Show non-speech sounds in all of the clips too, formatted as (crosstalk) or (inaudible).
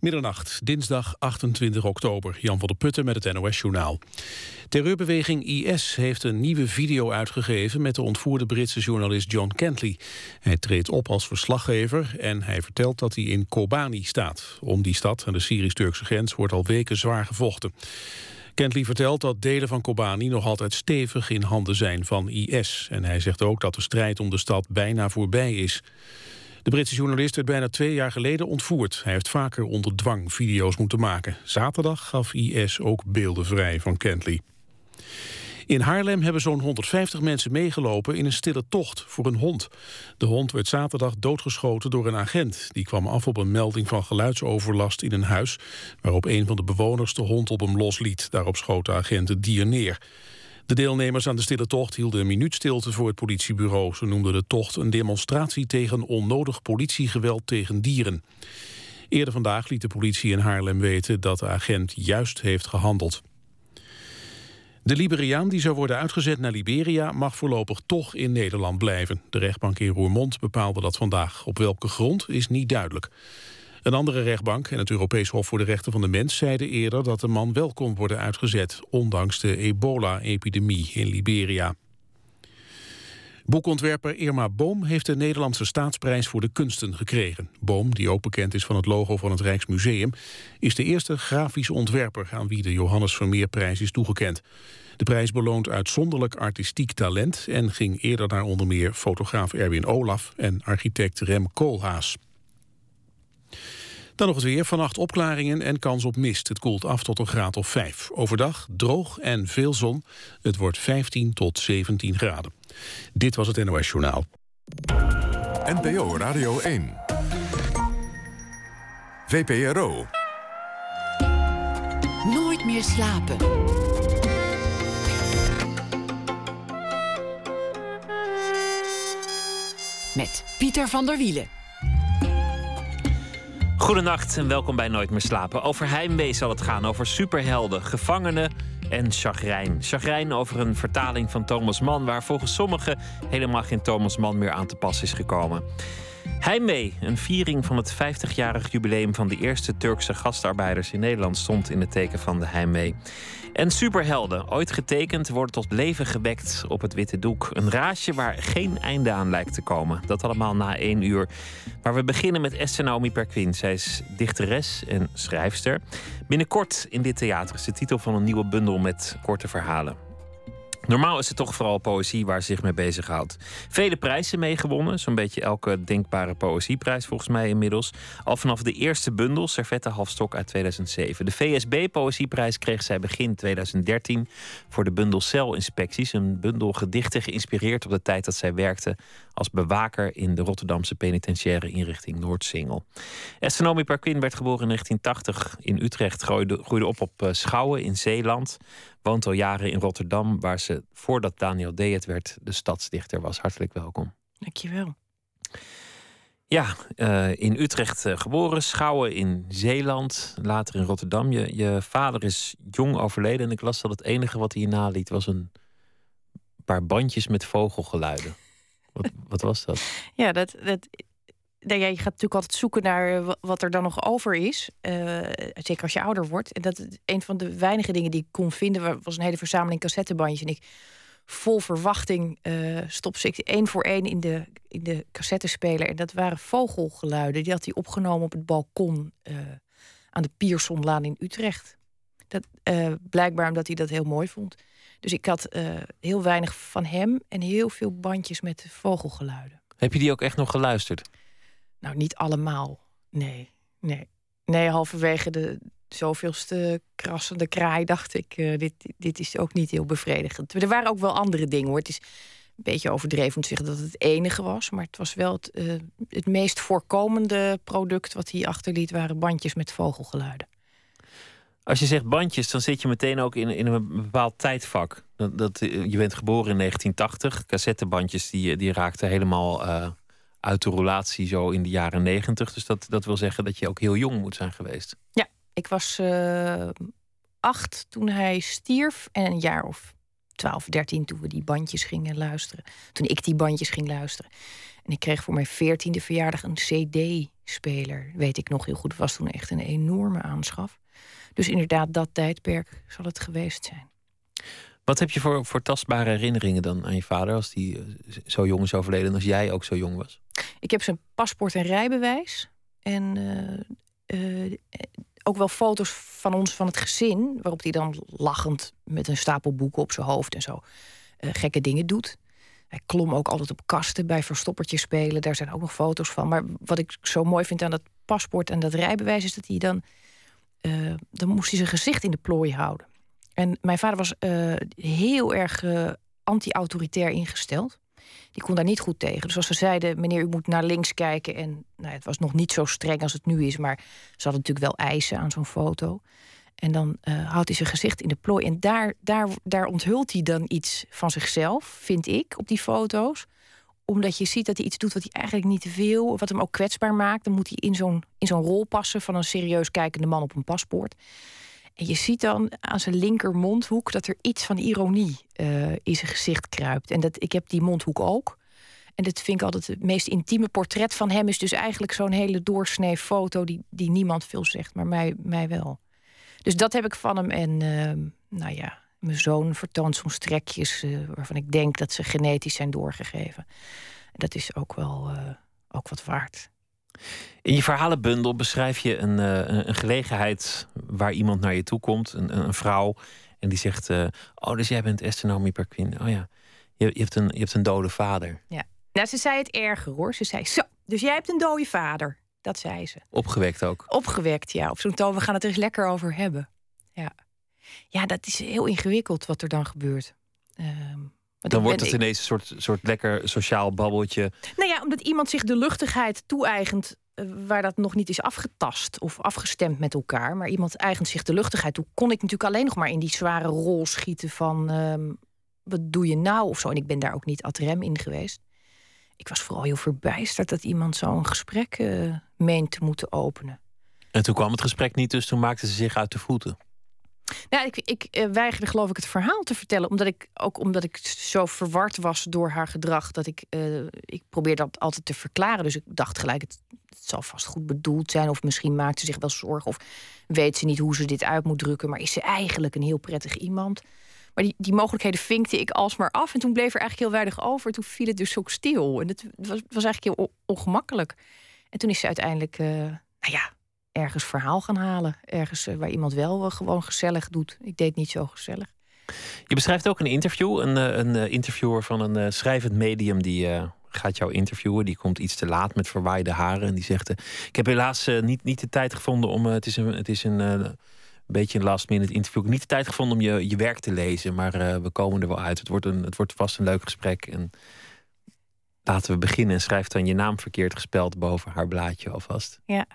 Middernacht, dinsdag 28 oktober. Jan van der Putten met het NOS-journaal. Terreurbeweging IS heeft een nieuwe video uitgegeven... met de ontvoerde Britse journalist John Kentley. Hij treedt op als verslaggever en hij vertelt dat hij in Kobani staat. Om die stad aan de Syrisch-Turkse grens wordt al weken zwaar gevochten. Kentley vertelt dat delen van Kobani nog altijd stevig in handen zijn van IS. En hij zegt ook dat de strijd om de stad bijna voorbij is. De Britse journalist werd bijna twee jaar geleden ontvoerd. Hij heeft vaker onder dwang video's moeten maken. Zaterdag gaf IS ook beelden vrij van Kentley. In Haarlem hebben zo'n 150 mensen meegelopen in een stille tocht voor een hond. De hond werd zaterdag doodgeschoten door een agent. Die kwam af op een melding van geluidsoverlast in een huis... waarop een van de bewoners de hond op hem losliet. Daarop schoot de agent het dier neer. De deelnemers aan de stille tocht hielden een minuut stilte voor het politiebureau. Ze noemden de tocht een demonstratie tegen onnodig politiegeweld tegen dieren. Eerder vandaag liet de politie in Haarlem weten dat de agent juist heeft gehandeld. De Liberiaan die zou worden uitgezet naar Liberia mag voorlopig toch in Nederland blijven. De rechtbank in Roermond bepaalde dat vandaag. Op welke grond is niet duidelijk. Een andere rechtbank en het Europees Hof voor de Rechten van de Mens zeiden eerder dat de man wel kon worden uitgezet, ondanks de ebola-epidemie in Liberia. Boekontwerper Irma Boom heeft de Nederlandse Staatsprijs voor de Kunsten gekregen. Boom, die ook bekend is van het logo van het Rijksmuseum, is de eerste grafisch ontwerper aan wie de Johannes Vermeerprijs is toegekend. De prijs beloont uitzonderlijk artistiek talent en ging eerder naar onder meer fotograaf Erwin Olaf en architect Rem Koolhaas. Dan nog het weer. Vannacht opklaringen en kans op mist. Het koelt af tot een graad of 5. Overdag droog en veel zon. Het wordt 15 tot 17 graden. Dit was het NOS Journaal. NPO Radio 1. VPRO. Nooit meer slapen. Met Pieter van der Wielen. Goedenacht en welkom bij Nooit meer slapen. Over heimwee zal het gaan, over superhelden, gevangenen en chagrijn. Chagrijn over een vertaling van Thomas Mann... waar volgens sommigen helemaal geen Thomas Mann meer aan te pas is gekomen. Heimwee, een viering van het 50-jarig jubileum van de eerste Turkse gastarbeiders in Nederland, stond in het teken van de heimwee. En superhelden, ooit getekend, worden tot leven gewekt op het witte doek. Een raasje waar geen einde aan lijkt te komen. Dat allemaal na één uur. Maar we beginnen met Esther Naomi Perquin. Zij is dichteres en schrijfster. Binnenkort in dit theater is de titel van een nieuwe bundel met korte verhalen. Normaal is het toch vooral poëzie waar ze zich mee bezighoudt. Vele prijzen meegewonnen, zo'n beetje elke denkbare poëzieprijs volgens mij inmiddels. Al vanaf de eerste bundel, Servette Halfstok uit 2007. De VSB Poëzieprijs kreeg zij begin 2013 voor de bundel Celinspecties. Een bundel gedichten geïnspireerd op de tijd dat zij werkte als bewaker in de Rotterdamse penitentiaire inrichting Noordsingel. Esther Parquin werd geboren in 1980 in Utrecht, groeide, groeide op op eh, Schouwen in Zeeland woont al jaren in Rotterdam, waar ze voordat Daniel D. het werd, de stadsdichter was. Hartelijk welkom. Dankjewel. Ja, uh, in Utrecht uh, geboren, Schouwen in Zeeland, later in Rotterdam. Je, je vader is jong overleden en ik las dat het enige wat hij je naliet was een paar bandjes met vogelgeluiden. Wat, wat was dat? Ja, dat, dat, nou ja, je gaat natuurlijk altijd zoeken naar eh, wat er dan nog over is. Uh, zeker als je ouder wordt. En dat een van de weinige dingen die ik kon vinden, was een hele verzameling cassettebandjes. En ik vol verwachting uh, stop ze één voor één in de, in de cassettespeler. En dat waren vogelgeluiden. Die had hij opgenomen op het balkon aan de Piersonlaan in Utrecht. Dat, blijkbaar omdat hij dat heel mooi vond. Dus ik had heel weinig van hem en heel veel bandjes met vogelgeluiden. Heb je die ook echt nog geluisterd? Nou, niet allemaal. Nee, nee. Nee, halverwege de zoveelste krassende kraai dacht ik... Uh, dit, dit is ook niet heel bevredigend. Er waren ook wel andere dingen, hoor. Het is een beetje overdreven om te zeggen dat het enige was... maar het was wel het, uh, het meest voorkomende product... wat hij achterliet, waren bandjes met vogelgeluiden. Als je zegt bandjes, dan zit je meteen ook in, in een bepaald tijdvak. Dat, dat, eh, je bent geboren in 1980. Cassettebandjes die, die raakten helemaal... Uh uit de relatie zo in de jaren negentig. Dus dat, dat wil zeggen dat je ook heel jong moet zijn geweest. Ja, ik was uh, acht toen hij stierf en een jaar of 12, 13 toen we die bandjes gingen luisteren. Toen ik die bandjes ging luisteren. En ik kreeg voor mijn veertiende verjaardag een CD-speler. Weet ik nog heel goed. Het was toen echt een enorme aanschaf. Dus inderdaad, dat tijdperk zal het geweest zijn. Wat heb je voor, tastbare herinneringen dan aan je vader als die eh, zo jong is overleden en als jij ook zo jong was? Ik heb zijn paspoort en rijbewijs. En eh, eh, ook wel foto's van ons, van het gezin, waarop hij dan lachend met een stapel boeken op zijn hoofd en zo gekke dingen doet. Hij klom ook altijd op kasten bij verstoppertjes spelen. Daar zijn ook nog foto's van. Maar wat ik zo mooi vind aan dat paspoort en dat rijbewijs is dat hij dan. dan moest hij zijn gezicht in de plooi houden. En mijn vader was uh, heel erg uh, anti-autoritair ingesteld. Die kon daar niet goed tegen. Dus als ze zeiden, meneer, u moet naar links kijken. En nou, het was nog niet zo streng als het nu is, maar ze hadden natuurlijk wel eisen aan zo'n foto. En dan uh, houdt hij zijn gezicht in de plooi. En daar, daar, daar onthult hij dan iets van zichzelf, vind ik, op die foto's. Omdat je ziet dat hij iets doet wat hij eigenlijk niet wil. Wat hem ook kwetsbaar maakt. Dan moet hij in zo'n, in zo'n rol passen van een serieus kijkende man op een paspoort. En je ziet dan aan zijn linker mondhoek dat er iets van ironie uh, in zijn gezicht kruipt. En dat, ik heb die mondhoek ook. En dat vind ik altijd het meest intieme portret van hem. Is dus eigenlijk zo'n hele doorsnee foto die, die niemand veel zegt, maar mij, mij wel. Dus dat heb ik van hem. En uh, nou ja, mijn zoon vertoont zo'n strekjes uh, waarvan ik denk dat ze genetisch zijn doorgegeven. Dat is ook wel uh, ook wat waard. In je verhalenbundel beschrijf je een, uh, een gelegenheid waar iemand naar je toe komt, een, een vrouw, en die zegt: uh, Oh, dus jij bent Esther Naomi Perquin. Oh ja, je, je, hebt een, je hebt een dode vader. Ja, nou, ze zei het erger hoor. Ze zei: Zo, dus jij hebt een dode vader. Dat zei ze. Opgewekt ook. Opgewekt, ja. Op zo'n toon, we gaan het er eens lekker over hebben. Ja. ja, dat is heel ingewikkeld wat er dan gebeurt. Um, dan wordt het ineens een soort, soort lekker sociaal babbeltje. Nou ja, omdat iemand zich de luchtigheid toe-eigent uh, waar dat nog niet is afgetast of afgestemd met elkaar. Maar iemand eigent zich de luchtigheid toe. Kon ik natuurlijk alleen nog maar in die zware rol schieten van uh, wat doe je nou of zo. En ik ben daar ook niet ad rem in geweest. Ik was vooral heel verbijsterd dat iemand zo'n gesprek uh, meent te moeten openen. En toen kwam het gesprek niet, dus toen maakte ze zich uit de voeten. Nou, ik, ik uh, weigerde geloof ik het verhaal te vertellen. Omdat ik ook omdat ik zo verward was door haar gedrag. Dat ik, uh, ik probeerde dat altijd te verklaren. Dus ik dacht gelijk, het, zal vast goed bedoeld zijn. Of misschien maakt ze zich wel zorgen. Of weet ze niet hoe ze dit uit moet drukken. Maar is ze eigenlijk een heel prettig iemand? Maar die, die mogelijkheden vinkte ik alsmaar af. En toen bleef er eigenlijk heel weinig over. Toen viel het dus ook stil. En het was, was eigenlijk heel ongemakkelijk. En toen is ze uiteindelijk, uh, nou ja, ergens verhaal gaan halen. Ergens eh, waar iemand wel uh, gewoon gezellig doet. Ik deed niet zo gezellig. Je beschrijft ook een interview. Een, eh, een interviewer van een schrijvend medium die gaat jou interviewen. Die komt iets te laat met verwaaide haren. En die zegt: Ik heb helaas niet, niet de tijd gevonden om. het is een, het is een, een beetje een last minute interview. Niet de tijd gevonden om je, je werk te lezen. Maar we komen er wel uit. Het wordt, een, het wordt vast een leuk gesprek. En laten we beginnen. En schrijft dan je naam verkeerd gespeld boven haar blaadje alvast. Ja.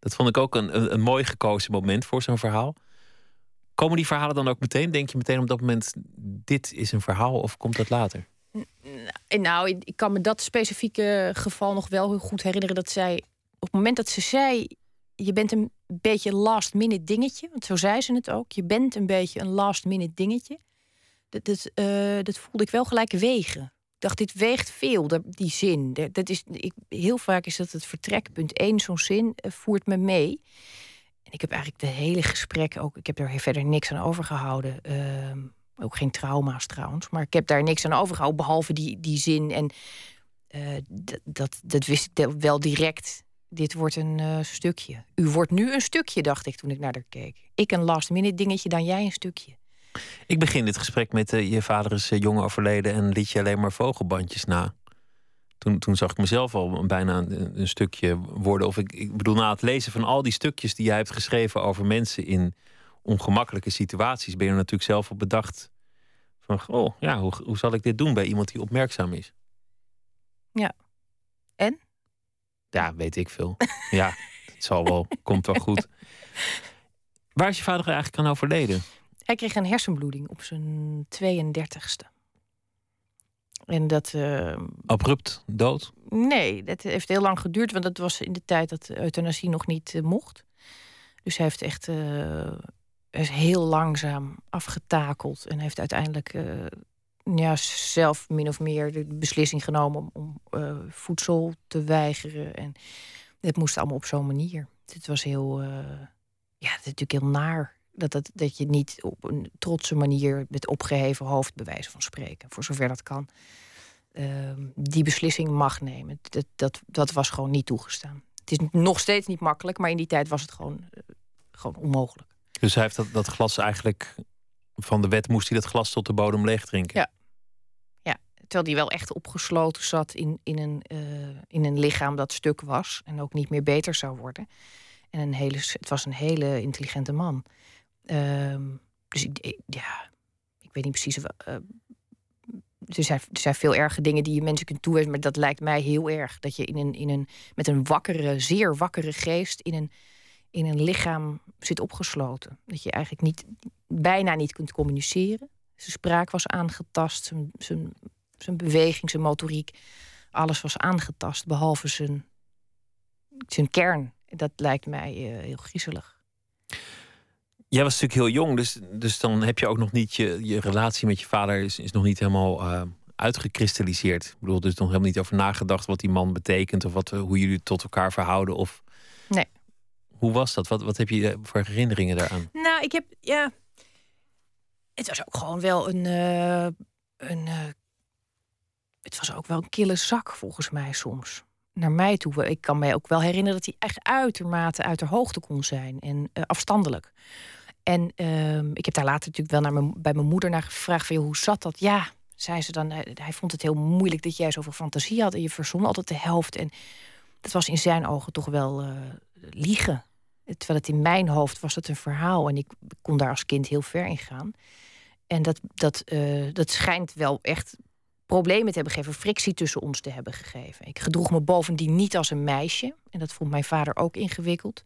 Dat vond ik ook een, een, mooi gekozen moment voor zo'n verhaal. Komen die verhalen dan ook meteen? Denk je meteen op dat moment, dit is een verhaal of komt dat later? Nou, ik kan me dat specifieke geval nog wel heel goed herinneren. Dat zij, op het moment dat ze zei, je bent een beetje last minute dingetje. Want zo zei ze het ook. Je bent een beetje een last minute dingetje. Dat, dat, dat voelde ik wel gelijk wegen dacht, dit weegt veel, die zin. Dat is, ik, heel vaak is dat het vertrekpunt. Eén zo'n zin eh, voert me mee. En ik heb eigenlijk de hele gesprek ook... Ik heb er verder niks aan overgehouden. Uh, ook geen trauma's trouwens. Maar ik heb daar niks aan overgehouden, behalve die, die zin. En uh, dat, dat wist ik wel direct. Dit wordt een uh, stukje. U wordt nu een stukje, dacht ik toen ik naar haar keek. Ik een last minute dingetje, dan jij een stukje. Ik begin dit gesprek met uh, je vader is uh, jong overleden en liet je alleen maar vogelbandjes na. Toen, toen zag ik mezelf al bijna een, een, stukje worden. Of ik, ik bedoel, na het lezen van al die stukjes die jij hebt geschreven over mensen in ongemakkelijke situaties, ben je er natuurlijk zelf op bedacht. Van, oh ja, hoe, hoe zal ik dit doen bij iemand die opmerkzaam is? Ja. En? Ja, weet ik veel. ja, het zal wel, komt wel goed. Waar is je vader eigenlijk aan overleden? Hij kreeg een hersenbloeding op zijn 32ste. En dat. Uh, Abrupt dood? Nee, dat heeft heel lang geduurd, want dat was in de tijd dat euthanasie nog niet uh, mocht. Dus hij heeft echt uh, is heel langzaam afgetakeld en heeft uiteindelijk ja, zelf min of meer de beslissing genomen om, om voedsel te weigeren. En het moest allemaal op zo'n manier. Het was heel, ja, het is natuurlijk heel naar dat, dat, dat je niet op een trotse manier met opgeheven hoofd, bij wijze van spreken, voor zover dat kan, Ehm, die beslissing mag nemen. Dat, dat, dat was gewoon niet toegestaan. Het is nog steeds niet makkelijk, maar in die tijd was het gewoon, uh, gewoon onmogelijk. Dus hij heeft dat, dat glas eigenlijk van de wet moest hij dat glas tot de bodem leeg drinken. Ja. ja. Terwijl hij wel echt opgesloten zat in, in, een, uh, in een lichaam dat stuk was en ook niet meer beter zou worden. En een hele, het was een hele intelligente man. Uh, dus ik, ja, ik weet niet precies uh, er zijn, er zijn veel erge dingen die je mensen kunt toewijzen, maar dat lijkt mij heel erg. Dat je in een, in een, met een wakkere, zeer wakkere geest in een, in een lichaam zit opgesloten. Dat je eigenlijk niet, bijna niet kunt communiceren. Zijn spraak was aangetast, zijn, zijn, zijn beweging, zijn motoriek. Alles was aangetast, behalve zijn, zijn kern. Dat lijkt mij uh, heel griezelig. Jij was natuurlijk heel jong, dus, dus dan heb je ook nog niet je, je relatie met je vader is, is nog niet helemaal uh, uitgekristalliseerd. Ik bedoel, dus nog helemaal niet over nagedacht wat die man betekent of wat, hoe jullie tot elkaar verhouden. Of... Nee. Hoe was dat? Wat, wat heb je voor herinneringen daaraan? Nou, ik heb, ja. Het was ook gewoon wel een. Uh, een uh, het was ook wel een kille zak volgens mij soms. Naar mij toe. Ik kan mij ook wel herinneren dat hij echt uitermate uit de hoogte kon zijn en afstandelijk. En uh, ik heb daar later natuurlijk wel naar bij mijn moeder naar gevraagd: hoe zat dat? Ja, zei ze dan. Hij, hij vond het heel moeilijk dat jij zoveel fantasie had en je verzon altijd de helft. En dat was in zijn ogen toch wel uh, liegen. Terwijl het in mijn hoofd was het een verhaal en ik kon daar als kind heel ver in gaan. En dat, dat, uh, dat schijnt wel echt problemen te hebben gegeven, frictie tussen ons te hebben gegeven. Ik gedroeg me bovendien niet als een meisje. En dat vond mijn vader ook ingewikkeld.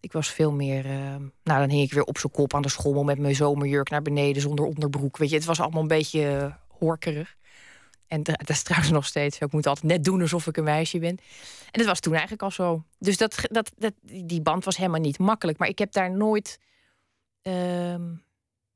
Ik was veel meer. Uh, nou, dan hing ik weer op zijn kop aan de schommel met mijn zomerjurk naar beneden zonder onderbroek. Weet je, het was allemaal een beetje uh, horkerig. En dat is trouwens nog steeds. Ik moet altijd net doen alsof ik een meisje ben. En dat was toen eigenlijk al zo. Dus dat, dat, dat, die band was helemaal niet makkelijk. Maar ik heb daar nooit. Uh,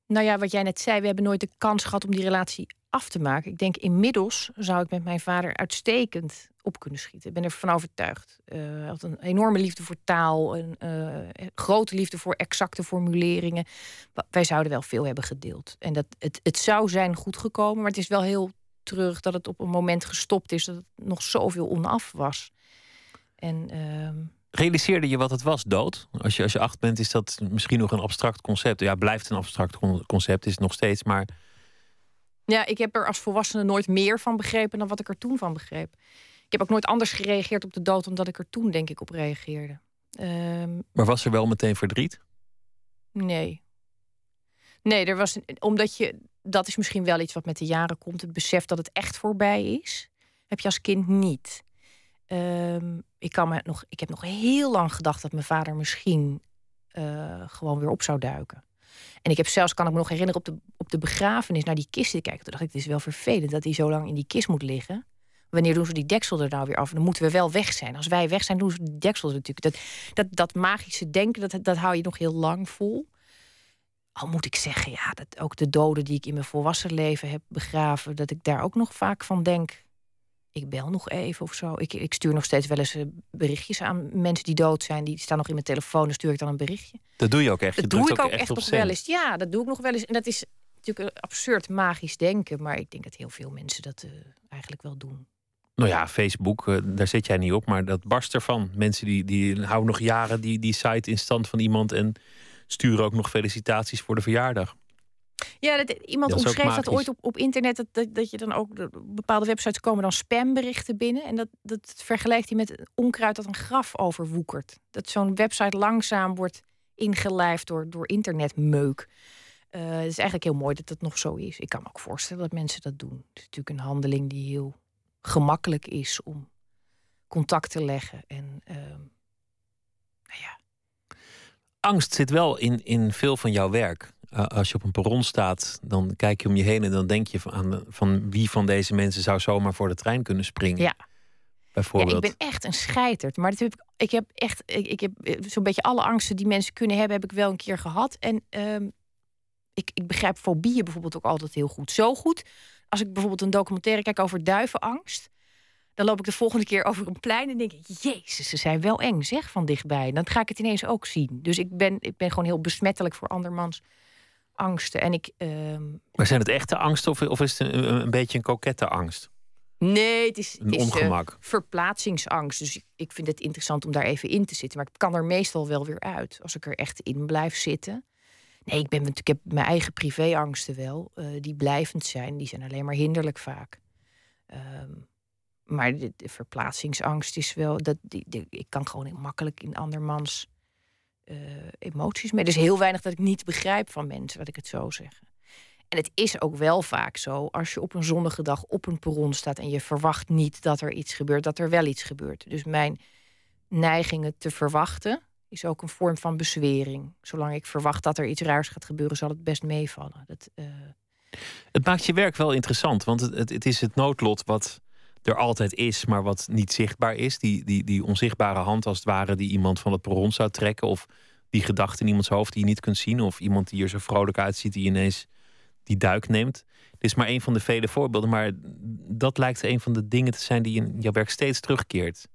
nou ja, wat jij net zei, we hebben nooit de kans gehad om die relatie af te maken. Ik denk inmiddels zou ik met mijn vader uitstekend op kunnen schieten. Ik ben ervan overtuigd. Uh, had een enorme liefde voor taal, een uh, grote liefde voor exacte formuleringen. Wij zouden wel veel hebben gedeeld. En dat, het, het zou zijn goed gekomen, maar het is wel heel terug dat het op een moment gestopt is dat het nog zoveel onaf was. En, uh... Realiseerde je wat het was, dood? Als je, als je acht bent, is dat misschien nog een abstract concept. Ja, blijft een abstract concept, is het nog steeds, maar ja, ik heb er als volwassene nooit meer van begrepen dan wat ik er toen van begreep. Ik heb ook nooit anders gereageerd op de dood omdat ik er toen, denk ik, op reageerde. Um, maar was er wel meteen verdriet? Nee. Nee, er was. Omdat je. Dat is misschien wel iets wat met de jaren komt. Het besef dat het echt voorbij is. Heb je als kind niet. Um, ik, kan me nog, ik heb nog heel lang gedacht dat mijn vader misschien uh, gewoon weer op zou duiken. En ik heb zelfs, kan ik me nog herinneren, op de, op de begrafenis naar die kist te kijken. Toen dacht ik, het is wel vervelend dat hij zo lang in die kist moet liggen. Wanneer doen ze die deksel er nou weer af? Dan moeten we wel weg zijn. Als wij weg zijn, doen ze die deksel er natuurlijk. Dat, dat, dat magische denken, dat, dat hou je nog heel lang vol. Al moet ik zeggen, ja, dat ook de doden die ik in mijn volwassen leven heb begraven, dat ik daar ook nog vaak van denk ik bel nog even of zo. Ik, ik stuur nog steeds wel eens eh, berichtjes aan mensen die dood zijn. Die staan nog in mijn telefoon, dan stuur ik dan een berichtje. Dat doe je ook echt? Dat doe ik ook echt, nog wel eens. Ja, dat doe ik nog wel eens. En dat is natuurlijk een absurd magisch denken. Maar ik denk dat heel veel mensen dat uh, eigenlijk wel doen. Nou ja, Facebook, uh, daar zit jij niet op. Maar dat barst ervan. Mensen die, die houden nog jaren die, die site in stand van iemand... en sturen ook nog felicitaties voor de verjaardag. Ja, dat, iemand dat omschreef dat ooit op, op internet. Dat, dat, dat je dan ook bepaalde websites komen dan spamberichten binnen. En dat, dat vergelijkt hij met onkruid dat een graf overwoekert. Dat zo'n website langzaam wordt ingelijfd door, door internetmeuk. Uh, het is eigenlijk heel mooi dat dat nog zo is. Ik kan me ook voorstellen dat mensen dat doen. Het is natuurlijk een handeling die heel gemakkelijk is om contact te leggen. En uh, nou ja. Angst zit wel in, in veel van jouw werk. Eh, als je op een perron staat, dan kijk je om je heen en dan denk je van, aan van wie van deze mensen zou zomaar voor de trein kunnen springen. Ja. bijvoorbeeld? Ja, ik ben echt een scheiterd. Maar dat heb ik, ik heb echt, ik, ik heb zo'n beetje alle angsten die mensen kunnen hebben, heb ik wel een keer gehad. En ehm, ik, ik begrijp fobieën bijvoorbeeld ook altijd heel goed. Zo goed als ik bijvoorbeeld een documentaire kijk over duivenangst. Dan loop ik de volgende keer over een plein en denk ik, jezus, ze zijn wel eng, zeg, van dichtbij. Dan ga ik het ineens ook zien. Dus ik ben, ik ben gewoon heel besmettelijk voor andermans angsten. En ik, ehm, Maar zijn het echte angsten of, of is het een, een beetje een kokette angst? Nee, het is, Een is, eh, ongemak. verplaatsingsangst. Dus ik, ik vind het interessant om daar even in te zitten. Maar ik kan er meestal wel weer uit als ik er echt in blijf zitten. Nee, ik, ben, natuurlijk- heb mijn eigen privéangsten wel, eh, die blijvend zijn. Die zijn alleen maar hinderlijk vaak. Ehm, maar de, de verplaatsingsangst is wel dat die, ik kan gewoon makkelijk in andermans eh, emoties mee. Is heel weinig dat ik niet begrijp van mensen, laat ik het zo zeggen. En het is ook wel vaak zo, als je op een zonnige dag op een perron staat en je verwacht niet dat er iets gebeurt, dat er wel iets gebeurt. Dus mijn neigingen te verwachten is ook een vorm van bezwering. Zolang ik verwacht dat er iets raars gaat gebeuren, zal het best meevallen. Dat, eh, Het maakt je werk wel interessant, want het, het is het noodlot wat er altijd is, maar wat niet zichtbaar is. Die, die, die onzichtbare hand als het ware die iemand van het perron zou trekken. Of die gedachte in iemands hoofd die je niet kunt zien. Of iemand die er zo vrolijk uitziet die ineens die duik neemt. Dit is maar een van de vele voorbeelden, maar dat lijkt een van de dingen te zijn die in jouw werk steeds terugkeert.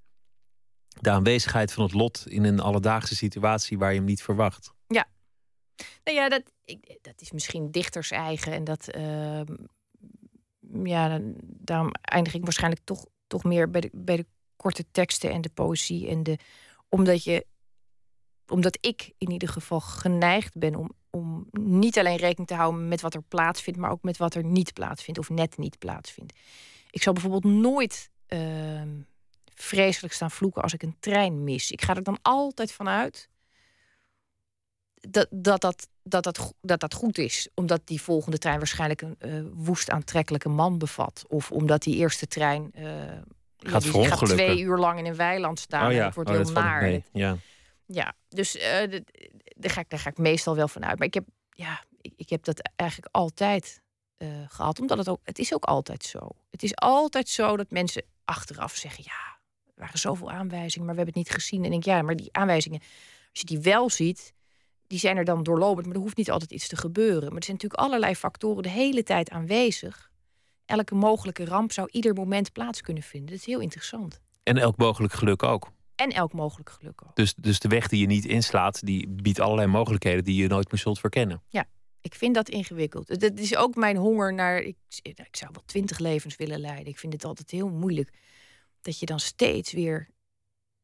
De aanwezigheid van het lot in een alledaagse situatie waar je hem niet verwacht. Nou ja, dat, dat is misschien dichters eigen. En dat, ehm, ja, daarom eindig ik waarschijnlijk toch, toch meer bij de, bij de korte teksten en de poëzie. En de, omdat, je, omdat ik in ieder geval geneigd ben om, om niet alleen rekening te houden met wat er plaatsvindt, maar ook met wat er niet plaatsvindt of net niet plaatsvindt. Ik zal bijvoorbeeld nooit ehm, vreselijk staan vloeken als ik een trein mis. Ik ga er dan altijd vanuit dat dat, dat, dat, dat, dat dat goed is. Omdat die volgende trein waarschijnlijk een eh, woest aantrekkelijke man bevat. Of omdat die eerste trein eh, ja, die gaat verongelukken. twee uur lang in een weiland staan. en het wordt Oh, heel naar. Ja. ja, dus dat- daar, ga ik, daar ga ik meestal wel van uit. Maar ik heb, ja, ik, ik heb dat eigenlijk altijd eh, gehad. Omdat het ook, het is ook altijd zo. Het is altijd zo dat mensen achteraf zeggen, ja, er waren zoveel aanwijzingen, maar we hebben het niet gezien. En ik denk, ja, maar die aanwijzingen, als je die wel ziet, die zijn er dan doorlopend, maar er hoeft niet altijd iets te gebeuren. Maar er zijn natuurlijk allerlei factoren de hele tijd aanwezig. Elke mogelijke ramp zou ieder moment plaats kunnen vinden. Dat is heel interessant. En elk mogelijk geluk ook. En elk mogelijk geluk ook. Dus, dus de weg die je niet inslaat, die biedt allerlei mogelijkheden die je nooit meer zult verkennen. Ik vind dat ingewikkeld. Dat is ook mijn honger naar. Ik, ik zou wel twintig levens willen leiden. Ik vind het altijd heel moeilijk dat je dan steeds weer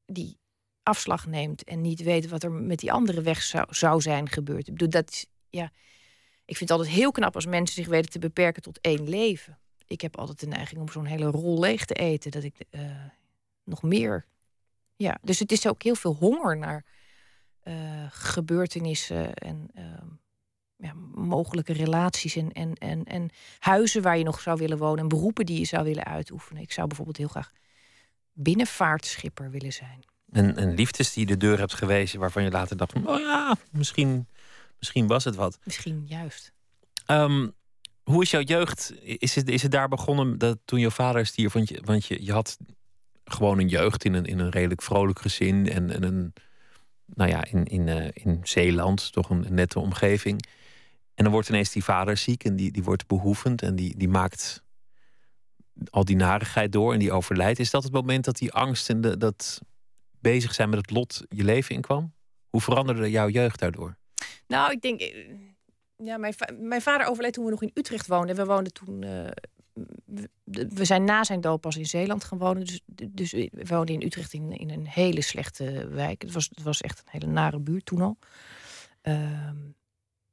die afslag neemt en niet weet wat er met die andere weg zou, zou zijn gebeurd. Ik bedoel, dat ja. Ik vind het altijd heel knap als mensen zich weten te beperken tot één leven. Ik heb altijd de neiging om zo'n hele rol leeg te eten. Dat ik eh, nog meer. Ja, dus het is ook heel veel honger naar eh, gebeurtenissen en ehm, ja, mogelijke relaties en, en, en, en huizen waar je nog zou willen wonen en beroepen die je zou willen uitoefenen. Ik zou bijvoorbeeld heel graag binnenvaartschipper willen zijn. En, en liefdes die je de deur hebt gewezen waarvan je later dacht: van, oh ja, misschien, misschien was het wat. Misschien juist. Ehm, hoe is jouw jeugd? Is het, is het daar begonnen dat toen jouw vader stierf? Want je, want je, je had gewoon een jeugd in een, in een redelijk vrolijk gezin en, en een, nou ja, in, in, eh, in Zeeland, toch een, nette omgeving. En dan wordt ineens die vader ziek en die, die wordt behoevend en die, die maakt al die narigheid door en die overlijdt. Is dat het moment dat die angst en de, dat bezig zijn met het lot je leven inkwam? Hoe veranderde jouw jeugd daardoor? Nou, ik denk. eh, Ja, mijn, mijn vader overleed toen we nog in Utrecht woonden. We woonden toen. eh, we- zijn na zijn dood pas in Zeeland gaan wonen. Dus, dus we woonden in Utrecht in, in een hele slechte wijk. Het was, het was echt een hele nare buurt toen al. Ehm,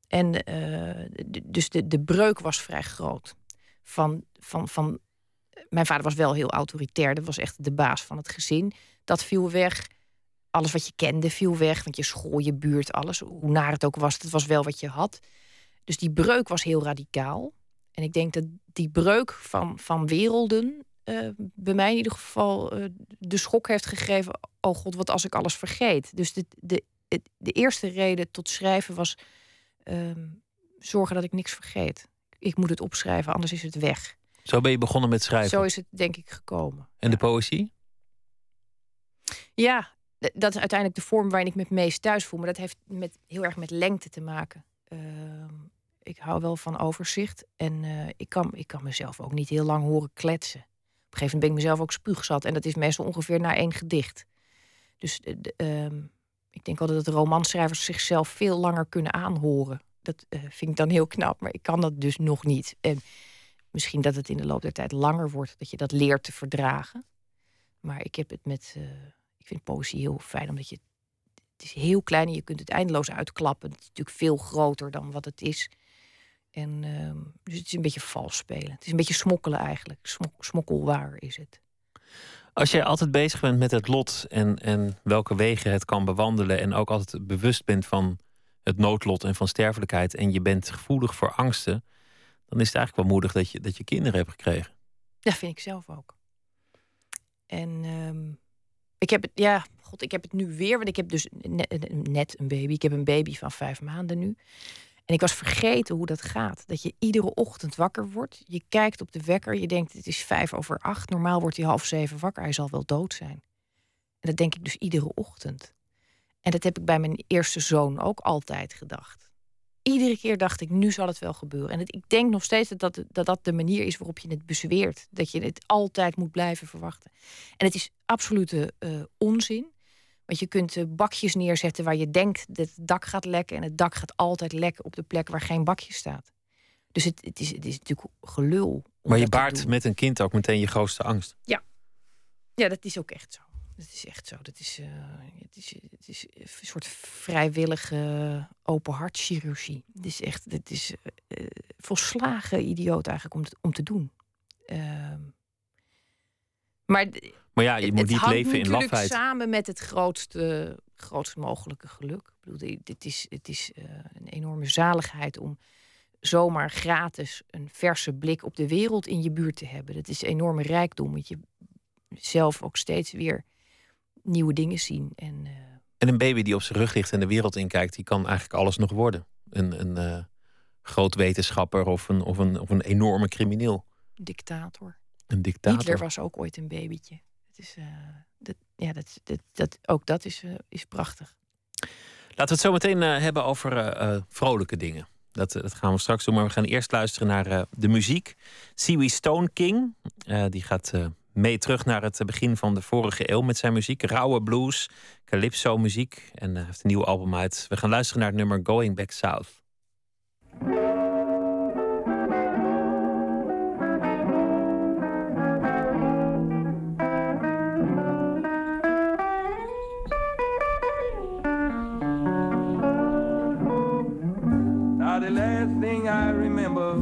en eh, dus de, de breuk was vrij groot. Van, van, van, mijn vader was wel heel autoritair. Dat was echt de baas van het gezin. Dat viel weg alles wat je kende viel weg. Want je school, je buurt, alles. Hoe naar het ook was, het was wel wat je had. Dus die breuk was heel radicaal. En ik denk dat die breuk van, van werelden... eh, bij mij in ieder geval eh, de schok heeft gegeven... oh god, wat als ik alles vergeet. Dus de, de, de eerste reden tot schrijven was... ehm, zorgen dat ik niks vergeet. Ik moet het opschrijven, anders is het weg. Zo ben je begonnen met schrijven. Zo is het denk ik gekomen. En de poëzie? Ja, dat is uiteindelijk de vorm waarin ik me het meest thuis voel. Maar dat heeft met, heel erg met lengte te maken. Ehm, ik hou wel van overzicht. En uh, ik, kan, ik kan mezelf ook niet heel lang horen kletsen. Op een gegeven moment ben ik mezelf ook spuugzat. En dat is meestal ongeveer na één gedicht. Dus uh, ik denk altijd dat romanschrijvers zichzelf veel langer kunnen aanhoren. Dat uh, vind ik dan heel knap, maar ik kan dat dus nog niet. En misschien dat het in de loop der tijd langer wordt, dat je dat leert te verdragen. Maar ik heb het met. Ik vind poëzie heel fijn, omdat je. Het is heel klein en je kunt het eindeloos uitklappen. Het is natuurlijk veel groter dan wat het is. En uh, dus het is een beetje vals spelen. Het is een beetje smokkelen eigenlijk. Smok, smokkelwaar is het. Als jij altijd bezig bent met het lot en, en welke wegen het kan bewandelen. en ook altijd bewust bent van het noodlot en van sterfelijkheid. en je bent gevoelig voor angsten. dan is het eigenlijk wel moedig dat je, dat je kinderen hebt gekregen. Ja, vind ik zelf ook. En um, ik heb het, ja, god, ik heb het nu weer. Want ik heb dus net een baby. Ik heb een baby van vijf maanden nu. En ik was vergeten hoe dat gaat. Dat je iedere ochtend wakker wordt. Je kijkt op de wekker. Je denkt, het is vijf over acht. Normaal wordt hij half zeven wakker. Hij zal wel dood zijn. En dat denk ik dus iedere ochtend. En dat heb ik bij mijn eerste zoon ook altijd gedacht. Iedere keer dacht ik, nu zal het wel gebeuren. En het, ik denk nog steeds dat dat, dat dat de manier is waarop je het bezweert. Dat je het altijd moet blijven verwachten. En het is absolute uh, onzin. Want je kunt uh, bakjes neerzetten waar je denkt dat het dak gaat lekken. En het dak gaat altijd lekken op de plek waar geen bakje staat. Dus het, het, is, het is natuurlijk gelul. Maar je baart met een kind ook meteen je grootste angst. Ja. Ja, dat is ook echt zo. Dat is echt zo. Dat is, uh, het is, het is een soort vrijwillige open hartchirurgie. Het is echt, het is uh, volslagen idioot eigenlijk om, te, om te doen. Uh, maar maar ja, je moet niet leven in lafheid. samen met het grootste, grootst mogelijke geluk. Ik bedoel, dit is, het is een enorme zaligheid om zomaar gratis een verse blik op de wereld in je buurt te hebben. Dat is enorme rijkdom. Dat je zelf ook steeds weer nieuwe dingen zien. En, uh, en een baby die op zijn rug ligt en de wereld inkijkt, die kan eigenlijk alles nog worden. Een, een uh, groot wetenschapper of een, of, een, of een enorme crimineel. Dictator. Een dictator. Hitler was ook ooit een babytje. Het is, uh, dat, ja, dat, dat, dat, ook dat is, is prachtig. Laten we het zo meteen hebben over vrolijke dingen. Dat, dat gaan we straks doen. Maar we gaan eerst luisteren naar de muziek. Siwi Stone King. die gaat mee terug naar het begin van de vorige eeuw met zijn muziek. Rauwe blues, calypso muziek. En hij heeft een nieuw album uit. We gaan luisteren naar het nummer Going Back South. the last thing I remember,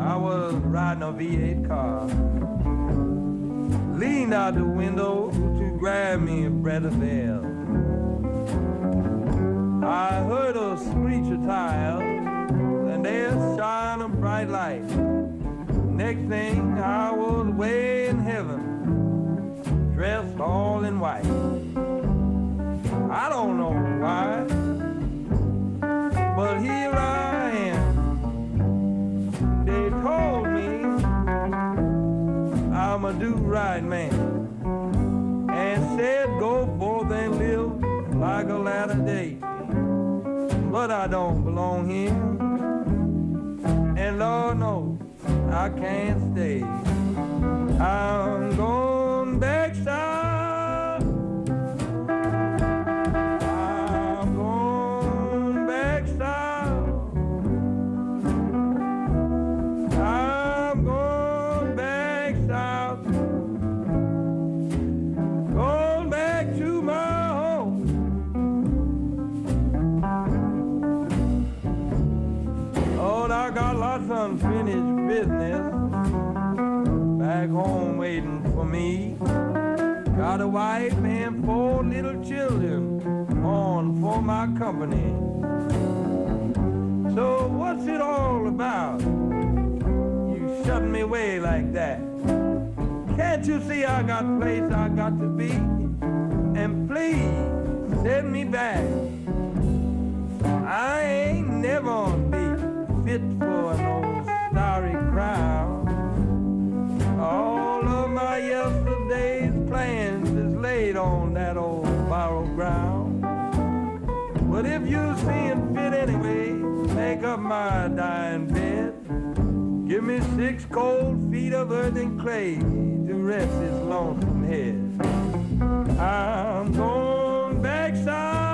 I was riding a V8 car. Leaned out the window to grab me a breath of air. I heard a screech of tires, and there shine a bright light. Next thing, I was way in heaven, dressed all in white. I don't know why, but here I right man, and said go forth and live like a latter day. But I don't belong here, and Lord knows I can't stay. I'm going wife and four little children on for my company. So what's it all about? You shutting me away like that. Can't you see I got place I got to be? And please send me back. I ain't never be fit for an old starry crown. All of my yesterday's plans But if you seeing fit anyway, make up my dying bed. Give me six cold feet of earth and clay to rest this lonesome head. I'm going back south.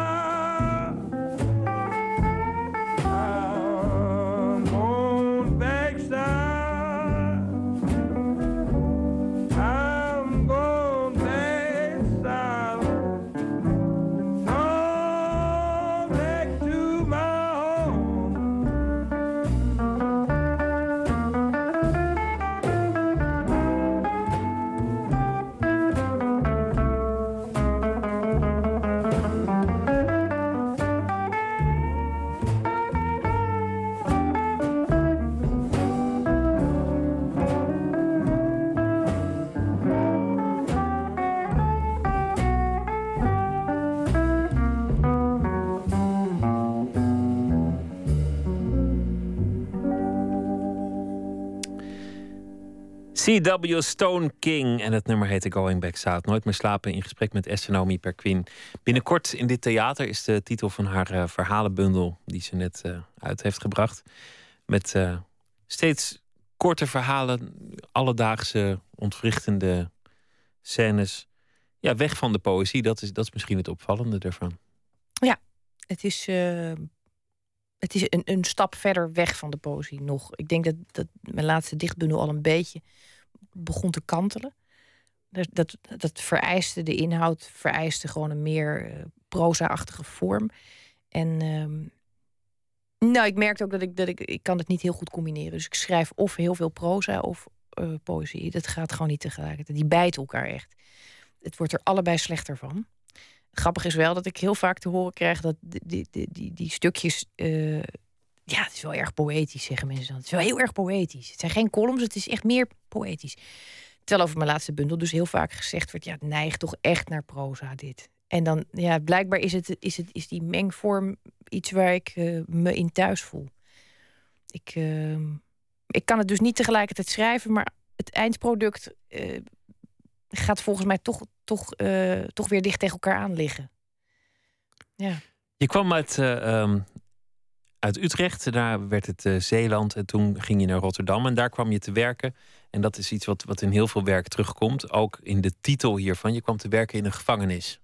C.W. Stone King en het nummer heette Going Back South. Nooit meer slapen in gesprek met Esther Perquin. Binnenkort in dit theater is de titel van haar eh, verhalenbundel... die ze net eh, uit heeft gebracht. Met eh, steeds korte verhalen, alledaagse, ontwrichtende scènes. Ja, weg van de poëzie, dat is, dat is misschien het opvallende ervan. Het is, het is een, een stap verder weg van de poëzie nog. Ik denk dat, dat mijn laatste dichtbundel al een beetje begon te kantelen. Dat, dat, dat vereiste, de inhoud vereiste gewoon een meer eh, proza-achtige vorm. En ehm, nou, ik merkte ook dat ik, dat ik, ik kan het niet heel goed combineren. Dus ik schrijf of heel veel proza of eh, poëzie. Dat gaat gewoon niet tegelijkertijd. Die bijten elkaar echt. Het wordt er allebei slechter van. Grappig is wel dat ik heel vaak te horen krijg dat die, die, die, die, die stukjes. eh, ja, het is wel erg poëtisch, zeggen mensen dan. Het is wel heel erg poëtisch. Het zijn geen columns, het is echt meer poëtisch. Terwijl over mijn laatste bundel dus heel vaak gezegd wordt: ja, het neigt toch echt naar proza dit. En dan, ja, blijkbaar is, het, is, het, is die mengvorm iets waar ik eh, me in thuis voel. Ik, ehm, ik kan het dus niet tegelijkertijd schrijven, maar het eindproduct eh, gaat volgens mij toch, toch, eh, toch weer dicht tegen elkaar aan liggen. Ja. Je kwam uit, eh, ehm, uit Utrecht, daar werd het eh, Zeeland en toen ging je naar Rotterdam en daar kwam je te werken. En dat is iets wat, wat in heel veel werk terugkomt, ook in de titel hiervan. Je kwam te werken in een gevangenis.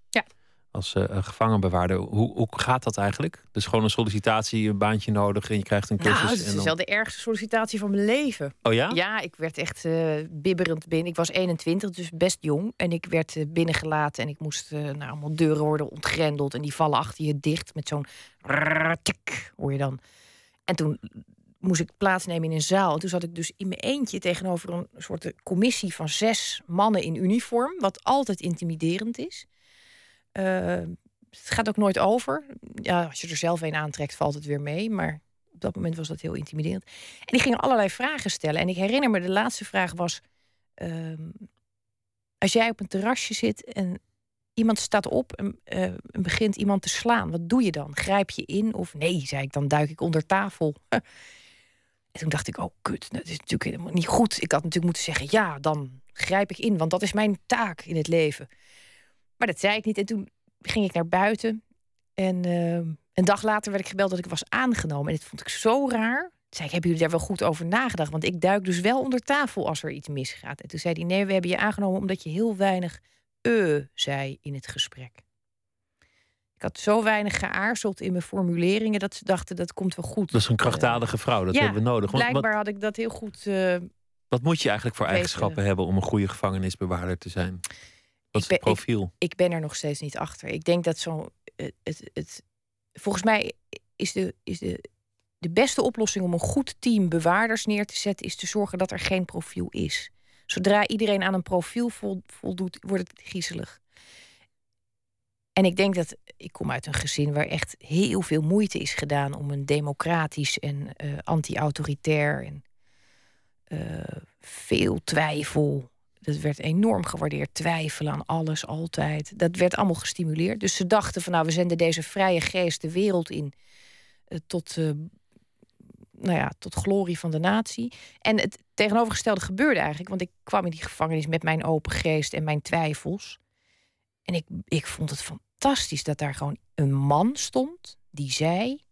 Als een gevangenbewaarder. Hoe, hoe gaat dat eigenlijk? Dus gewoon een sollicitatie, een baantje nodig en je krijgt een cursus. Nou, het en is dan... wel de ergste sollicitatie van mijn leven. Oh ja? Ja, ik werd echt eh, bibberend binnen. Ik was 21, dus best jong. En ik werd eh, binnengelaten en ik moest eh nou, allemaal deuren worden ontgrendeld. En die vallen achter je dicht met zo'n hoor je dan. En toen moest ik plaatsnemen in een zaal. En toen zat ik dus in mijn eentje tegenover een soort commissie van zes mannen in uniform. Wat altijd intimiderend is. Eh, het gaat ook nooit over. Ja, als je er zelf een aantrekt, valt het weer mee. Maar op dat moment was dat heel intimiderend. En die gingen allerlei vragen stellen. En ik herinner me, de laatste vraag was... ehm, als jij op een terrasje zit en iemand staat op en, eh, en begint iemand te slaan, wat doe je dan? Grijp je in of nee, zei ik, dan duik ik onder tafel. (laughs) en toen dacht ik, oh kut, dat is natuurlijk helemaal niet goed. Ik had natuurlijk moeten zeggen, ja, dan grijp ik in, want dat is mijn taak in het leven. Maar dat zei ik niet. En toen ging ik naar buiten. En ehm, een dag later werd ik gebeld dat ik was aangenomen. En dat vond ik zo raar. Toen zei ik, hebben jullie daar wel goed over nagedacht? Want ik duik dus wel onder tafel als er iets misgaat. En toen zei hij, nee, we hebben je aangenomen omdat je heel weinig eh zei in het gesprek. Ik had zo weinig geaarzeld in mijn formuleringen dat ze dachten dat komt wel goed. Dat is een krachtdadige vrouw, dat ja, hebben we nodig. Want Blijkbaar had ik dat heel goed. eh, wat moet je eigenlijk voor Weten. eigenschappen hebben om een goede gevangenisbewaarder te zijn? Wat is ben- het profiel? ik ben er nog steeds niet achter. Ik denk dat zo'n. Het, het, het- volgens mij is, de, is de, de beste oplossing om een goed team bewaarders neer te zetten, is te zorgen dat er geen profiel is. Zodra iedereen aan een profiel vol- voldoet, wordt het griezelig. En ik denk dat ik kom uit een gezin waar echt heel veel moeite is gedaan om een democratisch en eh, anti-autoritair en eh, veel twijfel. Dat werd enorm gewaardeerd. Twijfelen aan alles, altijd. Dat werd allemaal gestimuleerd. Dus ze dachten van nou, we zenden deze vrije geest de wereld in. eh, tot, eh, nou ja, tot glorie van de natie. En het tegenovergestelde gebeurde eigenlijk. Want ik kwam in die gevangenis met mijn open geest en mijn twijfels. En ik, ik vond het fantastisch dat daar gewoon een man stond. die zei: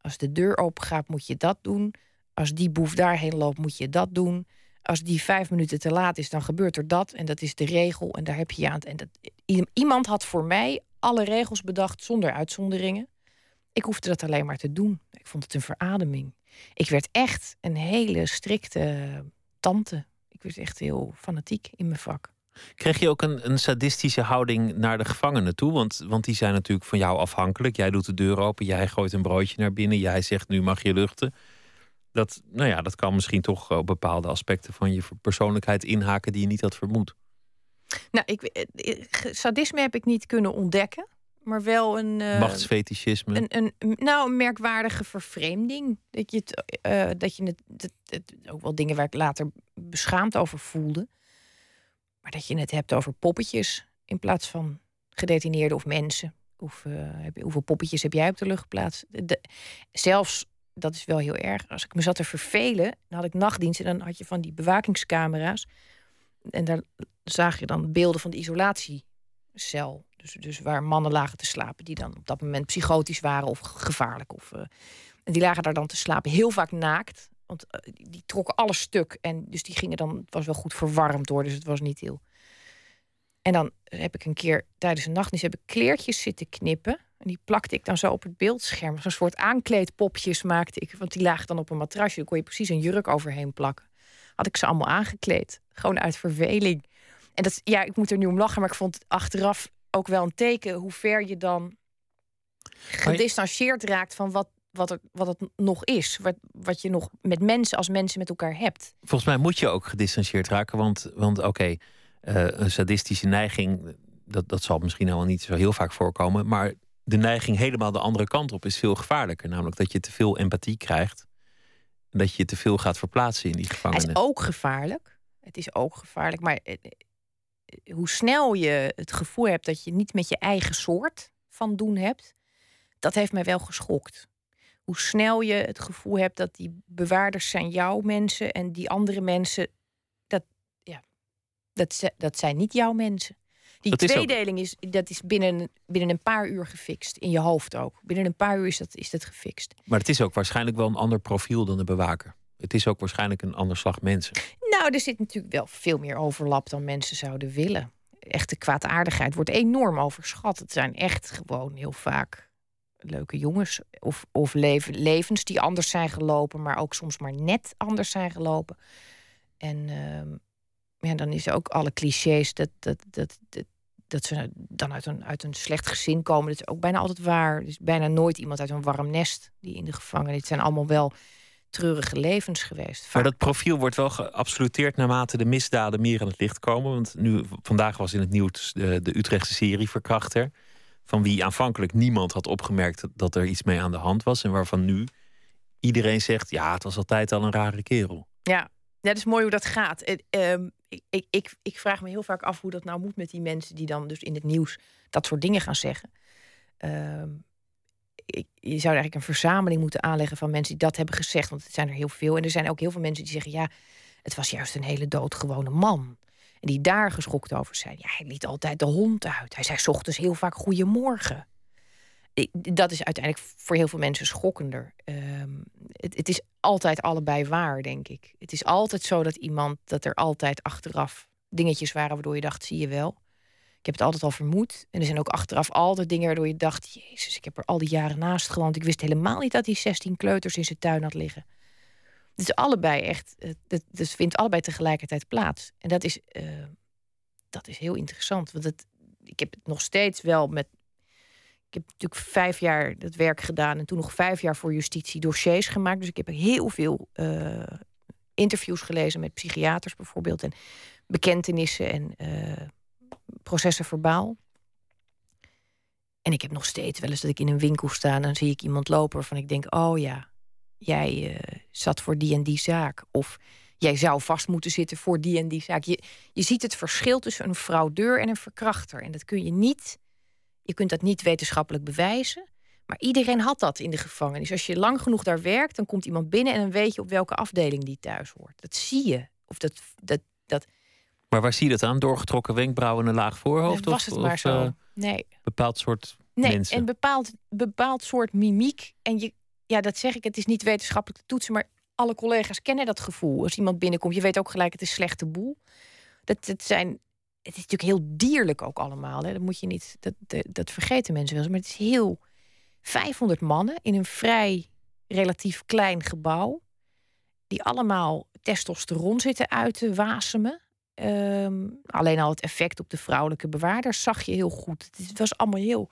als de deur open gaat, moet je dat doen. Als die boef daarheen loopt, moet je dat doen. Als die vijf minuten te laat is, dan gebeurt er dat. En dat is de regel. En daar heb je aan. En dat, iemand had voor mij alle regels bedacht zonder uitzonderingen. Ik hoefde dat alleen maar te doen. Ik vond het een verademing. Ik werd echt een hele strikte tante. Ik werd echt heel fanatiek in mijn vak. Kreeg je ook een, een sadistische houding naar de gevangenen toe? Want, want die zijn natuurlijk van jou afhankelijk. Jij doet de deur open, jij gooit een broodje naar binnen, jij zegt nu mag je luchten. Dat, nou ja, dat kan misschien toch op bepaalde aspecten van je persoonlijkheid inhaken die je niet had vermoed. Nou, ik, eh, sadisme heb ik niet kunnen ontdekken maar wel een. Uh, Machtsfetischisme. Een, een, nou, een merkwaardige vervreemding. Dat je het. Uh, dat je het, het, het, Ook wel dingen waar ik later beschaamd over voelde. Maar dat je het hebt over poppetjes in plaats van gedetineerden of mensen. Of, uh, heb, hoeveel poppetjes heb jij op de lucht geplaatst? De, zelfs, dat is wel heel erg. Als ik me zat te vervelen, dan had ik nachtdienst en dan had je van die bewakingscamera's. En daar zag je dan beelden van de isolatiecel. Dus, dus waar mannen lagen te slapen die dan op dat moment psychotisch waren of gevaarlijk. Of, uh, en die lagen daar dan te slapen, heel vaak naakt. Want uh, die trokken alles stuk. En dus die gingen dan, het was wel goed verwarmd hoor, dus het was niet heel. En dan heb ik een keer tijdens een nachtdienst heb ik kleertjes zitten knippen. En die plakte ik dan zo op het beeldscherm. Zo'n soort aankleedpopjes maakte ik. Want die lagen dan op een matrasje. Daar kon je precies een jurk overheen plakken. Had ik ze allemaal aangekleed. Gewoon uit verveling. En dat, ja, ik moet er nu om lachen, maar ik vond het achteraf ook wel een teken hoe ver je dan gedistanceerd raakt van wat, wat, er, wat het nog is. Wat, wat je nog met mensen als mensen met elkaar hebt. Volgens mij moet je ook gedistanceerd raken. Want, want oké, eh, een sadistische neiging, dat, dat zal misschien al niet zo heel vaak voorkomen. Maar de neiging helemaal de andere kant op is veel gevaarlijker. Namelijk dat je te veel empathie krijgt. En dat je te veel gaat verplaatsen in die gevangenen. Het is ook gevaarlijk. Het is ook gevaarlijk. Maar eh, hoe snel je het gevoel hebt dat je niet met je eigen soort van doen hebt, dat heeft mij wel geschokt. Hoe snel je het gevoel hebt dat die bewaarders zijn jouw mensen en die andere mensen, dat, ja, dat, dat zijn niet jouw mensen. Die tweedeling is, dat is binnen, binnen een paar uur gefixt. In je hoofd ook. Binnen een paar uur is dat, is dat gefixt. Maar het is ook waarschijnlijk wel een ander profiel dan de bewaker. Het is ook waarschijnlijk een ander slag mensen. Nou, er zit natuurlijk wel veel meer overlap dan mensen zouden willen. Echte kwaadaardigheid wordt enorm overschat. Het zijn echt gewoon heel vaak leuke jongens of, of leven, levens die anders zijn gelopen, maar ook soms maar net anders zijn gelopen. En uh, ja, dan is ook alle clichés dat, dat, dat, dat, dat ze dan uit een, uit een slecht gezin komen. Dat is ook bijna altijd waar. Er is bijna nooit iemand uit een warm nest die in de gevangenis. Het zijn allemaal wel treurige levens geweest. Maar dat profiel wordt wel geabsoluteerd naarmate de misdaden meer aan het licht komen. Want nu, vandaag was in het nieuws de, de Utrechtse serie Verkrachter. Van wie aanvankelijk niemand had opgemerkt dat er iets mee aan de hand was. En waarvan nu iedereen zegt: ja, het was altijd al een rare kerel. Ja, ja dat is mooi hoe dat gaat. Ehm, ik, ik, ik, vraag me heel vaak af hoe dat nou moet met die mensen die dan dus in het nieuws dat soort dingen gaan zeggen. Uh, ik, je zou eigenlijk een verzameling moeten aanleggen van mensen die dat hebben gezegd. Want het zijn er heel veel. En er zijn ook heel veel mensen die zeggen: ja, het was juist een hele doodgewone man. En die daar geschokt over zijn. Ja, hij liet altijd de hond uit. Hij zei ochtends heel vaak goedemorgen. Dat is uiteindelijk voor heel veel mensen schokkender. Ehm, het, het, is altijd allebei waar, denk ik. Het is altijd zo dat iemand, dat er altijd achteraf dingetjes waren waardoor je dacht, zie je wel. Ik heb het altijd al vermoed. En er zijn ook achteraf altijd dingen waardoor je dacht... Jezus, ik heb er al die jaren naast gewoond. Ik wist helemaal niet dat hij 16 kleuters in zijn tuin had liggen. Het is allebei echt... Het, vindt allebei tegelijkertijd plaats. En dat is, uh, dat is heel interessant. Want het, ik heb het nog steeds wel met... Ik heb natuurlijk vijf jaar dat werk gedaan... en toen nog vijf jaar voor justitie dossiers gemaakt. Dus ik heb heel veel uh, interviews gelezen met psychiaters bijvoorbeeld... en bekentenissen en... Uh, processen verbaal. En ik heb nog steeds wel eens dat ik in een winkel sta en dan zie ik iemand lopen waarvan ik denk: oh ja, jij uh, zat voor die en die zaak. Of jij zou vast moeten zitten voor die en die zaak. Je, je ziet het verschil tussen een fraudeur en een verkrachter. En dat kun je niet, je kunt dat niet wetenschappelijk bewijzen. Maar iedereen had dat in de gevangenis. Als je lang genoeg daar werkt, dan komt iemand binnen en dan weet je op welke afdeling die thuis hoort. Dat zie je. Of dat, dat, dat, maar waar zie je dat aan? Doorgetrokken wenkbrauwen en een laag voorhoofd? was het of, maar zo. Uh, nee. Bepaald soort Nee, mensen. een bepaald, bepaald soort mimiek. En je, ja, dat zeg ik, het is niet wetenschappelijk te toetsen, maar alle collega's kennen dat gevoel. Als iemand binnenkomt, je weet ook gelijk, het is slechte boel. Dat, het, zijn, het is natuurlijk heel dierlijk ook allemaal. Hè. Dat moet je niet, dat, dat, vergeten mensen wel eens. Maar het is heel 500 mannen in een vrij relatief klein gebouw. Die allemaal testosteron zitten uit te wasemen. Ehm, alleen al het effect op de vrouwelijke bewaarders zag je heel goed. Het was allemaal heel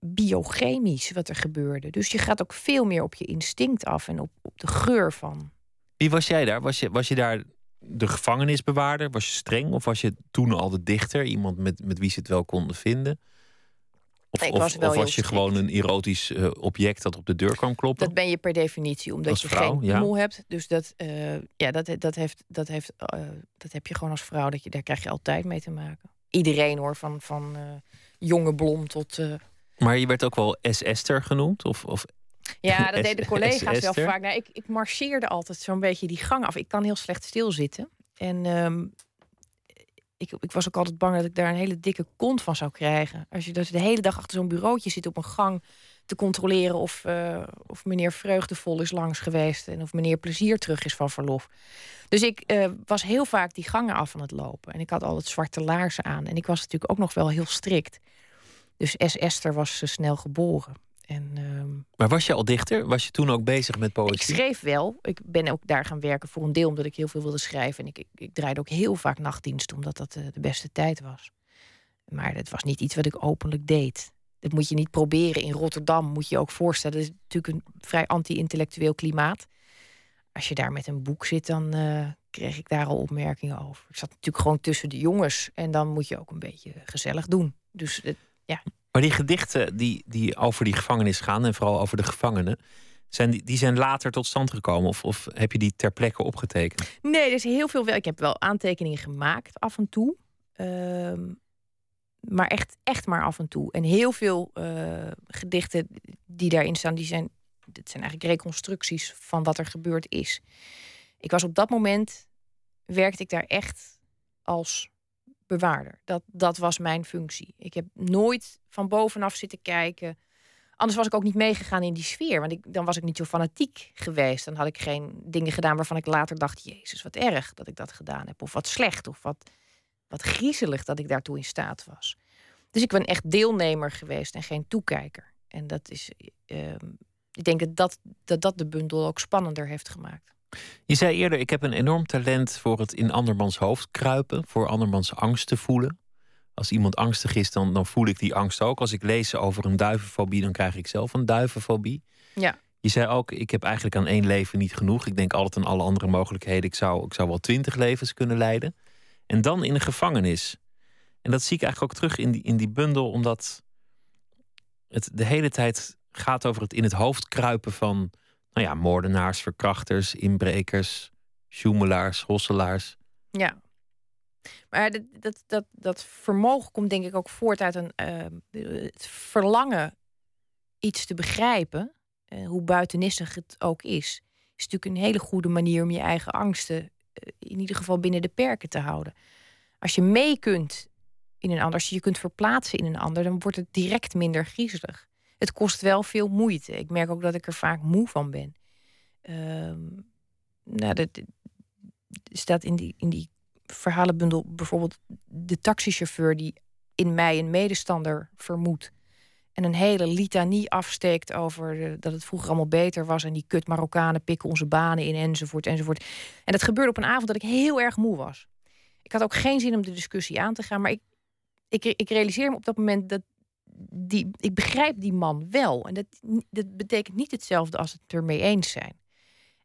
biochemisch wat er gebeurde. Dus je gaat ook veel meer op je instinct af en op, op de geur van. Wie was jij daar? Was je, was je daar de gevangenisbewaarder? Was je streng? Of was je toen al de dichter? Iemand met, met wie ze het wel konden vinden? Of, of- was of heel was je gewoon een erotisch eh, object dat op de deur kwam kloppen? Dat ben je per definitie, omdat Als je vrouw, geen ja. piemel hebt. Dus dat, eh, ja, dat, dat, heeft, dat, heeft, eh, dat heb je gewoon als vrouw. Dat je, daar krijg je altijd mee te maken. Iedereen hoor, van, van jonge blom tot. Maar je werd ook wel S-Esther genoemd? Of, of Ja, (laughs) dat deden collega's wel vaak. Nou, ik, ik marcheerde altijd zo'n beetje die gang af. Ik kan heel slecht stilzitten. En ehm, ik, ik was ook altijd bang dat ik daar een hele dikke kont van zou krijgen. Als je dus de hele dag achter zo'n bureautje zit op een gang te controleren of, eh, of meneer Vreugdevol is langs geweest en of meneer Plezier terug is van verlof. Dus ik eh, was heel vaak die gangen af aan het lopen. En ik had altijd zwarte laarzen aan. En ik was natuurlijk ook nog wel heel strikt. Dus S. Esther was eh, snel geboren. En ehm, Maar was je al dichter? Was je toen ook bezig met ik poëzie? schreef wel. Ik ben ook daar gaan werken voor een deel omdat ik heel veel wilde schrijven. En ik, ik, ik draaide ook heel vaak nachtdienst omdat dat eh, de beste tijd was. Maar het was niet iets wat ik openlijk deed. Dat moet je niet proberen. In Rotterdam moet je je ook voorstellen. Dat is natuurlijk een vrij anti-intellectueel klimaat. Als je daar met een boek zit, dan eh, kreeg ik daar al opmerkingen over. Ik zat natuurlijk gewoon tussen de jongens. En dan moet je ook een beetje gezellig doen. Dus het, Maar die gedichten die, die over die gevangenis gaan, en vooral over de gevangenen, zijn die, zijn later tot stand gekomen? Of, of heb je die ter plekke opgetekend? Nee, er is heel veel. Ik heb wel aantekeningen gemaakt af en toe. Ehm, maar echt, echt maar af en toe. En heel veel eh, gedichten die daarin staan, die zijn, dit zijn eigenlijk reconstructies van wat er gebeurd is. Ik was op dat moment, werkte ik daar echt als bewaarder. Dat, dat was mijn functie. Ik heb nooit van bovenaf zitten kijken. Anders was ik ook niet meegegaan in die sfeer. Want ik, dan was ik niet zo fanatiek geweest. Dan had ik geen dingen gedaan waarvan ik later dacht... Jezus, wat erg dat ik dat gedaan heb. Of wat slecht. Of wat, wat griezelig dat ik daartoe in staat was. Dus ik ben echt deelnemer geweest en geen toekijker. En dat is... ehm, ik denk dat dat, dat dat de bundel ook spannender heeft gemaakt. Je zei eerder, ik heb een enorm talent voor het in andermans hoofd kruipen, voor andermans angst te voelen. Als iemand angstig is, dan, dan voel ik die angst ook. Als ik lees over een duivenfobie, dan krijg ik zelf een duivenfobie. Ja. Je zei ook, ik heb eigenlijk aan één leven niet genoeg. Ik denk altijd aan alle andere mogelijkheden. Ik zou, ik zou wel twintig levens kunnen leiden. En dan in een gevangenis. En dat zie ik eigenlijk ook terug in die, in die bundel, omdat het de hele tijd gaat over het in het hoofd kruipen van nou ja, moordenaars, verkrachters, inbrekers, sjoemelaars, hosselaars. Ja. Maar dat, dat, dat, dat vermogen komt denk ik ook voort uit een, eh, het verlangen iets te begrijpen, eh, hoe buitenissig het ook is. Is natuurlijk een hele goede manier om je eigen angsten eh, in ieder geval binnen de perken te houden. Als je mee kunt in een ander, als je je kunt verplaatsen in een ander, dan wordt het direct minder griezelig. Het kost wel veel moeite. Ik merk ook dat ik er vaak moe van ben. Ehm, nou, dat, staat in die, in die verhalenbundel bijvoorbeeld de taxichauffeur die in mij een medestander vermoedt. En een hele litanie afsteekt over eh, dat het vroeger allemaal beter was. En die kut Marokkanen pikken onze banen in enzovoort enzovoort. En dat gebeurde op een avond dat ik heel erg moe was. Ik had ook geen zin om de discussie aan te gaan. Maar ik, ik, ik realiseer me op dat moment dat die, ik begrijp die man wel. En dat, dat betekent niet hetzelfde als het ermee eens zijn.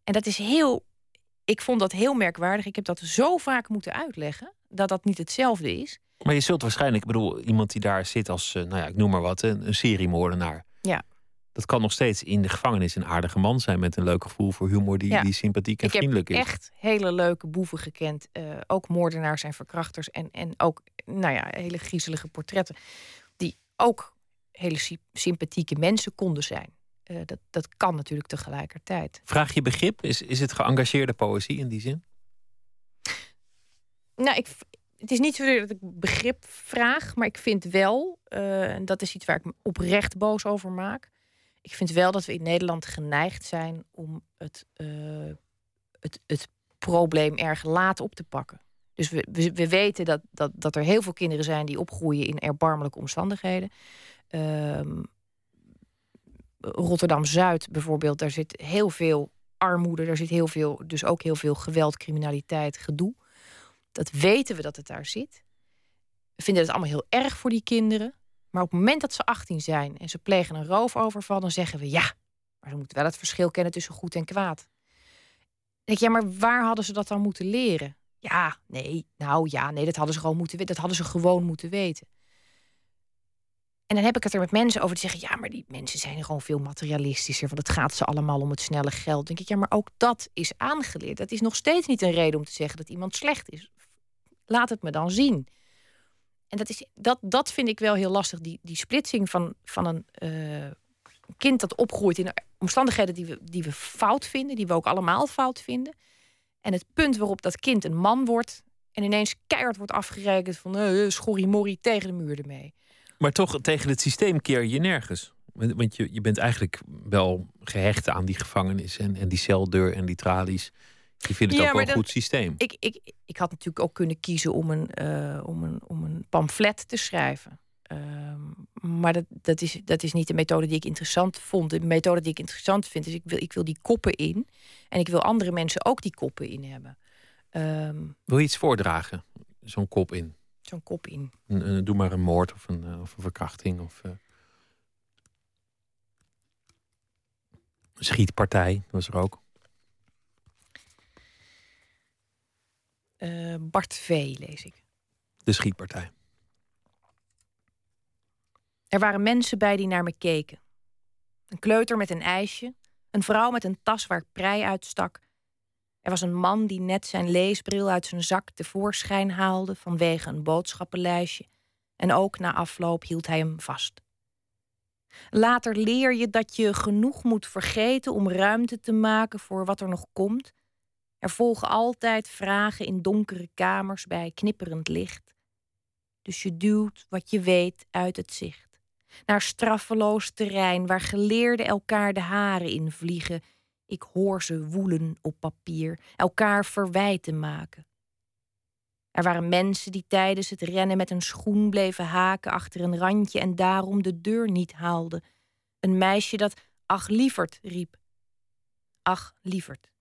En dat is heel ik vond dat heel merkwaardig. Ik heb dat zo vaak moeten uitleggen dat dat niet hetzelfde is. Maar je zult waarschijnlijk, ik bedoel, iemand die daar zit als, eh, nou ja, ik noem maar wat, een, een seriemoordenaar. Ja. Dat kan nog steeds in de gevangenis een aardige man zijn met een leuk gevoel voor humor die, Ja. die sympathiek en ik heb vriendelijk is. echt hele leuke boeven gekend. eh, ook moordenaars en verkrachters. En, en ook, nou ja, hele griezelige portretten. Ook hele sy- sympathieke mensen konden zijn. Eh, dat, dat kan natuurlijk tegelijkertijd. Vraag je begrip? Is, is het geëngageerde poëzie in die zin? Nou, ik, het is niet zozeer dat ik begrip vraag, maar ik vind wel, uh, en dat is iets waar ik me oprecht boos over maak. Ik vind wel dat we in Nederland geneigd zijn om het, uh, het, het probleem erg laat op te pakken. Dus we, we, we, weten dat, dat, dat er heel veel kinderen zijn die opgroeien in erbarmelijke omstandigheden. Uh, Rotterdam Zuid bijvoorbeeld, daar zit heel veel armoede, daar zit heel veel, dus ook heel veel geweld, criminaliteit, gedoe. Dat weten we dat het daar zit. We vinden het allemaal heel erg voor die kinderen. Maar op het moment dat ze 18 zijn en ze plegen een roofoverval, dan zeggen we ja, maar ze moeten wel het verschil kennen tussen goed en kwaad. Denk ja, maar waar hadden ze dat dan moeten leren? Ja, nee, nou ja, nee, dat hadden ze gewoon moeten weten. Dat hadden ze gewoon moeten weten. En dan heb ik het er met mensen over te zeggen: ja, maar die mensen zijn gewoon veel materialistischer. Want het gaat ze allemaal om het snelle geld. Denk ik, ja, maar ook dat is aangeleerd. Dat is nog steeds niet een reden om te zeggen dat iemand slecht is. Laat het me dan zien. En dat, is, dat, dat vind ik wel heel lastig. Die, die splitsing van, van een uh, kind dat opgroeit in omstandigheden die we, die we fout vinden, die we ook allemaal fout vinden. En het punt waarop dat kind een man wordt en ineens keihard wordt afgerekend van uh, schorrie morrie tegen de muur ermee. Maar toch, tegen het systeem keer je nergens. Want je, je bent eigenlijk wel gehecht aan die gevangenis en, en die celdeur en die tralies. Je vindt het ook wel een goed systeem. Ik, ik, ik had natuurlijk ook kunnen kiezen om een, uh, om een, om een pamflet te schrijven. Uh, maar dat, dat, is, dat is niet de methode die ik interessant vond. De methode die ik interessant vind is: ik wil, ik wil die koppen in. En ik wil andere mensen ook die koppen in hebben. Um, wil je iets voordragen? Zo'n kop in? zo'n kop in. doe maar een moord of een, uh, of een verkrachting of uh, een schietpartij, dat was er ook. Uh, Bart V. lees ik. De schietpartij. Er waren mensen bij die naar me keken. Een kleuter met een ijsje, een vrouw met een tas waar prei uitstak er was een man die net zijn leesbril uit zijn zak tevoorschijn haalde vanwege een boodschappenlijstje. En ook na afloop hield hij hem vast. Later leer je dat je genoeg moet vergeten om ruimte te maken voor wat er nog komt. Er volgen altijd vragen in donkere kamers bij knipperend licht. Dus je duwt wat je weet uit het zicht. Naar straffeloos terrein waar geleerden elkaar de haren invliegen ik hoor ze woelen op papier, elkaar verwijten maken. Er waren mensen die tijdens het rennen met een schoen bleven haken achter een randje en daarom de deur niet haalden. Een meisje dat ach lieverd riep. Ach lieverd.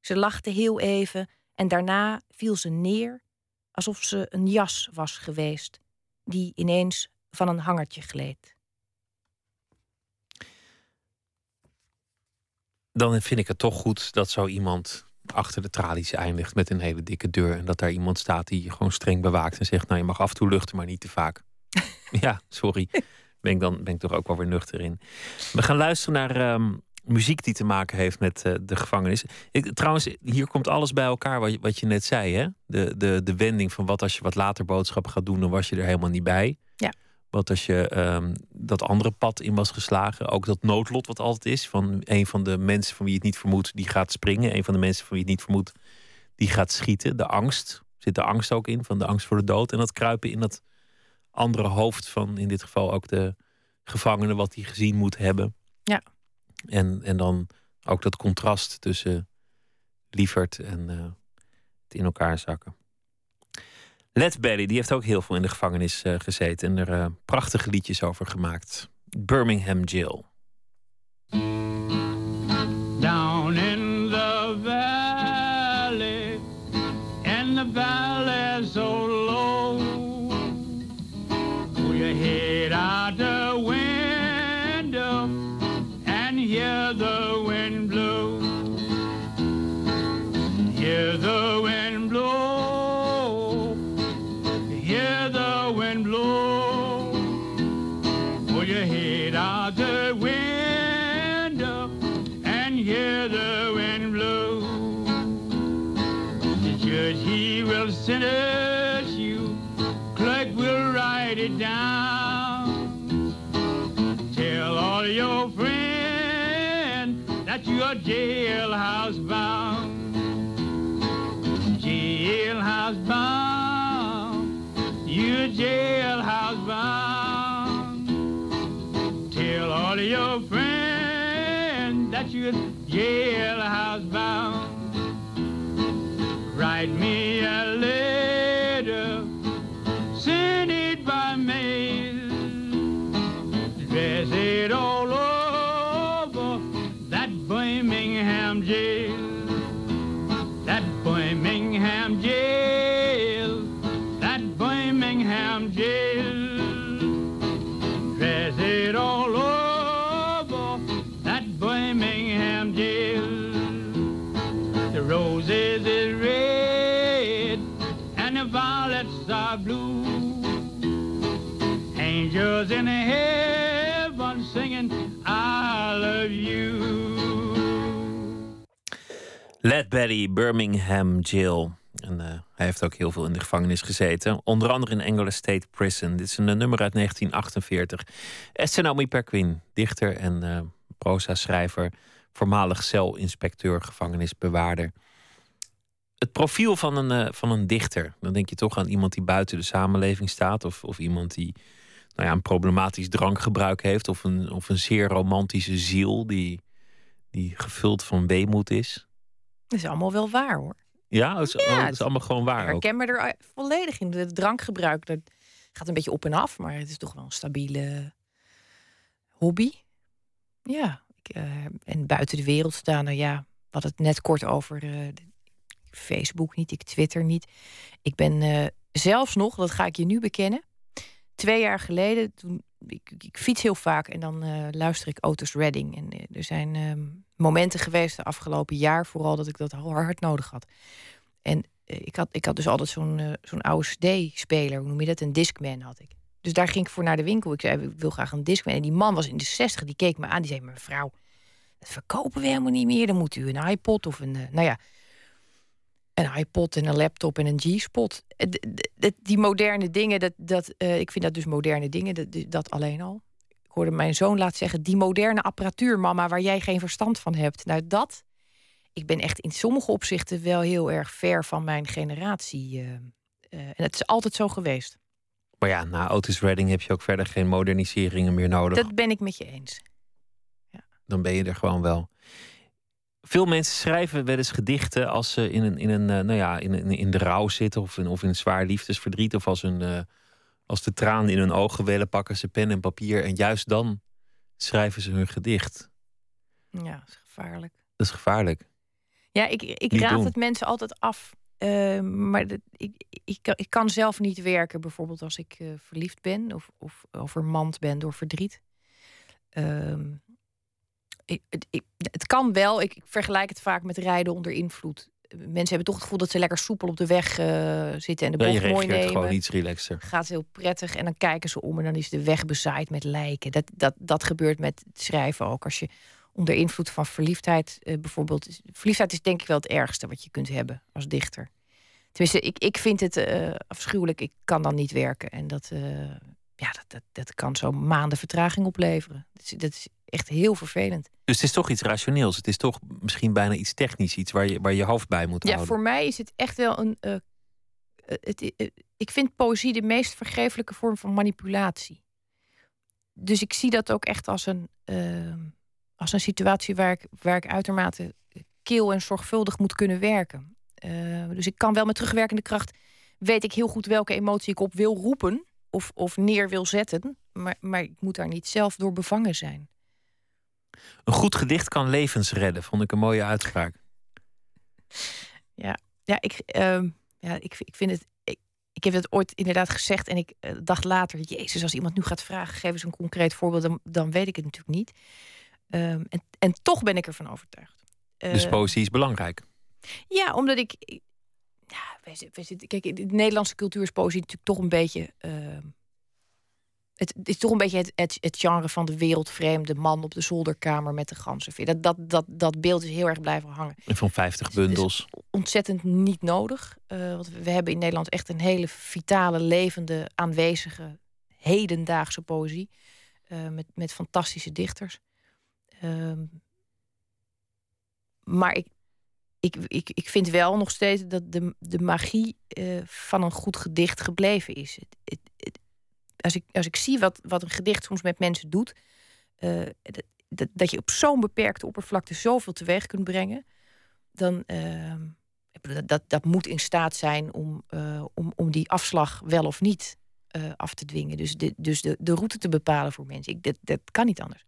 Ze lachte heel even en daarna viel ze neer alsof ze een jas was geweest, die ineens van een hangertje gleed. dan vind ik het toch goed dat zo iemand achter de tralies eindigt met een hele dikke deur. En dat daar iemand staat die je gewoon streng bewaakt en zegt: Nou, je mag af en toe luchten, maar niet te vaak. (laughs) ja, sorry. Ben ik dan ben ik toch ook wel weer nuchter in. We gaan luisteren naar ehm, muziek die te maken heeft met uh, de gevangenis. Ik, trouwens, hier komt alles bij elkaar wat je, wat je net zei. Hè? De, de, de wending van wat als je wat later boodschappen gaat doen, dan was je er helemaal niet bij. Wat als je um, dat andere pad in was geslagen. Ook dat noodlot wat altijd is. Van een van de mensen van wie je het niet vermoedt, die gaat springen. Een van de mensen van wie je het niet vermoedt, die gaat schieten. De angst. Zit de angst ook in, van de angst voor de dood. En dat kruipen in dat andere hoofd van in dit geval ook de gevangene, wat hij gezien moet hebben. Ja. En, en dan ook dat contrast tussen lieverd en uh, het in elkaar zakken. Led Belly, die heeft ook heel veel in de gevangenis uh, gezeten en er uh, prachtige liedjes over gemaakt. Birmingham Jail. Jailhouse bound. Jailhouse bound. you're jailhouse bound. Tell all your friends that you're jailhouse bound. Write me a letter, Led Belly, Birmingham Jail. En eh, hij heeft ook heel veel in de gevangenis gezeten. Onder andere in Angola State Prison. Dit is een eh, nummer uit 1948. Esther Naomi Perquin, dichter en eh proza-schrijver. Voormalig celinspecteur, gevangenisbewaarder. Het profiel van een, van een dichter. Dan denk je toch aan iemand die buiten de samenleving staat. Of, of iemand die nou ja, een problematisch drankgebruik heeft. Of een, of een zeer romantische ziel die, die gevuld van weemoed is. Dat is allemaal wel waar hoor. Ja, het is, Ja, oh, is allemaal gewoon Ik waar ook. herken me er eh, volledig in. Het drankgebruik dat gaat een beetje op en af, maar het is toch wel een stabiele hobby. Ja, ik, eh, en buiten de wereld staan, nou ja, we hadden het net kort over eh, Facebook niet, ik Twitter niet. Ik ben zelfs nog, dat ga ik je nu bekennen, twee jaar geleden, toen ik, ik, fiets heel vaak en dan eh, luister ik Otis Redding. En eh, er zijn ehm, momenten geweest de afgelopen jaar, vooral dat ik dat hard nodig had. En eh, ik, had, ik had dus altijd zo'n zo'n oude CD-speler, hoe noem je dat? Een Discman had ik. Dus daar ging ik voor naar de winkel. Ik zei, ik wil graag een Discman. En die man was in de 60, die keek me aan. Die zei, mevrouw, dat verkopen we helemaal niet meer. Dan moet u een iPod of een, nou ja, een iPod en een laptop en een G-spot. Eh, Die moderne dingen, dat, dat, eh, ik vind dat dus moderne dingen, dat, dat alleen al. Ik hoorde mijn zoon laat zeggen, die moderne apparatuur, mama, waar jij geen verstand van hebt. Nou, dat, ik ben echt in sommige opzichten wel heel erg ver van mijn generatie. eh, en het is altijd zo geweest. Maar ja, na Otis Redding heb je ook verder geen moderniseringen meer nodig. Dat ben ik met je eens. Dan ben je er gewoon wel. Veel mensen schrijven wel eens gedichten als ze in, een, in, een, eh, nou ja, in, een- in de rouw zitten of in, of in een zwaar liefdesverdriet. Of als, een, eh, als de tranen in hun ogen wellen, pakken ze pen en papier. En juist dan schrijven ze hun gedicht. Ja, dat is gevaarlijk. Dat is gevaarlijk. Ja, ik, ik Niet raad doen. het mensen altijd af. Eh, maar ik, ik, kan, ik kan zelf niet werken, bijvoorbeeld als ik verliefd ben of, of overmand ben door verdriet. Ehm, ik, het, ik- het kan wel, ik, ik vergelijk het vaak met rijden onder invloed. Mensen hebben toch het gevoel dat ze lekker soepel op de weg eh, zitten en de Ja, bocht mooi reageert nemen. gewoon iets relaxer. Gaat heel prettig en dan kijken ze om en dan is de weg bezaaid met lijken. Dat, dat, dat gebeurt met het schrijven ook. Als je onder invloed van verliefdheid eh, bijvoorbeeld. Verliefdheid is denk ik wel het ergste wat je kunt hebben als dichter. Tenminste, ik, ik vind het eh, afschuwelijk. Ik kan dan niet werken. En dat, ja, dat, dat, dat kan zo maanden vertraging opleveren. Dat is, dat is echt heel vervelend. Dus het is toch iets rationeels. Het is toch misschien bijna iets technisch. Iets waar je, waar je hoofd bij moet Ja, houden. voor mij is het echt wel een. eh, eh, het, eh, ik vind poëzie de meest vergeeflijke vorm van manipulatie. Dus ik zie dat ook echt als een, eh, als een situatie waar ik, waar ik uitermate keel en zorgvuldig moet kunnen werken. Dus ik kan wel met terugwerkende kracht. Weet ik heel goed welke emotie ik op wil roepen. Of, of neer wil zetten. Maar, maar ik moet daar niet zelf door bevangen zijn. Een goed gedicht kan levens redden. Vond ik een mooie uitspraak. Ja, ik, ehm, ja, ik, ik vind het. Ik, ik heb het ooit inderdaad gezegd en ik eh, dacht later: Jezus, als iemand nu gaat vragen, geef eens een concreet voorbeeld, dan, dan weet ik het natuurlijk niet. Ehm, en, en toch ben ik ervan overtuigd. Dus Eh, poëzie is belangrijk. Ja, omdat ik. Ja, wij, wij zitten, kijk, in de Nederlandse cultuur is poëzie natuurlijk toch een beetje. Het, het is toch een beetje het, het, het genre van de wereldvreemde man op de zolderkamer met de ganzenveer. Dat, dat, dat, dat beeld is heel erg blijven hangen En van 50 Dus- dus- bundels. ontzettend niet nodig. Eh, want we hebben in Nederland echt een hele vitale, levende, aanwezige, hedendaagse poëzie. eh, met, met fantastische dichters. Ehm, maar ik, ik, ik, ik vind wel nog steeds dat de, de magie eh, van een goed gedicht gebleven is. Het, het- als, ik, als ik zie wat, wat een gedicht soms met mensen doet, eh, dat, je op zo'n beperkte oppervlakte zoveel teweeg kunt brengen, dan ehm, dat, dat, dat moet in staat zijn om, eh, om, om die afslag wel of niet eh, af te dwingen. Dus, de, dus de, de route te bepalen voor mensen. Ik, dat, dat kan niet anders.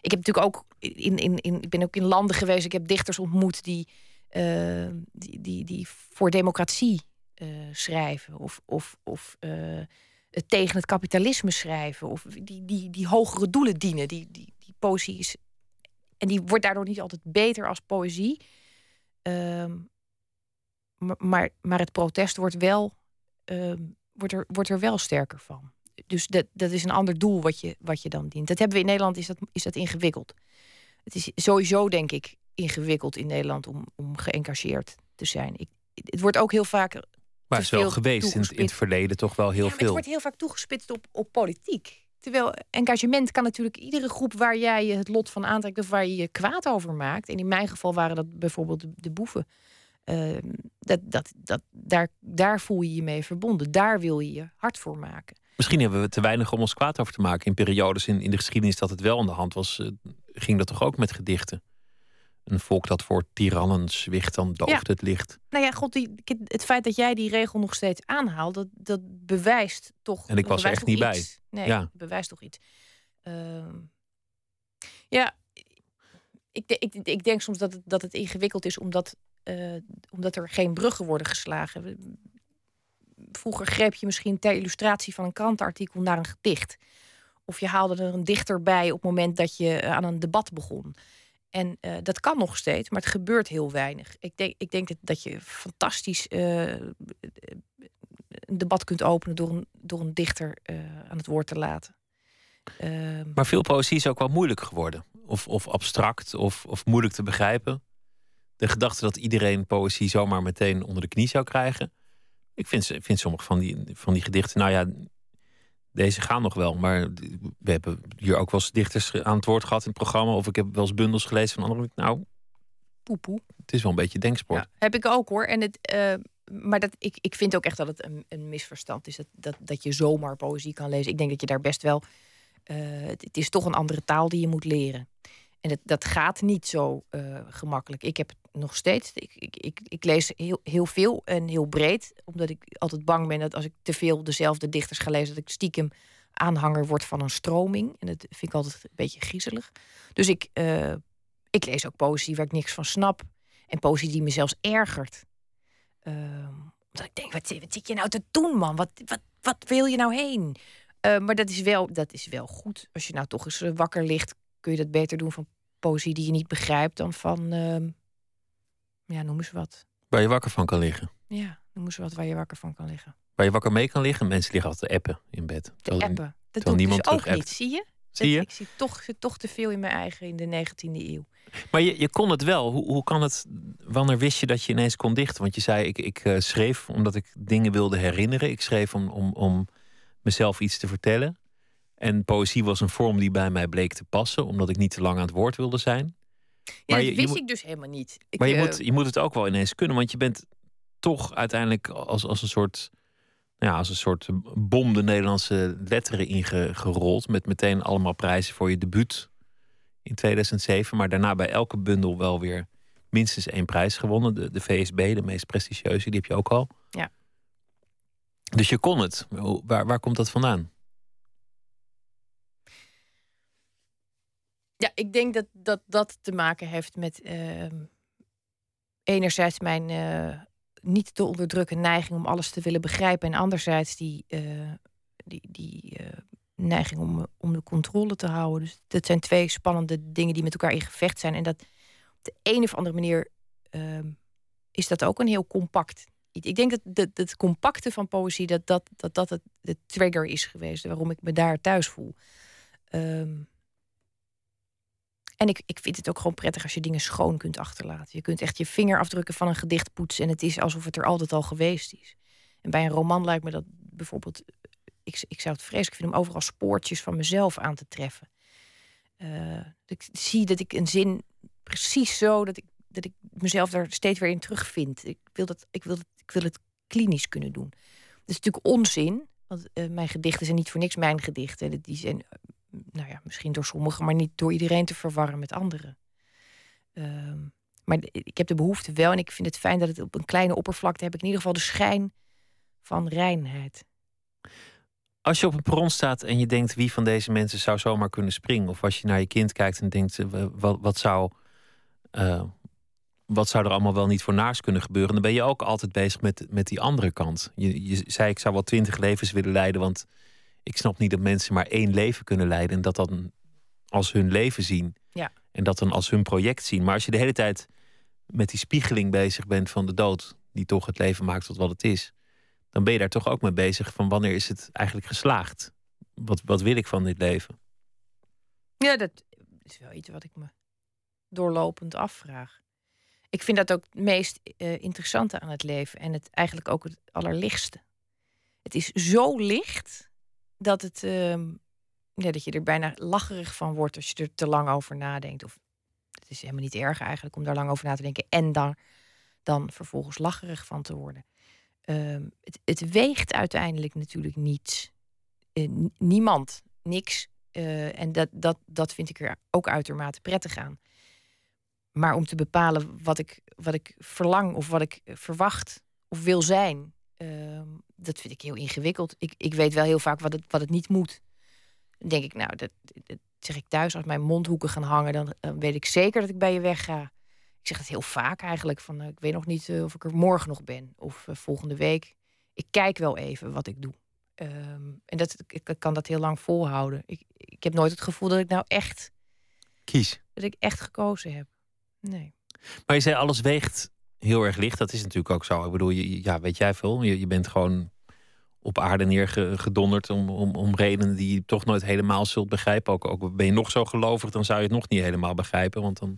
Ik heb natuurlijk ook in, in, in, ik ben ook in landen geweest. Ik heb dichters ontmoet die, eh, die, die, die voor democratie schrijven. Of, of, of eh, tegen het kapitalisme schrijven. Of die, die, die hogere doelen dienen. Die, die, die poëzie is. En die wordt daardoor niet altijd beter als poëzie. Ehm, maar, maar, het protest wordt, wel, ehm, wordt, er, wordt er wel sterker van. Dus dat, dat is een ander doel wat je, wat je dan dient. Dat hebben we in Nederland, is dat, is dat ingewikkeld. Het is sowieso, denk ik, ingewikkeld in Nederland om, om geëngageerd te zijn. Ik, het wordt ook heel vaak. Maar het is wel veel geweest in, het- in het toegespitst. verleden toch wel heel Ja, maar het veel. wordt heel vaak toegespitst op, op politiek. Terwijl engagement kan natuurlijk iedere groep waar jij je het lot van aantrekt of waar je je kwaad over maakt. En in mijn geval waren dat bijvoorbeeld de, de boeven. Ehm, dat, dat, dat, daar, daar voel je je mee verbonden. Daar wil je je hard voor maken. Misschien hebben we te weinig om ons kwaad over te maken. In periodes in, in de geschiedenis dat het wel aan de hand was, eh, ging dat toch ook met gedichten. Een volk dat voor tirannen zwicht, dan dooft Ja. het licht. Nou ja, god, die, het feit dat jij die regel nog steeds aanhaalt, dat, dat bewijst toch. En ik was er echt niet bij. Nee, Ja. het bewijst toch iets. Ehm, ja, ik, ik, ik denk soms dat het, dat het ingewikkeld is omdat, eh, omdat er geen bruggen worden geslagen. Vroeger greep je misschien ter illustratie van een krantenartikel naar een gedicht. Of je haalde er een dichter bij op het moment dat je aan een debat begon. En eh, dat kan nog steeds, maar het gebeurt heel weinig. Ik denk, ik denk dat, dat je fantastisch eh, een debat kunt openen door een, door een dichter eh, aan het woord te laten. Ehm, Maar veel poëzie is ook wel moeilijk geworden. Of, of abstract, of, of moeilijk te begrijpen. De gedachte dat iedereen poëzie zomaar meteen onder de knie zou krijgen. Ik vind, vind sommige van die, van die gedichten, nou ja, deze gaan nog wel. Maar we hebben hier ook wel eens dichters aan het woord gehad in het programma. Of ik heb wel eens bundels gelezen van anderen. Nou, poepoe. het is wel een beetje denksport. Ja, heb ik ook hoor. En het, eh, maar dat, ik, ik vind ook echt dat het een, een misverstand is. Dat, dat, dat je zomaar poëzie kan lezen. Ik denk dat je daar best wel. eh, het, het is toch een andere taal die je moet leren. En dat, dat gaat niet zo eh, gemakkelijk. Ik heb het nog steeds. Ik, ik, ik, ik lees heel, heel veel en heel breed. Omdat ik altijd bang ben dat als ik te veel dezelfde dichters ga lezen, dat ik stiekem aanhanger word van een stroming. En dat vind ik altijd een beetje griezelig. Dus ik, eh, ik lees ook poëzie waar ik niks van snap. En poëzie die me zelfs ergert. Ehm, omdat ik denk, wat, zit- je nou te doen, man? Wat, wat, wat wil je nou heen? Eh, maar dat is, wel, dat is wel goed. Als je nou toch eens wakker ligt, kun je dat beter doen van poëzie die je niet begrijpt dan van, ehm, ja, noem eens wat. Waar je wakker van kan liggen. Ja, noem eens wat waar je wakker van kan liggen. Waar je wakker mee kan liggen. Mensen liggen altijd te appen in bed. Te Terwijl- appen. Dat terwijl doe ik niemand dus ook niet, zie je? Zie je? Dat- Ik zie toch, toch te veel in mijn eigen in de 19e eeuw. Maar je, je kon het wel. Hoe, hoe kan het? Wanneer wist je dat je ineens kon dichten? Want je zei, ik, ik eh, schreef omdat ik dingen wilde herinneren. Ik schreef om, om, om mezelf iets te vertellen. En poëzie was een vorm die bij mij bleek te passen, omdat ik niet te lang aan het woord wilde zijn. Ja, Maar dat je- je wist moet- ik dus helemaal niet. Ik, maar je, eh, moet, je moet het ook wel ineens kunnen, want je bent toch uiteindelijk als, als een soort. Ja, als een soort bom de Nederlandse letteren ingerold. Met meteen allemaal prijzen voor je debuut in 2007. Maar daarna bij elke bundel wel weer minstens één prijs gewonnen. De, de VSB, de meest prestigieuze, die heb je ook al. Ja. Dus je kon het. Waar, waar komt dat vandaan? Ja, ik denk dat dat, dat te maken heeft met ehm, enerzijds mijn eh, niet te onderdrukken neiging om alles te willen begrijpen. En anderzijds die, eh, die, die eh, neiging om, om de controle te houden. Dus dat zijn twee spannende dingen die met elkaar in gevecht zijn. En dat op de een of andere manier ehm, is dat ook een heel compact. Ik denk dat het, het compacte van poëzie, dat dat, dat, dat het, de trigger is geweest waarom ik me daar thuis voel. Ehm, en ik, ik vind het ook gewoon prettig als je dingen schoon kunt achterlaten. Je kunt echt je vinger afdrukken van een gedicht poetsen en het is alsof het er altijd al geweest is. En bij een roman lijkt me dat bijvoorbeeld. Ik, ik zou het vreselijk vinden om overal spoortjes van mezelf aan te treffen. Eh, ik zie dat ik een zin precies zo, dat ik dat ik mezelf daar steeds weer in terugvind. Ik wil, dat, ik wil, het, ik wil het klinisch kunnen doen. Dat is natuurlijk onzin, want eh, mijn gedichten zijn niet voor niks mijn gedichten. Die zijn, nou ja, misschien door sommigen, maar niet door iedereen te verwarren met anderen. Ehm, maar ik heb de behoefte wel en ik vind het fijn dat het op een kleine oppervlakte heb ik in ieder geval de schijn van reinheid. Als je op een perron staat en je denkt wie van deze mensen zou zomaar kunnen springen, of als je naar je kind kijkt en denkt eh, wat, wat zou, uh, wat zou er allemaal wel niet voor naars kunnen gebeuren, dan ben je ook altijd bezig met, met die andere kant. Je, je zei ik zou wel twintig levens willen leiden, want ik snap niet dat mensen maar één leven kunnen leiden en dat dan als hun leven zien. Ja. En dat dan als hun project zien. Maar als je de hele tijd met die spiegeling bezig bent van de dood, die toch het leven maakt tot wat het is, dan ben je daar toch ook mee bezig van wanneer is het eigenlijk geslaagd? Wat, wat wil ik van dit leven? Ja, dat is wel iets wat ik me doorlopend afvraag. Ik vind dat ook het meest uh, interessante aan het leven en het eigenlijk ook het allerlichtste. Het is zo licht dat, het, uh, ja, dat je er bijna lacherig van wordt als je er te lang over nadenkt. Of het is helemaal niet erg eigenlijk om daar lang over na te denken en dan, dan vervolgens lacherig van te worden. Uh, het, het, weegt uiteindelijk natuurlijk niets. Uh, niemand, niks. Uh, en dat, dat, dat vind ik er ook uitermate prettig aan. Maar om te bepalen wat ik, wat ik verlang of wat ik verwacht of wil zijn, ehm, dat vind ik heel ingewikkeld. Ik, ik weet wel heel vaak wat het, wat het niet moet. Dan denk ik, nou, dat, dat zeg ik thuis, als mijn mondhoeken gaan hangen, dan, dan weet ik zeker dat ik bij je wegga. Ik zeg het heel vaak eigenlijk, van uh, ik weet nog niet uh, of ik er morgen nog ben of uh, volgende week. Ik kijk wel even wat ik doe. Um, en dat, ik, ik, kan dat heel lang volhouden. Ik, ik heb nooit het gevoel dat ik nou echt... Kies. Dat ik echt gekozen heb. Nee. Maar je zei alles weegt heel erg licht. Dat is natuurlijk ook zo. Ik bedoel, je, ja, weet jij veel. Je, je bent gewoon op aarde neergedonderd om, om, om redenen die je toch nooit helemaal zult begrijpen. Ook, ook ben je nog zo gelovig, dan zou je het nog niet helemaal begrijpen. Want dan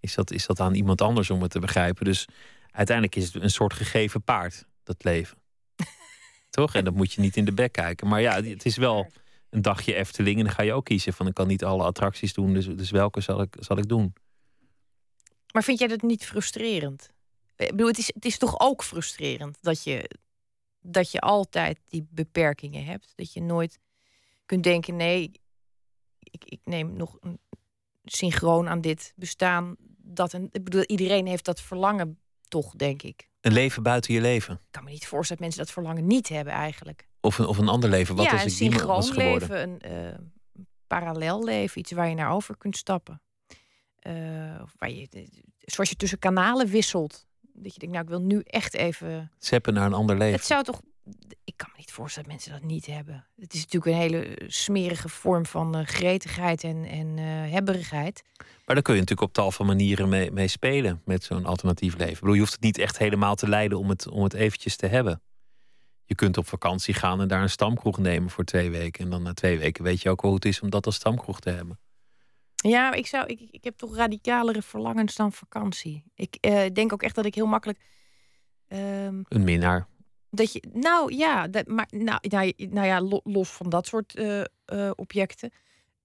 is dat, is dat aan iemand anders om het te begrijpen. Dus uiteindelijk is het een soort gegeven paard, dat leven. (laughs) Toch? En dat moet je niet in de bek kijken. Maar ja, het is wel een dagje Efteling. En dan ga je ook kiezen van ik kan niet alle attracties doen. Dus, dus welke zal ik, zal ik doen? Maar vind jij dat niet frustrerend? Ik bedoel, het is, het is toch ook frustrerend dat je, dat je altijd die beperkingen hebt. Dat je nooit kunt denken, nee, ik, ik neem nog een synchroon aan dit bestaan. Dat een, ik bedoel, iedereen heeft dat verlangen toch, denk ik. Een leven buiten je leven. Ik kan me niet voorstellen dat mensen dat verlangen niet hebben eigenlijk. Of een, of een ander leven. Wat ja, als een ik iemand was synchroon geworden? leven, een uh, parallel leven, iets waar je naar over kunt stappen. Uh, waar je, zoals je tussen kanalen wisselt. Dat je denkt, nou, ik wil nu echt even. Zeppen naar een ander leven. Het zou toch. Ik kan me niet voorstellen dat mensen dat niet hebben. Het is natuurlijk een hele smerige vorm van uh, gretigheid en, en uh, hebberigheid. Maar daar kun je natuurlijk op tal van manieren mee, mee spelen met zo'n alternatief leven. Ik bedoel, je hoeft het niet echt helemaal te leiden om het, om het eventjes te hebben. Je kunt op vakantie gaan en daar een stamkroeg nemen voor twee weken. En dan na twee weken weet je ook wel hoe het is om dat als stamkroeg te hebben. Ja, ik, zou, ik, ik heb toch radicalere verlangens dan vakantie. Ik uh, denk ook echt dat ik heel makkelijk. Um, een minnaar. Dat je, nou ja, dat, maar nou, nou, nou ja, los van dat soort uh, uh, objecten.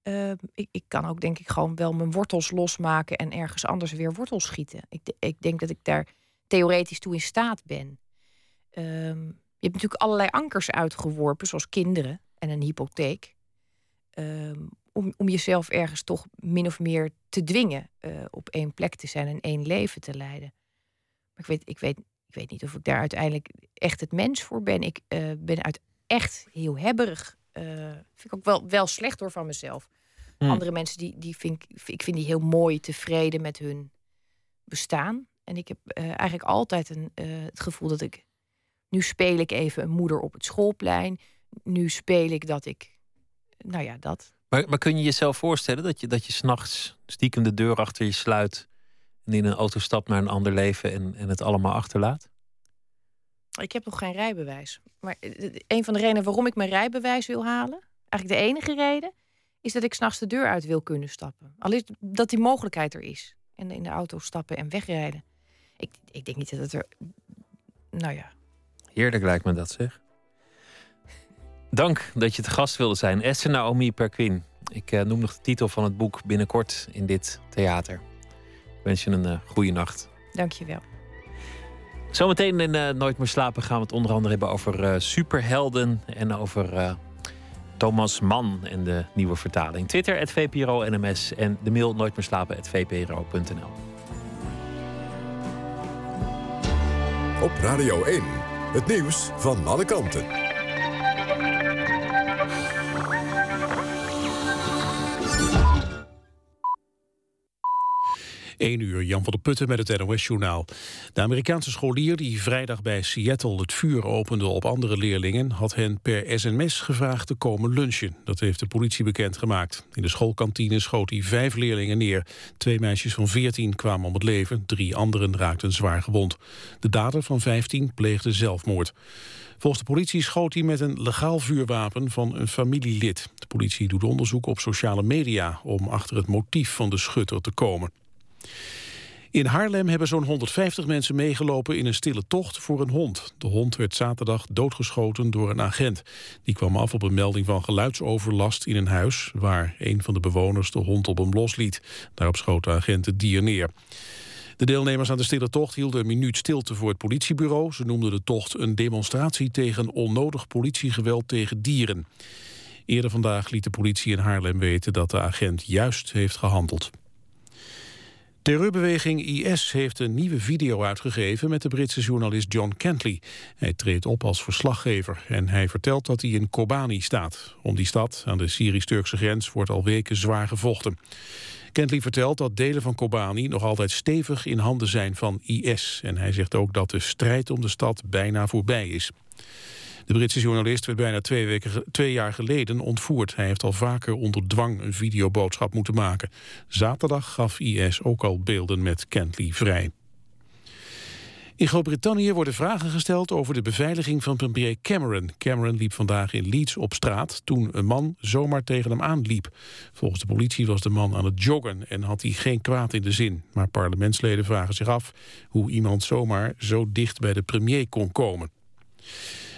Uh, ik, ik kan ook denk ik gewoon wel mijn wortels losmaken en ergens anders weer wortels schieten. Ik, ik denk dat ik daar theoretisch toe in staat ben. Um, je hebt natuurlijk allerlei ankers uitgeworpen, zoals kinderen en een hypotheek. Um, om, om jezelf ergens toch min of meer te dwingen uh, op één plek te zijn en één leven te leiden. Maar ik weet, ik weet, ik weet niet of ik daar uiteindelijk echt het mens voor ben. Ik uh, ben uit echt heel hebberig. Uh, vind ik ook wel, wel slecht door van mezelf. Hmm. Andere mensen die, die vind ik, ik vind die heel mooi, tevreden met hun bestaan. En ik heb eigenlijk altijd een, het gevoel dat ik. Nu speel ik even een moeder op het schoolplein. Nu speel ik dat ik. Nou ja, dat. Maar, maar kun je jezelf voorstellen dat je, dat je s'nachts stiekem de deur achter je sluit en in een auto stapt naar een ander leven en, en het allemaal achterlaat? Ik heb nog geen rijbewijs. Maar een van de redenen waarom ik mijn rijbewijs wil halen, eigenlijk de enige reden, is dat ik s'nachts de deur uit wil kunnen stappen. Al is dat die mogelijkheid er is. En in de auto stappen en wegrijden. Ik, ik denk niet dat het er. Nou ja. Heerlijk lijkt me dat zeg. Dank dat je te gast wilde zijn. Esther Naomi Perquin. Ik uh, noem nog de titel van het boek binnenkort in dit theater. wens je een uh, goede nacht. Dankjewel. Zometeen in uh, Nooit meer slapen gaan we het onder andere hebben over uh, superhelden en over uh, Thomas Mann en de nieuwe vertaling. Twitter, VPRO NMS en de mail nooit meer slapen, vpro.nl. Op Radio 1, het nieuws van alle kanten. Thank you. 1 uur, Jan van der Putten met het NOS-journaal. De Amerikaanse scholier die vrijdag bij Seattle het vuur opende op andere leerlingen... had hen per sms gevraagd te komen lunchen. Dat heeft de politie bekendgemaakt. In de schoolkantine schoot hij vijf leerlingen neer. Twee meisjes van 14 kwamen om het leven, drie anderen raakten zwaar gewond. De dader van 15 pleegde zelfmoord. Volgens de politie schoot hij met een legaal vuurwapen van een familielid. De politie doet onderzoek op sociale media om achter het motief van de schutter te komen. In Haarlem hebben zo'n 150 mensen meegelopen in een stille tocht voor een hond. De hond werd zaterdag doodgeschoten door een agent. Die kwam af op een melding van geluidsoverlast in een huis... waar een van de bewoners de hond op hem losliet. Daarop schoot de agent het dier neer. De deelnemers aan de stille tocht hielden een minuut stilte voor het politiebureau. Ze noemden de tocht een demonstratie tegen onnodig politiegeweld tegen dieren. Eerder vandaag liet de politie in Haarlem weten dat de agent juist heeft gehandeld. Terreurbeweging IS heeft een nieuwe video uitgegeven met de Britse journalist John Kentley. Hij treedt op als verslaggever en hij vertelt dat hij in Kobani staat. Om die stad aan de Syrisch-Turkse grens wordt al weken zwaar gevochten. Kentley vertelt dat delen van Kobani nog altijd stevig in handen zijn van IS. En hij zegt ook dat de strijd om de stad bijna voorbij is. De Britse journalist werd bijna twee, weken, jaar geleden ontvoerd. Hij heeft al vaker onder dwang een videoboodschap moeten maken. Zaterdag gaf IS ook al beelden met Kentley vrij. In Groot-Brittannië worden vragen gesteld over de beveiliging van premier Cameron. Cameron liep vandaag in Leeds op straat toen een man zomaar tegen hem aanliep. Volgens de politie was de man aan het joggen en had hij geen kwaad in de zin. Maar parlementsleden vragen zich af hoe iemand zomaar zo dicht bij de premier kon komen.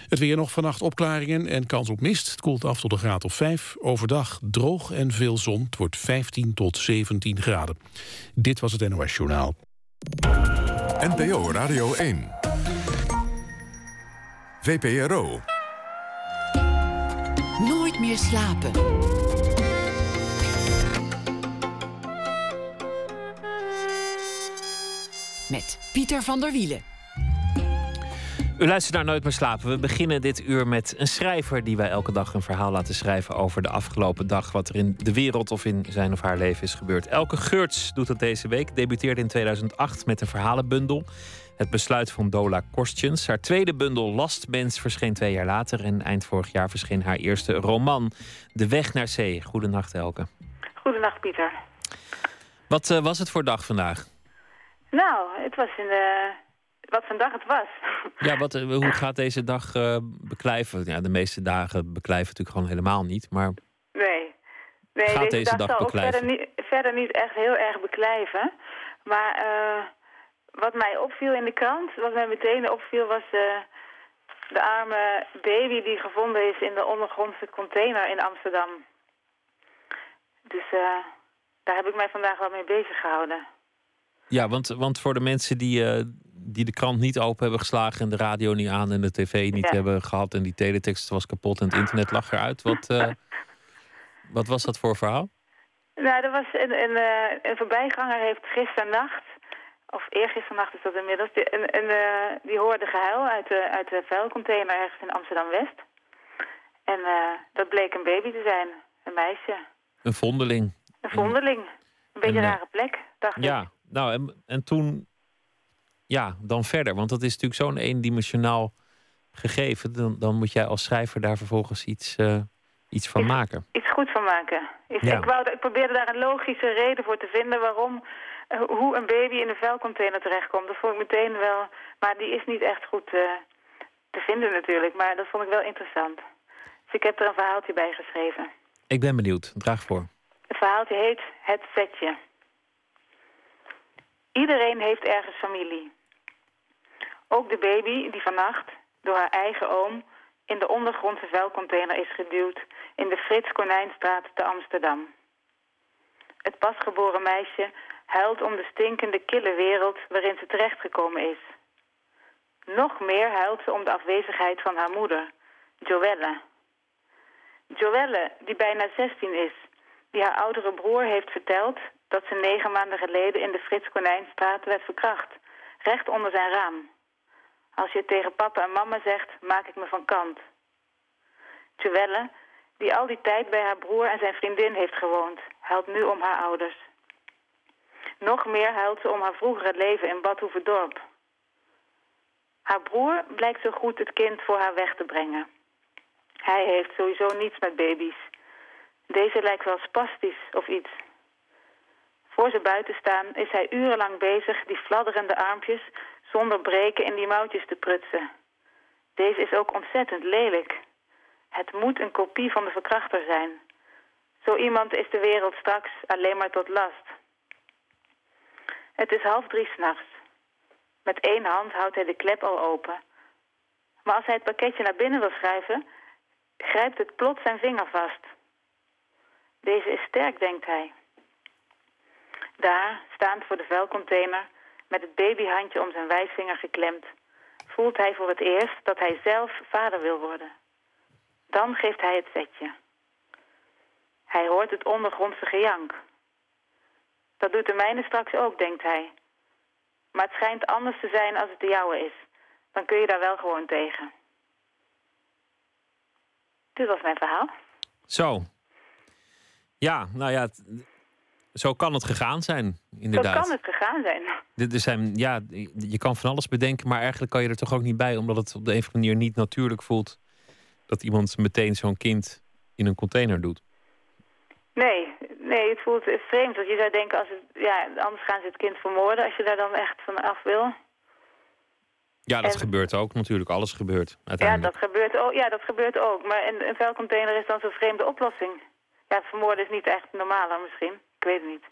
Het weer nog vannacht opklaringen en kans op mist. Het koelt af tot een graad of 5. Overdag droog en veel zon. Het wordt 15 tot 17 graden. Dit was het NOS Journaal. NPO Radio 1. VPRO. Nooit meer slapen. Met Pieter van der Wielen. U luistert naar Nooit meer slapen. We beginnen dit uur met een schrijver die wij elke dag een verhaal laten schrijven over de afgelopen dag. Wat er in de wereld of in zijn of haar leven is gebeurd. Elke Geurts doet dat deze week. Debuteerde in 2008 met een verhalenbundel. Het besluit van Dola Kostjens. Haar tweede bundel Lastmens verscheen twee jaar later. En eind vorig jaar verscheen haar eerste roman De Weg naar Zee. Goedenacht Elke. Goedenacht Pieter. Wat uh, was het voor dag vandaag? Nou, het was een... Uh wat voor dag het was. Ja, wat, eh, hoe gaat deze dag uh, beklijven? Ja, de meeste dagen beklijven natuurlijk gewoon helemaal niet, maar... Nee. nee gaat deze, dag, dag beklijven? Verder niet, verder niet echt heel erg beklijven. Maar uh, wat mij opviel in de krant, wat mij meteen opviel, was de arme baby die gevonden is in de ondergrondse container in Amsterdam. Dus daar heb ik mij vandaag wel mee bezig gehouden. Ja, want, want voor de mensen die, die de krant niet open hebben geslagen en de radio niet aan en de tv niet hebben gehad en die teletext was kapot en het internet lag eruit. Wat, uh, (laughs) wat was dat voor verhaal? Nou, er was een, een, eh, een voorbijganger heeft gisternacht, of eergisternacht is dat inmiddels, die, een, een, uh, die hoorde gehuil uit de, uit de vuilcontainer ergens in Amsterdam-West. En dat bleek een baby te zijn, een meisje. Een vondeling. Een vondeling. Een beetje een rare plek, dacht ik. Ja, nou en, en toen ja, dan verder. Want dat is natuurlijk zo'n eendimensionaal gegeven. Dan, dan moet jij als schrijver daar vervolgens iets, uh, iets van maken. Iets goed van maken. Ik, ik, wou, ik probeerde daar een logische reden voor te vinden waarom, uh, hoe een baby in een vuilcontainer terechtkomt. Dat vond ik meteen wel, maar die is niet echt goed uh, te vinden natuurlijk. Maar dat vond ik wel interessant. Dus ik heb er een verhaaltje bij geschreven. Ik ben benieuwd. Draag voor. Het verhaaltje heet Het Vetje. Iedereen heeft ergens familie. Ook de baby die vannacht door haar eigen oom in de ondergrondse vuilcontainer is geduwd in de Frits Konijnstraat te Amsterdam. Het pasgeboren meisje huilt om de stinkende, kille wereld waarin ze terechtgekomen is. Nog meer huilt ze om de afwezigheid van haar moeder, Joelle. Joelle, die bijna 16 is, die haar oudere broer heeft verteld dat ze negen maanden geleden in de Frits Konijnstraat werd verkracht, recht onder zijn raam. Als je tegen papa en mama zegt, maak ik me van kant. Joelle, die al die tijd bij haar broer en zijn vriendin heeft gewoond, huilt nu om haar ouders. Nog meer huilt ze om haar vroegere leven in Badhoevedorp. Haar broer blijkt zo goed het kind voor haar weg te brengen. Hij heeft sowieso niets met baby's. Deze lijkt wel spastisch of iets. Voor ze buiten staan is hij urenlang bezig die fladderende armpjes zonder breken in die mouwtjes te prutsen. Deze is ook ontzettend lelijk. Het moet een kopie van de verkrachter zijn. Zo iemand is de wereld straks alleen maar tot last. Het is half drie s'nachts. Met één hand houdt hij de klep al open. Maar als hij het pakketje naar binnen wil schuiven, grijpt het plots zijn vinger vast. Deze is sterk, denkt hij. Daar, staand voor de vuilcontainer, met het babyhandje om zijn wijsvinger geklemd, voelt hij voor het eerst dat hij zelf vader wil worden. Dan geeft hij het zetje. Hij hoort het ondergrondse gejank. Dat doet de mijne straks ook, denkt hij. Maar het schijnt anders te zijn als het de jouwe is. Dan kun je daar wel gewoon tegen. Dit was mijn verhaal. Zo. Ja, nou ja, zo kan het gegaan zijn, inderdaad. Zo kan het gegaan zijn. Er zijn, ja, je kan van alles bedenken, maar eigenlijk kan je er toch ook niet bij, omdat het op de een of andere manier niet natuurlijk voelt dat iemand meteen zo'n kind in een container doet. Nee, nee, het voelt vreemd. Want je zou denken, als het, ja, anders gaan ze het kind vermoorden als je daar dan echt van af wil. Ja, dat En- gebeurt ook natuurlijk. Alles gebeurt Ja, uiteindelijk. dat gebeurt ook. Ja, dat gebeurt ook. Maar een, een vuilcontainer is dan zo'n vreemde oplossing. Ja, vermoorden is niet echt normaler misschien. Ik weet het niet.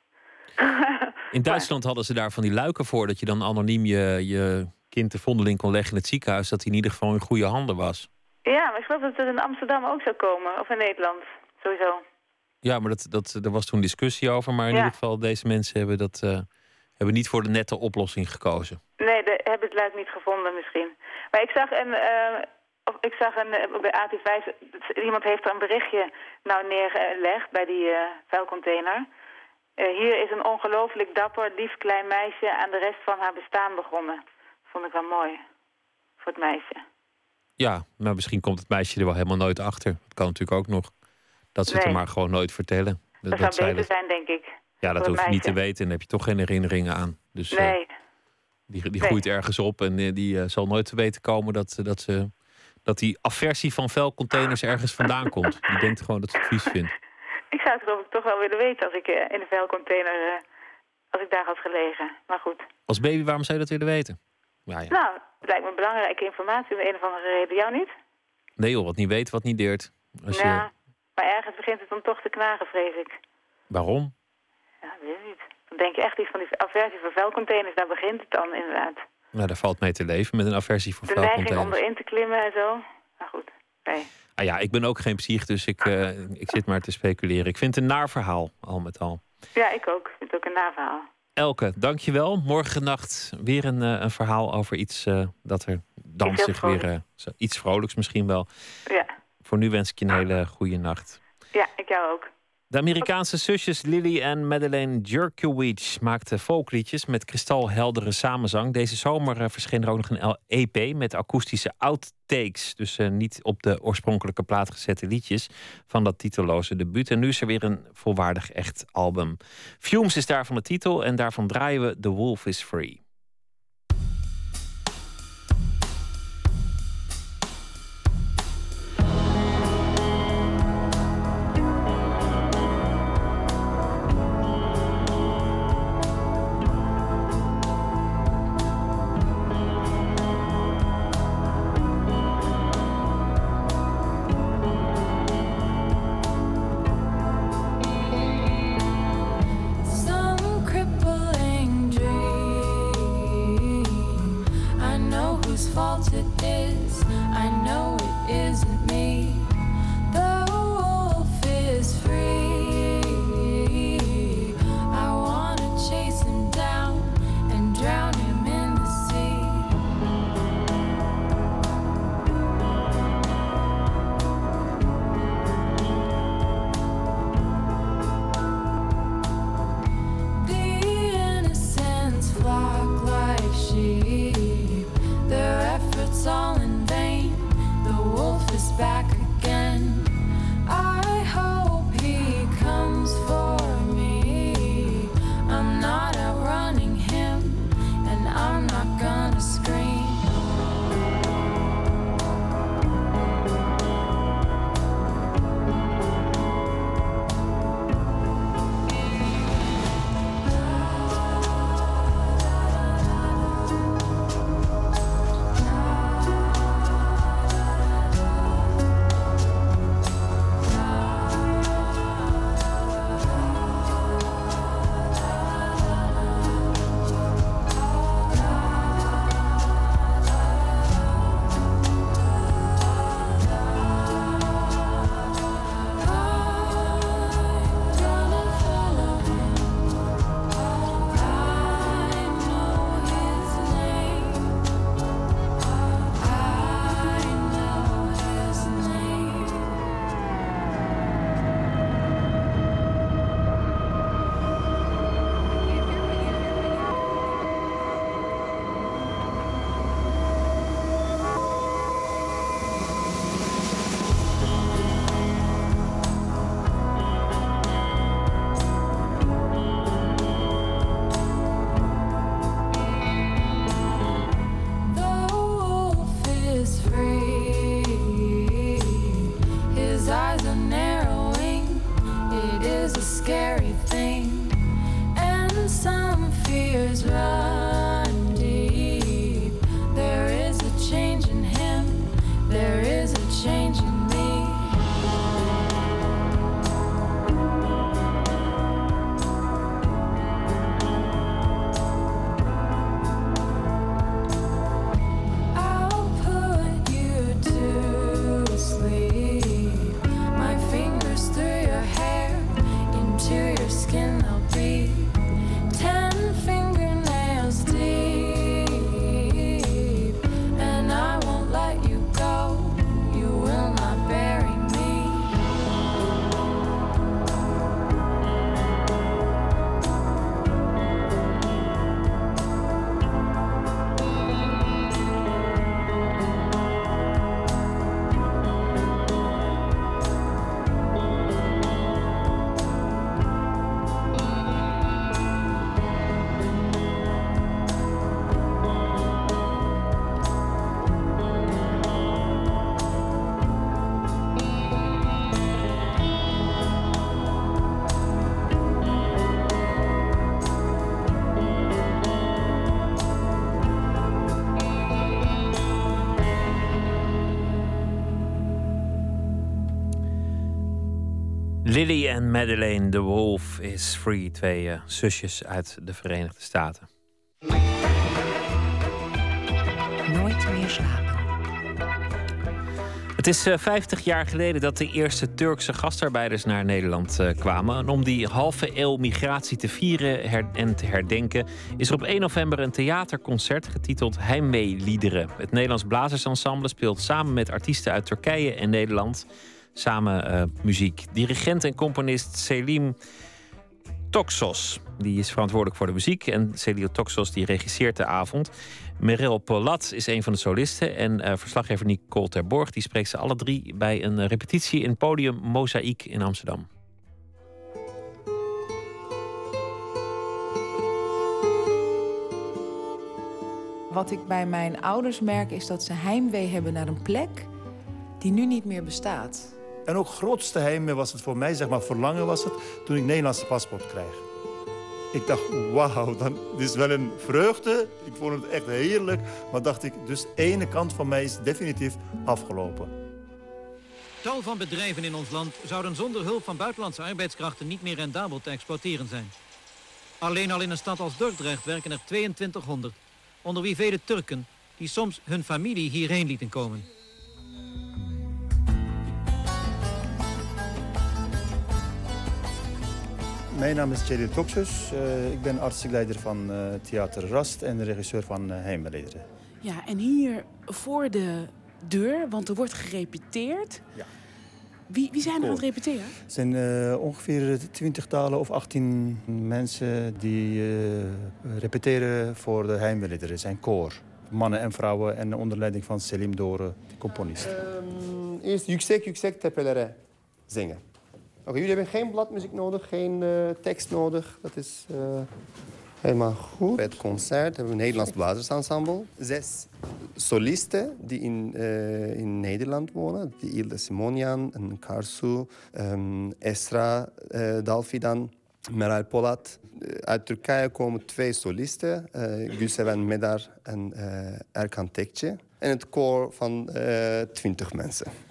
In Duitsland hadden ze daar van die luiken voor dat je dan anoniem je, je kind de vondeling kon leggen in het ziekenhuis, dat hij in ieder geval in goede handen was. Ja, maar ik geloof dat het in Amsterdam ook zou komen. Of in Nederland. Sowieso. Ja, maar dat, dat, er was toen discussie over. Maar in Ja. ieder geval, deze mensen hebben, dat, eh, hebben niet voor de nette oplossing gekozen. Nee, de, hebben het luik niet gevonden misschien. Maar ik zag een... eh, of ik zag een, eh, bij AT5, iemand heeft er een berichtje nou neergelegd bij die eh, vuilcontainer. Eh, hier is een ongelooflijk dapper, lief klein meisje aan de rest van haar bestaan begonnen. Vond ik wel mooi. Voor het meisje. Ja, maar misschien komt het meisje er wel helemaal nooit achter. Dat kan natuurlijk ook nog. Dat ze het er maar gewoon nooit vertellen. Dat, Dat, dat zou beter dat- zijn, denk ik. ja, dat hoef je niet te weten. En daar heb je toch geen herinneringen aan. Dus eh, Nee, die, die Nee. groeit ergens op. En eh, die zal nooit te weten komen dat, dat, ze, dat die aversie van vuilcontainers ergens vandaan komt. Die denkt gewoon dat ze het vies vindt. Ik zou het geloof ik toch wel willen weten als ik eh, in de vuilcontainer... eh, als ik daar had gelegen. Maar goed. Als baby, waarom zou je dat willen weten? Ja, ja. Nou, het lijkt me belangrijke informatie om de een of andere reden. Jou niet? Nee joh, wat niet weet, wat niet deert. Als je, Ja, maar ergens begint het dan toch te knagen, vrees ik. Waarom? Ja, weet ik niet. Dan denk je echt iets van die aversie voor vuilcontainers, daar begint het dan inderdaad. Nou, daar valt mee te leven met een aversie voor De neiging om vuilcontainers. erin te klimmen en zo. Maar goed, nee. Ah ja, ik ben ook geen psych, dus ik, eh, ik zit maar te speculeren. Ik vind het een naar verhaal, al met al. Ja, ik ook. Ik vind het ook een naverhaal. Elke, dankjewel. Morgennacht weer een, eh, een verhaal over iets eh, dat er dan zich weer... iets vrolijks misschien wel. Ja. Voor nu wens ik je een hele goede nacht. ja, ik jou ook. De Amerikaanse zusjes Lily en Madeleine Jerkiewicz maakten folkliedjes met kristalheldere samenzang. Deze zomer eh, verscheen er ook nog een EP met akoestische outtakes. Dus eh, niet op de oorspronkelijke plaat gezette liedjes van dat titelloze debuut. En nu is er weer een volwaardig echt album. Fumes is daarvan de titel en daarvan draaien we The Wolf is Free. Lily en Madeleine de Wolf is Free, twee eh, zusjes uit de Verenigde Staten. Nooit meer slapen. Het is eh, 50 jaar geleden dat de eerste Turkse gastarbeiders naar Nederland eh, kwamen. En om die halve eeuw migratie te vieren en te herdenken, is er op 1 november een theaterconcert getiteld Heimwee-liederen. Het Nederlands Blazersensemble speelt samen met artiesten uit Turkije en Nederland samen eh, muziek. Dirigent en componist Selim Toxos. Die is verantwoordelijk voor de muziek. En Celio Toxos die regisseert de avond. Merel Polat is een van de solisten. En eh, verslaggever Nicole Terborg die spreekt ze alle drie bij een eh, repetitie in podium Mozaïek in Amsterdam. Wat ik bij mijn ouders merk is dat ze heimwee hebben naar een plek die nu niet meer bestaat. En ook grootste heimwee was het voor mij, zeg maar verlangen was het, toen ik Nederlandse paspoort kreeg. Ik dacht, wauw, dan dit is wel een vreugde. Ik vond het echt heerlijk. Maar dacht ik, dus ene kant van mij is definitief afgelopen. Tal van bedrijven in ons land zouden zonder hulp van buitenlandse arbeidskrachten niet meer rendabel te exploiteren zijn. Alleen al in een stad als Dordrecht werken er 2200, onder wie vele Turken, die soms hun familie hierheen lieten komen. Mijn naam is Celil Toxus. Eh, ik ben artieleider van eh, Theater Rast en regisseur van uh. Ja, en hier voor de deur, want er wordt gerepeteerd. Ja. Wie, wie zijn er aan het repeteren? Het zijn eh, ongeveer twintigtalen of 18 mensen die eh, repeteren voor de Heimwee-liederen. Het zijn koor. Mannen en vrouwen en onder leiding van Selim Dore, de componist. Ehm, eerst yüksek yüksek tepelere zingen. Oké, jullie hebben geen bladmuziek nodig, geen eh, tekst nodig. Dat is eh, helemaal goed. Bij het concert hebben we een Nederlands blazersensemble. Zes solisten die in, eh, in Nederland wonen. Die Ilda Simonian, en Karsu, ehm, Esra Dalfidan, Meral Polat. Uit Turkije komen twee solisten. eh Gülseven Medar en Erkan Tekçi. En het koor van 20 mensen.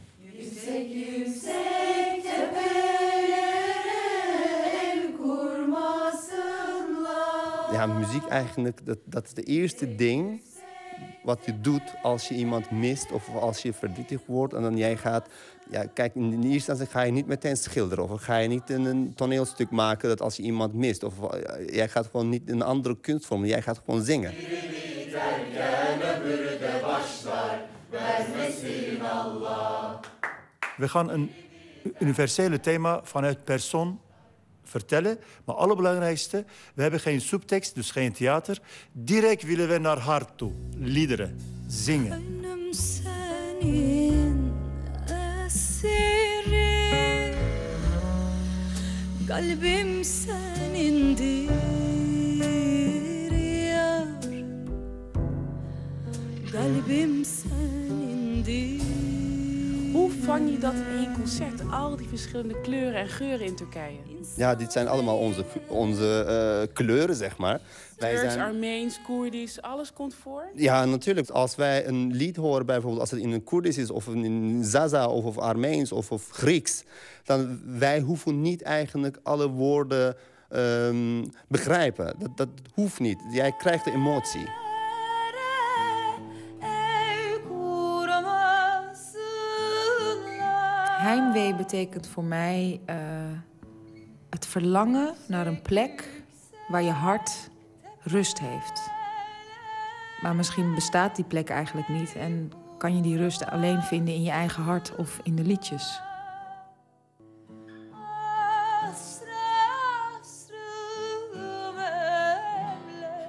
Ja, muziek eigenlijk, dat, dat is de eerste ding wat je doet als je iemand mist of als je verdrietig wordt. En dan jij gaat, ja, kijk, in de eerste instantie ga je niet meteen schilderen. Of ga je niet een, toneelstuk maken dat als je iemand mist. Of eh, jij gaat gewoon niet een andere kunstvorm, jij gaat gewoon zingen. We gaan een universele thema vanuit persoon vertellen. Maar het allerbelangrijkste, we hebben geen subtekst, dus geen theater. Direct willen we naar hart toe. Liederen, zingen. Gönlüm senin esiri Kalbim Kalbim senindir Hoe vang je dat in één concert? Al die verschillende kleuren en geuren in Turkije. Ja, dit zijn allemaal onze, onze eh, kleuren, zeg maar. Turks, Armeens, Koerdisch, alles komt voor. Ja, natuurlijk. Als wij een lied horen, bijvoorbeeld als het in een Koerdisch is... of in Zaza of, of Armeens of, of Grieks... dan wij hoeven niet eigenlijk alle woorden ehm begrijpen. Dat, dat hoeft niet. Jij krijgt de emotie. Heimwee betekent voor mij eh, het verlangen naar een plek waar je hart rust heeft. Maar misschien bestaat die plek eigenlijk niet en kan je die rust alleen vinden in je eigen hart of in de liedjes.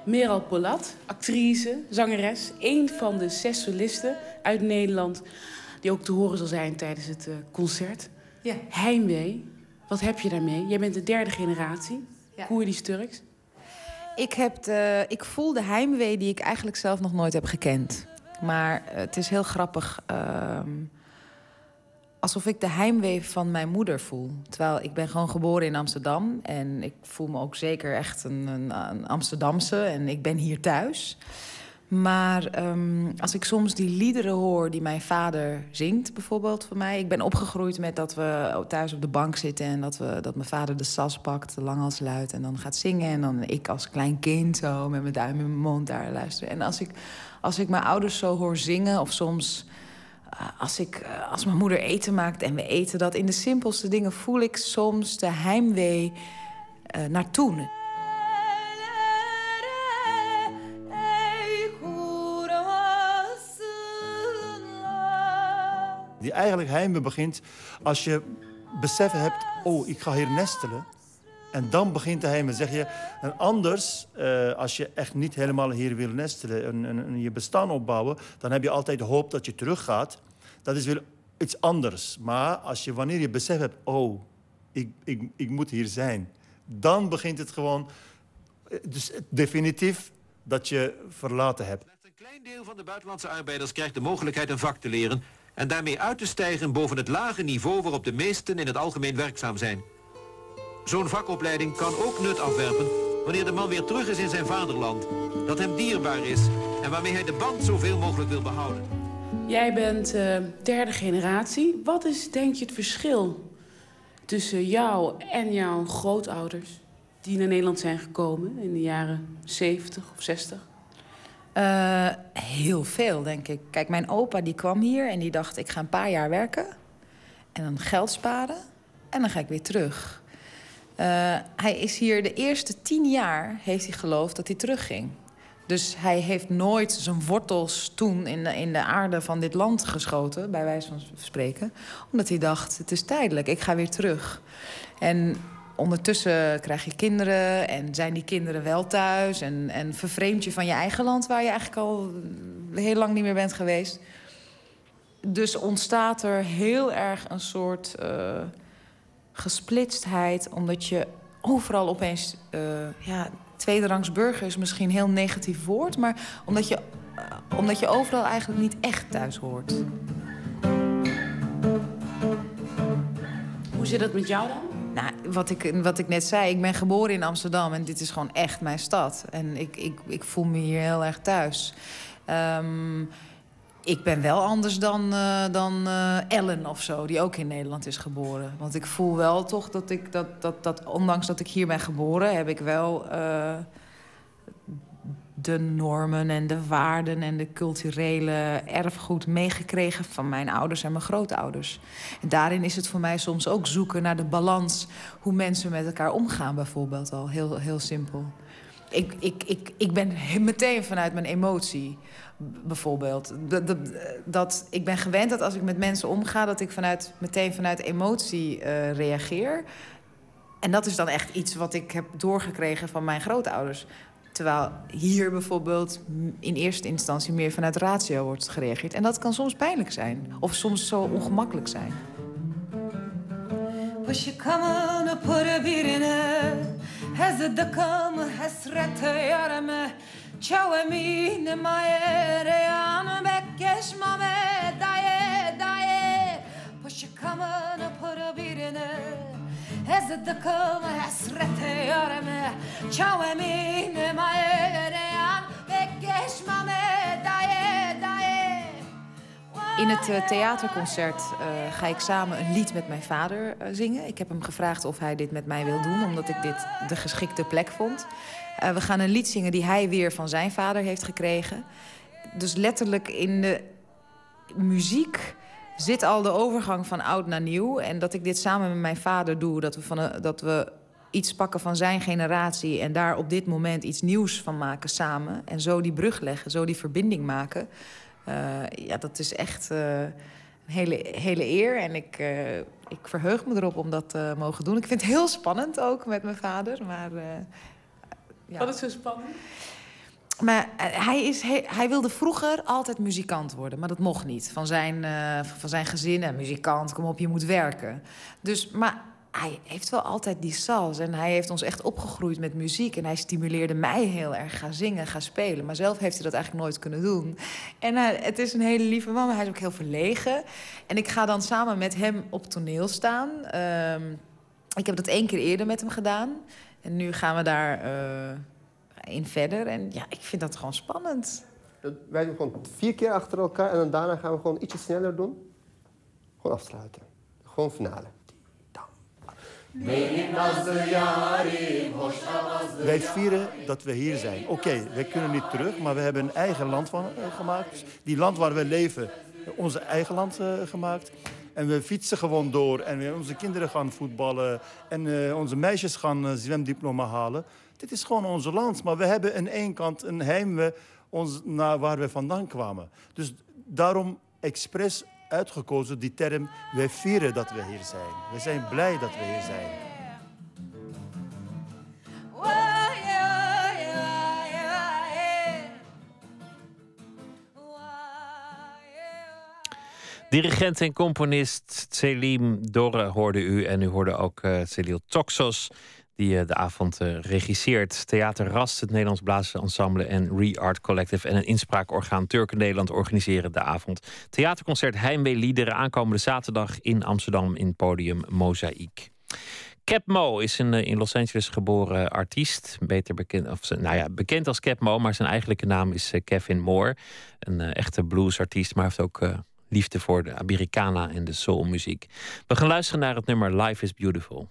Meral Polat, actrice, zangeres, een van de zes solisten uit Nederland die ook te horen zal zijn tijdens het eh, concert. Ja. Heimwee, wat heb je daarmee? Jij bent de derde generatie, Ja. Koerdisch-Turks. Ik, heb de, ik voel de heimwee die ik eigenlijk zelf nog nooit heb gekend. Maar eh, het is heel grappig. ehm, alsof ik de heimwee van mijn moeder voel. Terwijl ik ben gewoon geboren in Amsterdam. En ik voel me ook zeker echt een, een, een Amsterdamse. En ik ben hier thuis. Maar ehm, als ik soms die liederen hoor die mijn vader zingt, bijvoorbeeld voor mij. Ik ben opgegroeid met dat we thuis op de bank zitten en dat, we, dat mijn vader de sas pakt, als luid, en dan gaat zingen. En dan ik als klein kind zo met mijn duim in mijn mond daar luisteren. En als ik, als ik mijn ouders zo hoor zingen, of soms eh, als, ik, eh, als mijn moeder eten maakt en we eten dat in de simpelste dingen, voel ik soms de heimwee uh, naar toen. Die eigenlijk heimwee begint als je beseffen hebt... oh, ik ga hier nestelen. En dan begint de heimwee. Zeg je, en anders, uh, als je echt niet helemaal hier wil nestelen... En, en, je bestaan opbouwen, dan heb je altijd hoop dat je teruggaat. Dat is weer iets anders. Maar als je, wanneer je besef hebt... oh, ik, ik, ik moet hier zijn... dan begint het gewoon... Dus definitief dat je verlaten hebt. Een klein deel van de buitenlandse arbeiders krijgt de mogelijkheid een vak te leren en daarmee uit te stijgen boven het lage niveau waarop de meesten in het algemeen werkzaam zijn. Zo'n vakopleiding kan ook nut afwerpen wanneer de man weer terug is in zijn vaderland, dat hem dierbaar is en waarmee hij de band zoveel mogelijk wil behouden. Jij bent uh, derde generatie. Wat is, denk je, het verschil tussen jou en jouw grootouders die naar Nederland zijn gekomen in de jaren 70 of 60? Uh, heel veel, denk ik. Kijk, mijn opa die kwam hier en die dacht... ik ga een paar jaar werken en dan geld sparen en dan ga ik weer terug. Uh, hij is hier de eerste tien jaar, heeft hij geloofd dat hij terugging. Dus hij heeft nooit zijn wortels toen in de, in de aarde van dit land geschoten, bij wijze van spreken. Omdat hij dacht, het is tijdelijk, ik ga weer terug. En ondertussen krijg je kinderen en zijn die kinderen wel thuis... en, en vervreemd je van je eigen land waar je eigenlijk al heel lang niet meer bent geweest. Dus ontstaat er heel erg een soort uh, gesplitstheid... omdat je overal opeens... Uh, ja, tweederangs burger is misschien een heel negatief woord... maar omdat je, uh, omdat je overal eigenlijk niet echt thuis hoort. Hoe zit dat met jou dan? Nou, wat ik, wat ik net zei, ik ben geboren in Amsterdam en dit is gewoon echt mijn stad. En ik, ik, ik voel me hier heel erg thuis. Um, ik ben wel anders dan, uh, dan uh, Ellen of zo, die ook in Nederland is geboren. Want ik voel wel toch dat ik, dat, dat, dat ondanks dat ik hier ben geboren, heb ik wel uh, de normen en de waarden en de culturele erfgoed meegekregen van mijn ouders en mijn grootouders. En daarin is het voor mij soms ook zoeken naar de balans, hoe mensen met elkaar omgaan, bijvoorbeeld al. Heel, heel simpel. Ik, ik, ik, ik ben meteen vanuit mijn emotie, bijvoorbeeld. Dat, ik ben gewend dat als ik met mensen omga, dat ik vanuit, meteen vanuit emotie uh, reageer. En dat is dan echt iets wat ik heb doorgekregen van mijn grootouders. Terwijl hier bijvoorbeeld in eerste instantie meer vanuit ratio wordt gereageerd. En dat kan soms pijnlijk zijn. Of soms zo ongemakkelijk zijn hesrete yarımı in het eh, theaterconcert eh, ga ik samen een lied met mijn vader eh, zingen. Ik heb hem gevraagd of hij dit met mij wil doen, omdat ik dit de geschikte plek vond. We gaan een lied zingen die hij weer van zijn vader heeft gekregen. Dus letterlijk in de muziek zit al de overgang van oud naar nieuw. En dat ik dit samen met mijn vader doe. Dat we, van dat we iets pakken van zijn generatie... en daar op dit moment iets nieuws van maken samen. En zo die brug leggen, zo die verbinding maken. Uh, ja, dat is echt uh, een hele, hele eer. En ik, uh, ik verheug me erop om dat te mogen doen. Ik vind het heel spannend ook met mijn vader. Maar, ja. Wat is zo spannend? Maar hij, is, hij, wilde vroeger altijd muzikant worden, maar dat mocht niet. Van zijn, uh, van zijn gezin en muzikant, kom op, je moet werken. Dus, maar hij heeft wel altijd die sals en hij heeft ons echt opgegroeid met muziek. En hij stimuleerde mij heel erg, ga zingen, ga spelen. Maar zelf heeft hij dat eigenlijk nooit kunnen doen. En het is een hele lieve man, maar hij is ook heel verlegen. En ik ga dan samen met hem op toneel staan. Uh, ik heb dat één keer eerder met hem gedaan. En nu gaan we daar... In verder. En ja, ik vind dat gewoon spannend. Dat- Wij doen gewoon vier keer achter elkaar en dan daarna gaan we gewoon ietsje sneller doen. Gewoon afsluiten. Gewoon finale. Wij vieren dat we hier zijn. Oké, wij kunnen niet terug, maar we hebben een eigen land van, eh, gemaakt. Die land waar we leven, eh, onze eigen land eh, gemaakt. En we fietsen gewoon door. En we- onze kinderen gaan voetballen. En eh, onze meisjes gaan eh, zwemdiploma halen. Dit is gewoon ons land. Maar we hebben aan één kant een heimwee ons, naar waar we vandaan kwamen. Dus daarom expres uitgekozen die term... wij vieren dat we hier zijn. We zijn blij dat we hier zijn. Dirigent en componist Selim Dorre hoorde u. En u hoorde ook Celil Toxos, die eh, de avond eh, regisseert. Theater Rast, het Nederlands Blaasensemble en Re-Art Collective... en een inspraakorgaan Turken Nederland organiseren de avond. Theaterconcert Heimwee Liederen aankomende zaterdag in Amsterdam... in podium Mozaïek. Cap Mo is een eh, in Los Angeles geboren artiest. Beter bekend, of, nou ja, bekend als Cap Mo, maar zijn eigenlijke naam is Kevin Moore. Een echte bluesartiest, maar heeft ook liefde voor de Americana en de soulmuziek. We gaan luisteren naar het nummer Life is Beautiful.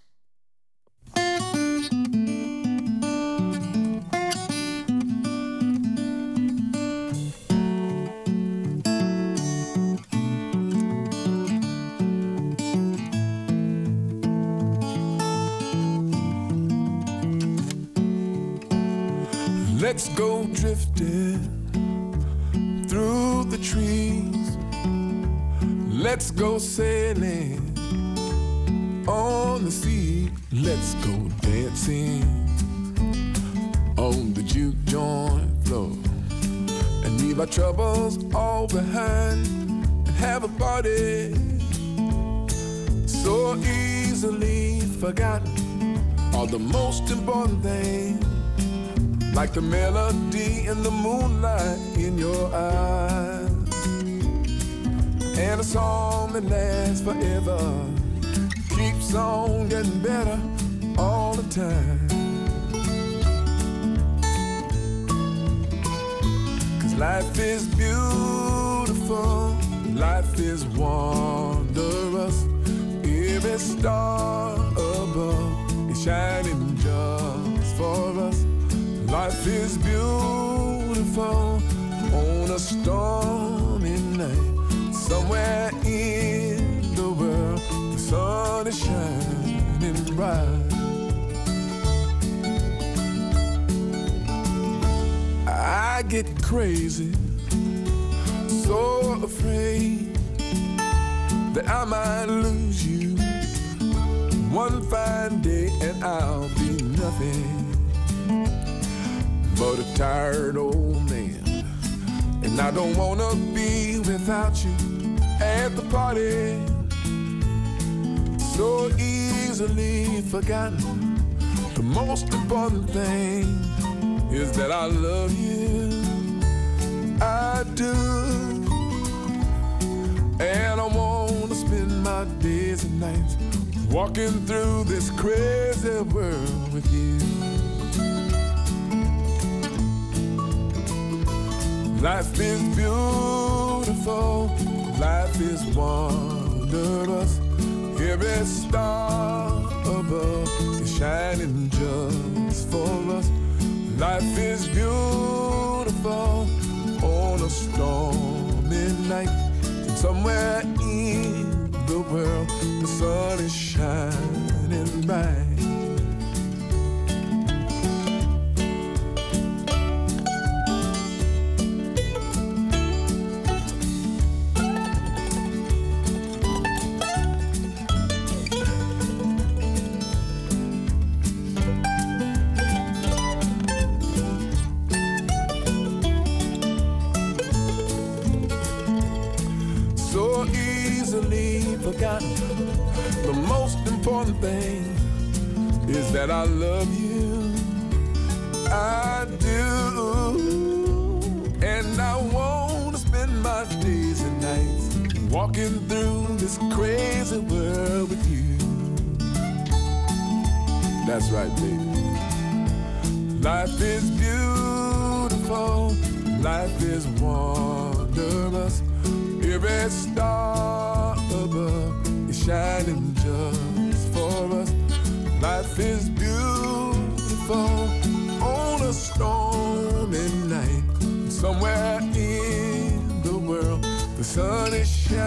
Let's go drifting through the trees. Let's go sailing on the sea. Let's go dancing on the juke joint floor and leave our troubles all behind and have a party so easily forgotten. All the most important things like the melody in the moonlight in your eyes. And a song that lasts forever on getting better all the time. Cause life is beautiful, life is wondrous. Every star above is shining just for us. Life is beautiful on a stormy night. Somewhere in sun is shining bright. I get crazy, so afraid that I might lose you one fine day and I'll be nothing but a tired old man. And I don't wanna be without you at the party. So easily forgotten. The most important thing is that I love you. I do. And I wanna spend my days and nights walking through this crazy world with you. Life is beautiful, life is wondrous. Every star above is shining just for us. Life is beautiful on a stormy night. Somewhere in the world, the sun is shining bright. Life is beautiful. Life is wondrous. Every star above is shining just for us. Life is beautiful on a stormy night. Somewhere in the world, the sun is shining,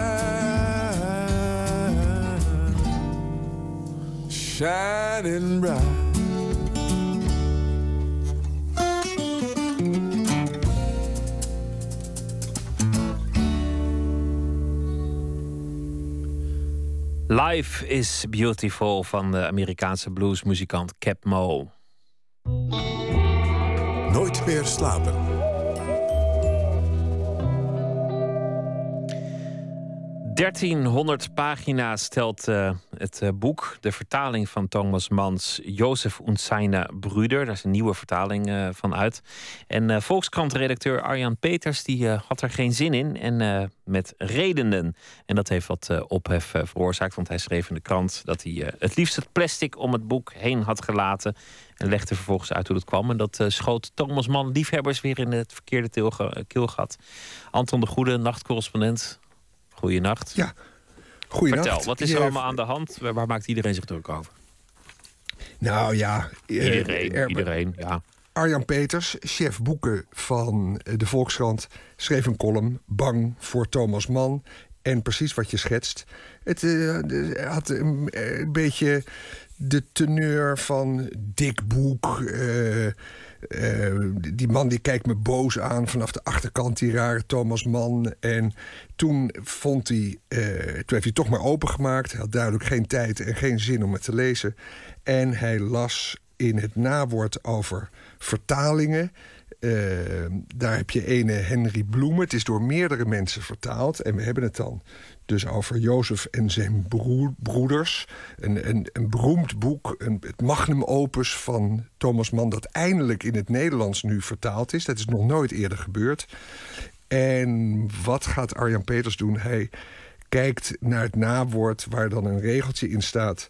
shining bright. Life is Beautiful van de Amerikaanse bluesmuzikant Cap Mo. Nooit meer slapen. 1300 pagina's stelt uh, het uh, boek, de vertaling van Thomas Mans, Jozef und seine Brüder. Daar is een nieuwe vertaling uh, van uit. En Volkskrant-redacteur Arjan Peters die, had er geen zin in en met redenen. En dat heeft wat ophef veroorzaakt, want hij schreef in de krant dat hij het liefst het plastic om het boek heen had gelaten. En legde vervolgens uit hoe dat kwam. En dat schoot Thomas Mann liefhebbers weer in het verkeerde keelgat. Anton de Goede, nachtcorrespondent. Goeienacht. Ja, goeienacht. Vertel, wat is er allemaal aan de hand? Waar maakt iedereen zich druk over? Nou ja... Iedereen, er, iedereen, ja. Arjan Peters, chef boeken van de Volkskrant... schreef een column, Bang voor Thomas Mann. En precies wat je schetst. Het uh, had een, een, beetje de teneur van dik boek... Uh, uh, die man die kijkt me boos aan vanaf de achterkant, die rare Thomas Mann. En toen vond hij, uh, toen heeft hij toch maar opengemaakt. Hij had duidelijk geen tijd en geen zin om het te lezen. En hij las in het nawoord over vertalingen. Uh, daar heb je ene Henry Bloemen. Het is door meerdere mensen vertaald. En we hebben het dan dus over Jozef en zijn broeders. Een, een, een beroemd boek, een, het magnum opus van Thomas Mann... dat eindelijk in het Nederlands nu vertaald is. Dat is nog nooit eerder gebeurd. En wat gaat Arjan Peters doen? Hij kijkt naar het nawoord waar dan een regeltje in staat...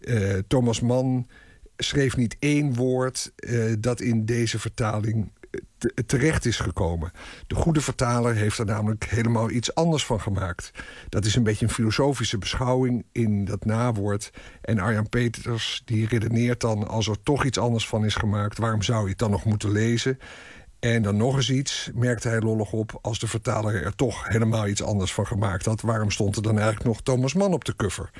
Uh, Thomas Mann schreef niet één woord uh, dat in deze vertaling terecht is gekomen. De goede vertaler heeft er namelijk helemaal iets anders van gemaakt. Dat is een beetje een filosofische beschouwing in dat nawoord. En Arjan Peters die redeneert dan... als er toch iets anders van is gemaakt... waarom zou je het dan nog moeten lezen? En dan nog eens iets, merkte hij lollig op... als de vertaler er toch helemaal iets anders van gemaakt had... waarom stond er dan eigenlijk nog Thomas Mann op de cover?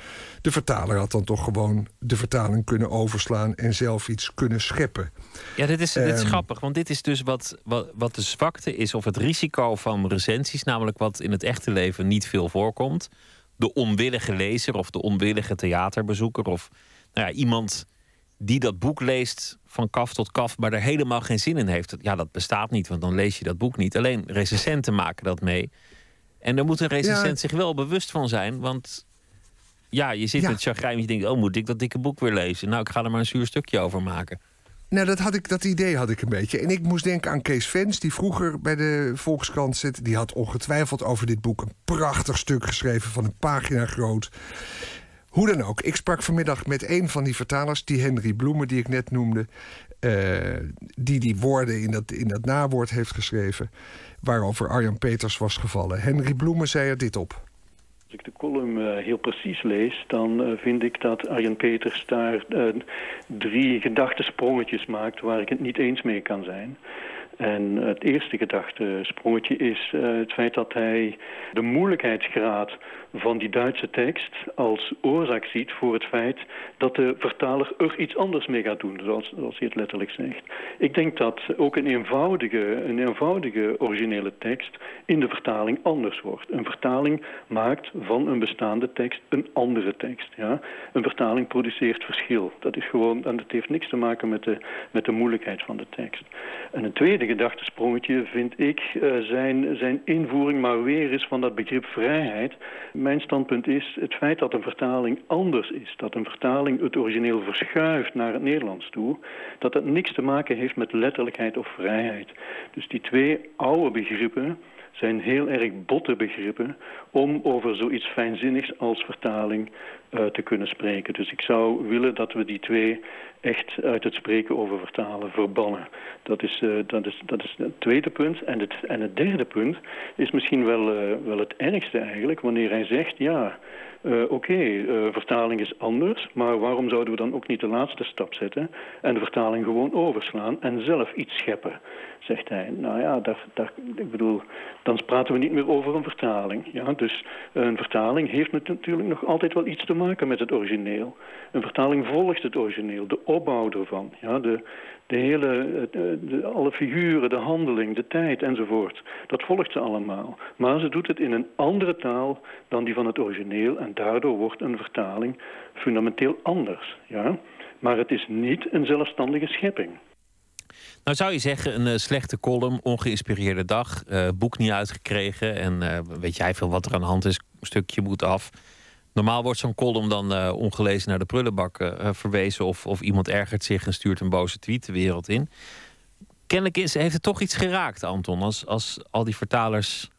De vertaler had dan toch gewoon de vertaling kunnen overslaan... en zelf iets kunnen scheppen. Ja, dit is, dit is Ehm, grappig, want dit is dus wat, wat, wat de zwakte is... of het risico van recensies, namelijk wat in het echte leven niet veel voorkomt. De onwillige lezer of de onwillige theaterbezoeker... of nou ja, iemand die dat boek leest van kaf tot kaf, maar er helemaal geen zin in heeft. Ja, dat bestaat niet, want dan lees je dat boek niet. Alleen recensenten maken dat mee. En daar moet een recensent Ja. zich wel bewust van zijn, want ja, je zit Ja. met chagrijn en je denkt, oh, moet ik dat dikke boek weer lezen? Nou, ik ga er maar een zuur stukje over maken. Nou, dat, had ik, dat idee had ik een beetje. En ik moest denken aan Kees Vens, die vroeger bij de Volkskrant zit. Die had ongetwijfeld over dit boek een prachtig stuk geschreven van een pagina groot. Hoe dan ook, ik sprak vanmiddag met een van die vertalers, die Henry Bloemen, die ik net noemde. eh, die die woorden in dat, in dat nawoord heeft geschreven. Waarover Arjan Peters was gevallen. Henry Bloemen zei er dit op. Als ik de column eh, heel precies lees, dan eh, vind ik dat Arjen Peters daar drie gedachtensprongetjes maakt waar ik het niet eens mee kan zijn. En het eerste gedachtesprongetje is het feit dat hij de moeilijkheidsgraad van die Duitse tekst als oorzaak ziet voor het feit dat de vertaler er iets anders mee gaat doen, zoals, zoals hij het letterlijk zegt. Ik denk dat ook een eenvoudige, een eenvoudige originele tekst in de vertaling anders wordt. Een vertaling maakt van een bestaande tekst een andere tekst. Ja? Een vertaling produceert verschil. Dat is gewoon, en dat heeft niks te maken met de, met de moeilijkheid van de tekst. En een tweede gedachtesprongetje vind ik eh, zijn, zijn invoering maar weer is van dat begrip vrijheid. Mijn standpunt is het feit dat een vertaling anders is, dat een vertaling het origineel verschuift naar het Nederlands toe, dat dat niks te maken heeft met letterlijkheid of vrijheid. Dus die twee oude begrippen zijn heel erg botte begrippen om over zoiets fijnzinnigs als vertaling eh, te kunnen spreken. Dus ik zou willen dat we die twee echt uit het spreken over vertalen verbannen. Dat is, uh, dat is, dat is het tweede punt. En het, en het derde punt is misschien wel, uh, wel het ergste eigenlijk, wanneer hij zegt, ja, uh, oké, vertaling is anders, maar waarom zouden we dan ook niet de laatste stap zetten en de vertaling gewoon overslaan en zelf iets scheppen? Zegt hij. Nou ja, daar, daar, ik bedoel, dan praten we niet meer over een vertaling. Ja? Dus een vertaling heeft natuurlijk nog altijd wel iets te maken met het origineel. Een vertaling volgt het origineel, de opbouw ervan. Ja? De, de hele, de, alle figuren, de handeling, de tijd enzovoort. Dat volgt ze allemaal. Maar ze doet het in een andere taal dan die van het origineel... en daardoor wordt een vertaling fundamenteel anders. Ja? Maar het is niet een zelfstandige schepping. Nou zou je zeggen, een uh, slechte column, ongeïnspireerde dag, uh, boek niet uitgekregen en weet jij veel wat er aan de hand is, een stukje moet af. Normaal wordt zo'n column dan ongelezen naar de prullenbak verwezen of, of iemand ergert zich en stuurt een boze tweet de wereld in. Kennelijk is, heeft het toch iets geraakt, Anton, als, als al die vertalers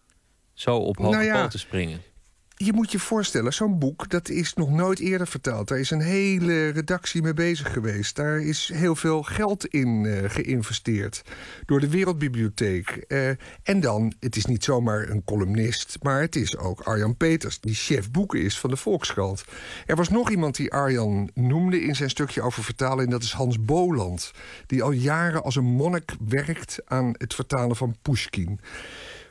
zo op hoge nou ja, poten springen je moet je voorstellen, zo'n boek dat is nog nooit eerder vertaald. Daar is een hele redactie mee bezig geweest. Daar is heel veel geld in uh, geïnvesteerd door de Wereldbibliotheek. Uh, en dan, het is niet zomaar een columnist, maar het is ook Arjan Peters, die chef boeken is van de Volkskrant. Er was nog iemand die Arjan noemde in zijn stukje over vertalen, en dat is Hans Boland, die al jaren als een monnik werkt aan het vertalen van Pushkin.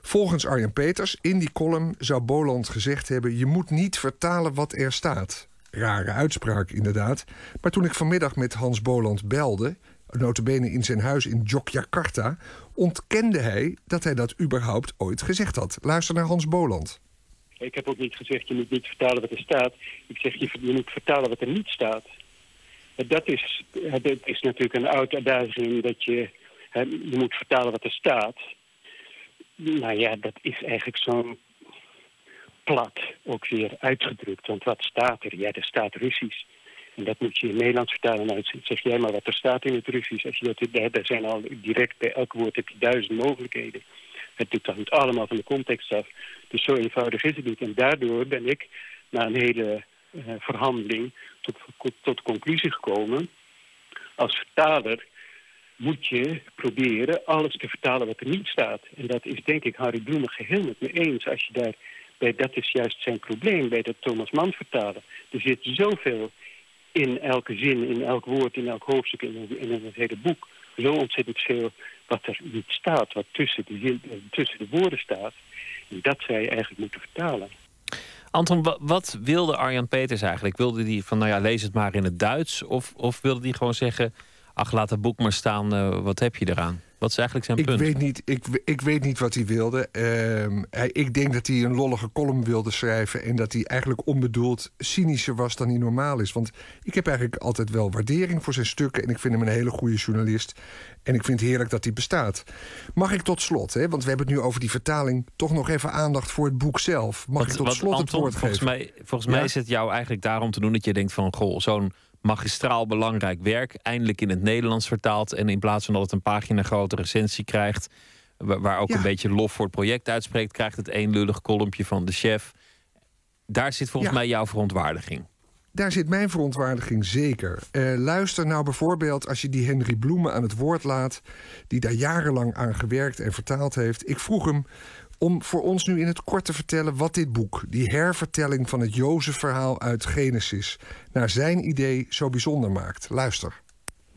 Volgens Arjen Peters in die column zou Boland gezegd hebben: je moet niet vertalen wat er staat. Rare uitspraak inderdaad. Maar toen ik vanmiddag met Hans Boland belde, notabene in zijn huis in Yogyakarta, ontkende hij dat hij dat überhaupt ooit gezegd had. Luister naar Hans Boland. Ik heb ook niet gezegd, je moet niet vertalen wat er staat. Ik zeg, je, moet vertalen wat er niet staat. Dat is, dat is natuurlijk een oude uitdaging dat je, je moet vertalen wat er staat. Nou ja, dat is eigenlijk zo'n plat ook weer uitgedrukt. Want wat staat er? Ja, er staat Russisch. En dat moet je in Nederlands vertalen. Nou, zeg jij maar wat er staat in het Russisch. Als je dat, daar zijn al direct bij elk woord heb je duizend mogelijkheden. Het hangt allemaal van de context af. Dus zo eenvoudig is het niet. En daardoor ben ik na een hele uh, verhandeling tot, tot de conclusie gekomen... als vertaler moet je proberen alles te vertalen wat er niet staat. En dat is denk ik Harry Bloemen geheel met me eens. Als je daar, bij, dat is juist zijn probleem bij dat Thomas Mann vertalen. Er zit zoveel in elke zin, in elk woord, in elk hoofdstuk, in, in het hele boek. Zo ontzettend veel wat er niet staat, wat tussen de, zin, tussen de woorden staat. En dat zou je eigenlijk moeten vertalen. Anton, wat wilde Arjan Peters eigenlijk? Wilde hij van, nou ja, lees het maar in het Duits? Of, of wilde hij gewoon zeggen, ach, laat het boek maar staan, uh, wat heb je eraan? Wat is eigenlijk zijn ik punt? Weet niet, ik, ik weet niet wat hij wilde. Uh, hij, ik denk dat hij een lollige column wilde schrijven... en dat hij eigenlijk onbedoeld cynischer was dan hij normaal is. Want ik heb eigenlijk altijd wel waardering voor zijn stukken... en ik vind hem een hele goede journalist. En ik vind het heerlijk dat hij bestaat. Mag ik tot slot, hè, want we hebben het nu over die vertaling... toch nog even aandacht voor het boek zelf. Mag wat, ik tot slot Anton, het woord volgens geven? Mij, volgens mij is het jou eigenlijk daarom te doen dat je denkt van... goh, zo'n magistraal belangrijk werk. Eindelijk in het Nederlands vertaald. En in plaats van dat het een pagina grote recensie krijgt. Waar ook een beetje lof voor het project uitspreekt. Krijgt het één lullig kolompje van de chef. Daar zit volgens mij jouw verontwaardiging. Daar zit mijn verontwaardiging zeker. Uh, luister nou bijvoorbeeld als je die Henry Bloemen aan het woord laat, die daar jarenlang aan gewerkt en vertaald heeft. Ik vroeg hem om voor ons nu in het kort te vertellen wat dit boek, die hervertelling van het Jozef-verhaal uit Genesis, naar zijn idee zo bijzonder maakt. Luister.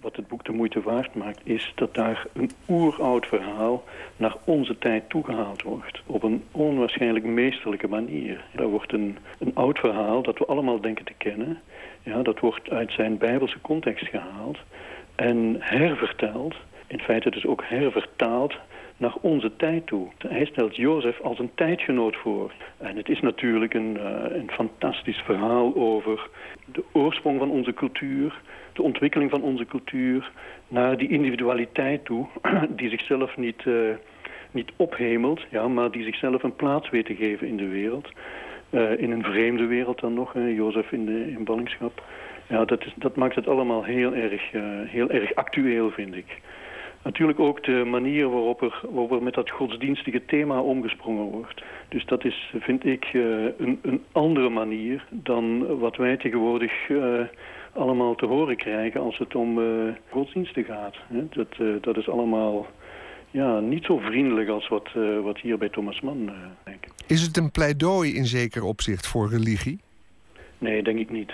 Wat het boek de moeite waard maakt, is dat daar een oeroud verhaal naar onze tijd toegehaald wordt. Op een onwaarschijnlijk meesterlijke manier. Daar wordt een, een oud verhaal dat we allemaal denken te kennen. Ja, dat wordt uit zijn bijbelse context gehaald en herverteld. In feite dus ook hervertaald naar onze tijd toe. Hij stelt Jozef als een tijdgenoot voor. En het is natuurlijk een, uh, een fantastisch verhaal over de oorsprong van onze cultuur, de ontwikkeling van onze cultuur, naar die individualiteit toe, (clears throat) die zichzelf niet, uh, niet ophemelt, ja, maar die zichzelf een plaats weet te geven in de wereld. Uh, in een vreemde wereld dan nog, Jozef in, de, in ballingschap. Ja, dat, is, dat maakt het allemaal heel erg, heel erg actueel, vind ik. Natuurlijk ook de manier waarop er, waarop er met dat godsdienstige thema omgesprongen wordt. Dus dat is, vind ik, uh, een, een, andere manier dan wat wij tegenwoordig uh, allemaal te horen krijgen als het om uh, godsdiensten gaat. Hè? Dat, dat is allemaal ja, niet zo vriendelijk als wat, wat hier bij Thomas Mann. Is het een pleidooi in zeker opzicht voor religie? Nee, denk ik niet.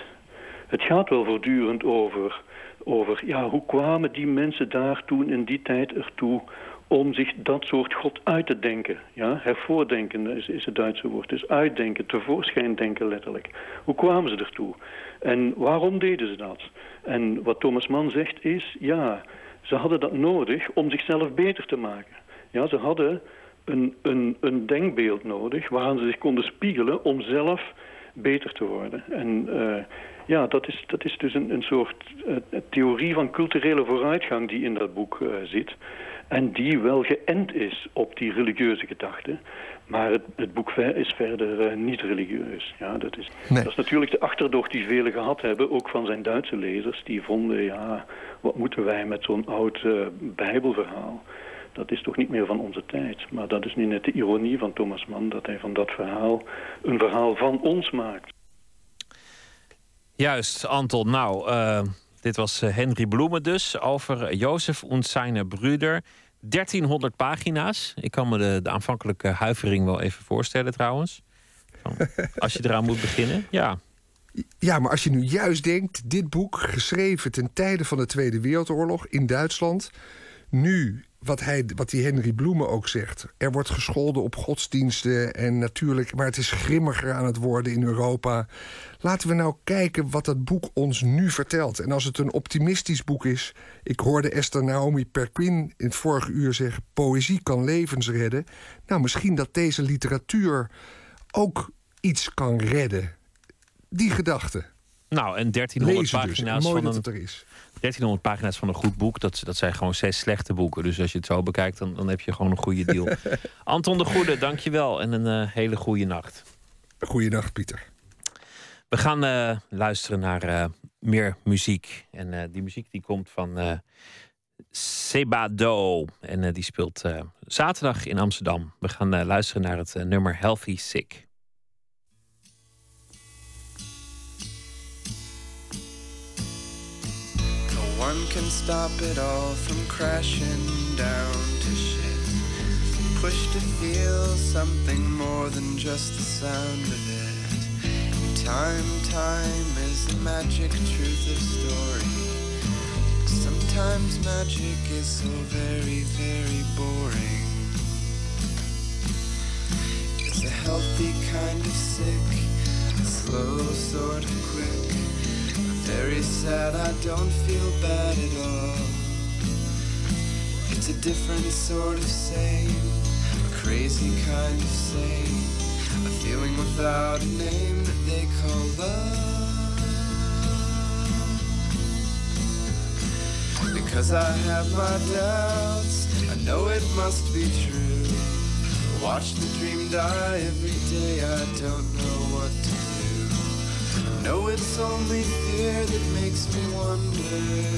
Het gaat wel voortdurend over, over ja, hoe kwamen die mensen daar toen in die tijd ertoe om zich dat soort God uit te denken. Ja? Hervoordenken is, het Duitse woord. Dus uitdenken, tevoorschijn denken letterlijk. Hoe kwamen ze ertoe? En waarom deden ze dat? En wat Thomas Mann zegt is, ja, ze hadden dat nodig om zichzelf beter te maken. Ja, ze hadden een, een, een denkbeeld nodig waaraan ze zich konden spiegelen om zelf beter te worden. En uh, ja, dat is, dat is dus een, een soort uh, theorie van culturele vooruitgang die in dat boek uh, zit. En die wel geënt is op die religieuze gedachten. Maar het, het boek is verder niet religieus. Ja, dat, is, nee. dat is natuurlijk de achterdocht die velen gehad hebben, ook van zijn Duitse lezers. Die vonden, ja, wat moeten wij met zo'n oud bijbelverhaal? Dat is toch niet meer van onze tijd. Maar dat is nu net de ironie van Thomas Mann, dat hij van dat verhaal een verhaal van ons maakt. Juist, Anton. Nou, uh, dit was Henry Bloemen dus over Jozef und seine Brüder. 1300 pagina's. Ik kan me de, de aanvankelijke huivering wel even voorstellen trouwens. (laughs) Als je eraan moet beginnen, ja. Ja, maar als je nu juist denkt, dit boek geschreven ten tijde van de Tweede Wereldoorlog in Duitsland, nu wat, hij, wat die Henry Bloemen ook zegt. Er wordt gescholden op godsdiensten en natuurlijk, maar het is grimmiger aan het worden in Europa. Laten we nou kijken wat dat boek ons nu vertelt. En als het een optimistisch boek is. Ik hoorde Esther Naomi Perquin in het vorige uur zeggen: poëzie kan levens redden. Nou, misschien dat deze literatuur ook iets kan redden. Die gedachte. Nou, en 1300 pagina's dus. Mooi van dat een, het er is. 1300 pagina's van een goed boek, dat, dat zijn gewoon zes slechte boeken. Dus als je het zo bekijkt, dan, dan heb je gewoon een goede deal. (laughs) Anton de Goede, dankjewel en een uh, hele goede nacht. Goeienacht, Pieter. We gaan uh, luisteren naar uh, meer muziek. En die muziek die komt van Sebado. En die speelt zaterdag in Amsterdam. We gaan luisteren naar het nummer Healthy Sick. Can stop it all from crashing down to shit. Push to feel something more than just the sound of it. And time, time is the magic truth of story. Sometimes magic is so very, very boring. It's a healthy kind of sick, a slow sort of quick. Very sad, I don't feel bad at all. It's a different sort of same, a crazy kind of same, a feeling without a name that they call love. Because I have my doubts, I know it must be true. Watch the dream die every day, I don't know what to do. No, it's only fear that makes me wonder.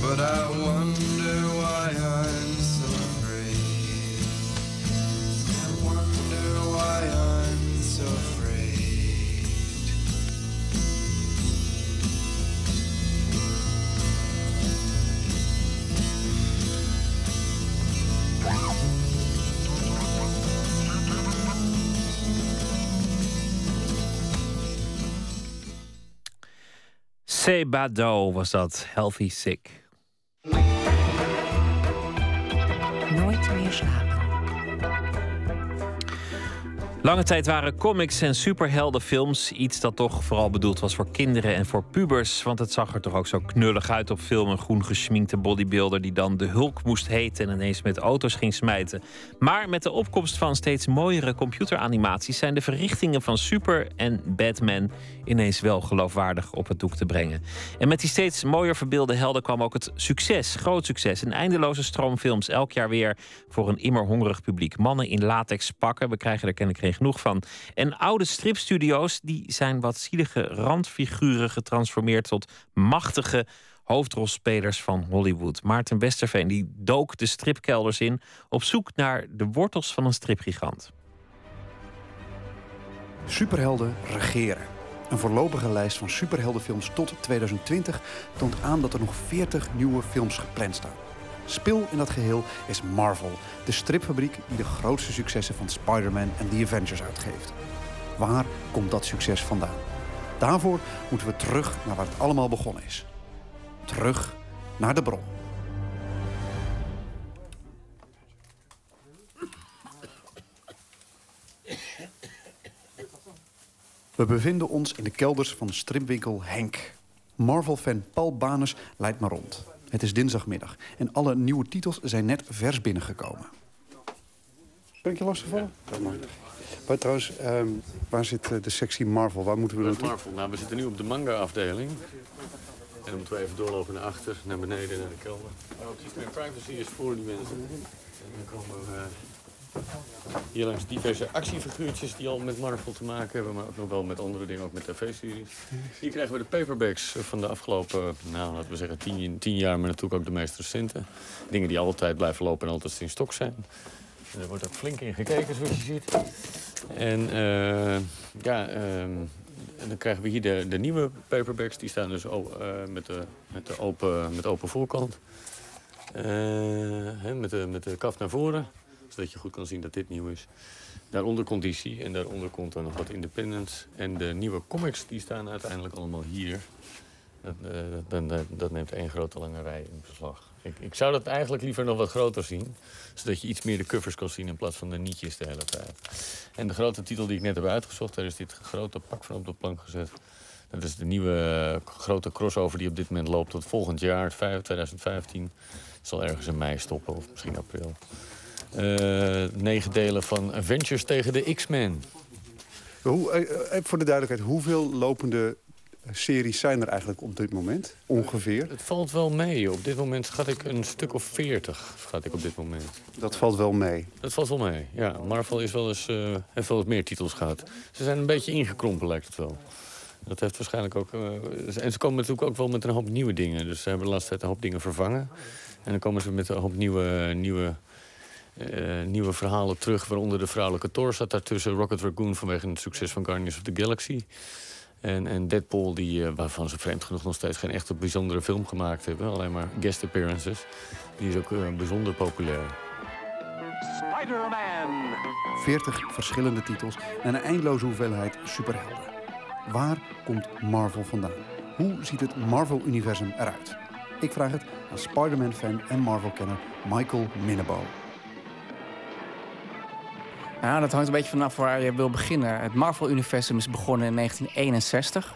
But I wonder why I'm Sebado was dat, Healthy Sick. Lange tijd waren comics en superheldenfilms iets dat toch vooral bedoeld was voor kinderen en voor pubers. Want het zag er toch ook zo knullig uit op film. Een groen geschminkte bodybuilder die dan de Hulk moest heten en ineens met auto's ging smijten. Maar met de opkomst van steeds mooiere computeranimaties zijn de verrichtingen van Super en Batman ineens wel geloofwaardig op het doek te brengen. En met die steeds mooier verbeelde helden kwam ook het succes, groot succes. Een eindeloze stroom films, elk jaar weer voor een immer hongerig publiek. Mannen in latex pakken, we krijgen er kennelijk genoeg van. En oude stripstudio's die zijn wat zielige randfiguren getransformeerd tot machtige hoofdrolspelers van Hollywood. Maarten Westerveen die dook de stripkelders in op zoek naar de wortels van een stripgigant. Superhelden regeren. Een voorlopige lijst van superheldenfilms tot 2020 toont aan dat er nog 40 nieuwe films gepland staan. Spil in dat geheel is Marvel, de stripfabriek die de grootste successen van Spider-Man en The Avengers uitgeeft. Waar komt dat succes vandaan? Daarvoor moeten we terug naar waar het allemaal begonnen is. Terug naar de bron. We bevinden ons in de kelders van stripwinkel Henk. Marvel-fan Paul Baners leidt me rond. Het is dinsdagmiddag en alle nieuwe titels zijn net vers binnengekomen. Ben ik je lastiggevallen? Dat mag. Maar trouwens, ehm, waar zit eh, de sectie Marvel? Waar moeten we Dat is naartoe? Marvel. Nou, we zitten nu op de manga-afdeling. En dan moeten we even doorlopen naar achter, naar beneden, naar de kelder. Maar ook iets meer privacy is voor die mensen. En dan komen we eh, hier langs diverse actiefiguurtjes die al met Marvel te maken hebben, maar ook nog wel met andere dingen, ook met tv-series. Hier krijgen we de paperbacks van de afgelopen, nou, laten we zeggen, tien, tien jaar, maar natuurlijk ook de meest recente. Dingen die altijd blijven lopen en altijd in stok zijn. Er wordt ook flink in gekeken, zoals je ziet. En eh, ja, ehm, en dan krijgen we hier de, de nieuwe paperbacks. Die staan dus eh, met, de, met, de open, met open voorkant. Eh, hè, met, de, met de kaf naar voren. Zodat je goed kan zien dat dit nieuw is. Daaronder DC en daaronder komt dan nog wat independents. En de nieuwe comics die staan uiteindelijk allemaal hier. Dat, eh, dat, dat, dat neemt één grote lange rij in beslag. Ik, ik zou dat eigenlijk liever nog wat groter zien. Zodat je iets meer de covers kan zien in plaats van de nietjes de hele tijd. En de grote titel die ik net heb uitgezocht, daar is dit grote pak van op de plank gezet. Dat is de nieuwe eh, grote crossover die op dit moment loopt tot volgend jaar, het vijf- 2015. Het zal ergens in mei stoppen of misschien april. Eh, negen delen van Avengers tegen de X-Men. Hoe, eh, eh, voor de duidelijkheid, hoeveel lopende series zijn er eigenlijk op dit moment? Ongeveer? Het valt wel mee. Op dit moment schat ik een stuk of 40. Schat ik op dit moment. Dat valt wel mee. Dat valt wel mee. Ja, Marvel is wel eens, eh, heeft wel eens meer titels gehad. Ze zijn een beetje ingekrompen, lijkt het wel. Dat heeft waarschijnlijk ook. en ze komen natuurlijk ook wel met een hoop nieuwe dingen. Dus ze hebben de laatste tijd een hoop dingen vervangen. En dan komen ze met een hoop nieuwe, nieuwe, eh, nieuwe verhalen terug. Waaronder de vrouwelijke Thor zat daartussen. Rocket Raccoon vanwege het succes van Guardians of the Galaxy. En, en Deadpool, die, eh, waarvan ze vreemd genoeg nog steeds geen echte bijzondere film gemaakt hebben. Alleen maar guest appearances. Die is ook eh, bijzonder populair. Spider-Man. 40 verschillende titels en een eindeloze hoeveelheid superhelden. Waar komt Marvel vandaan? Hoe ziet het Marvel-universum eruit? Ik vraag het aan Spider-Man-fan en Marvel-kenner Michael Minnebo. Nou, dat hangt een beetje vanaf waar je wil beginnen. Het Marvel-universum is begonnen in 1961.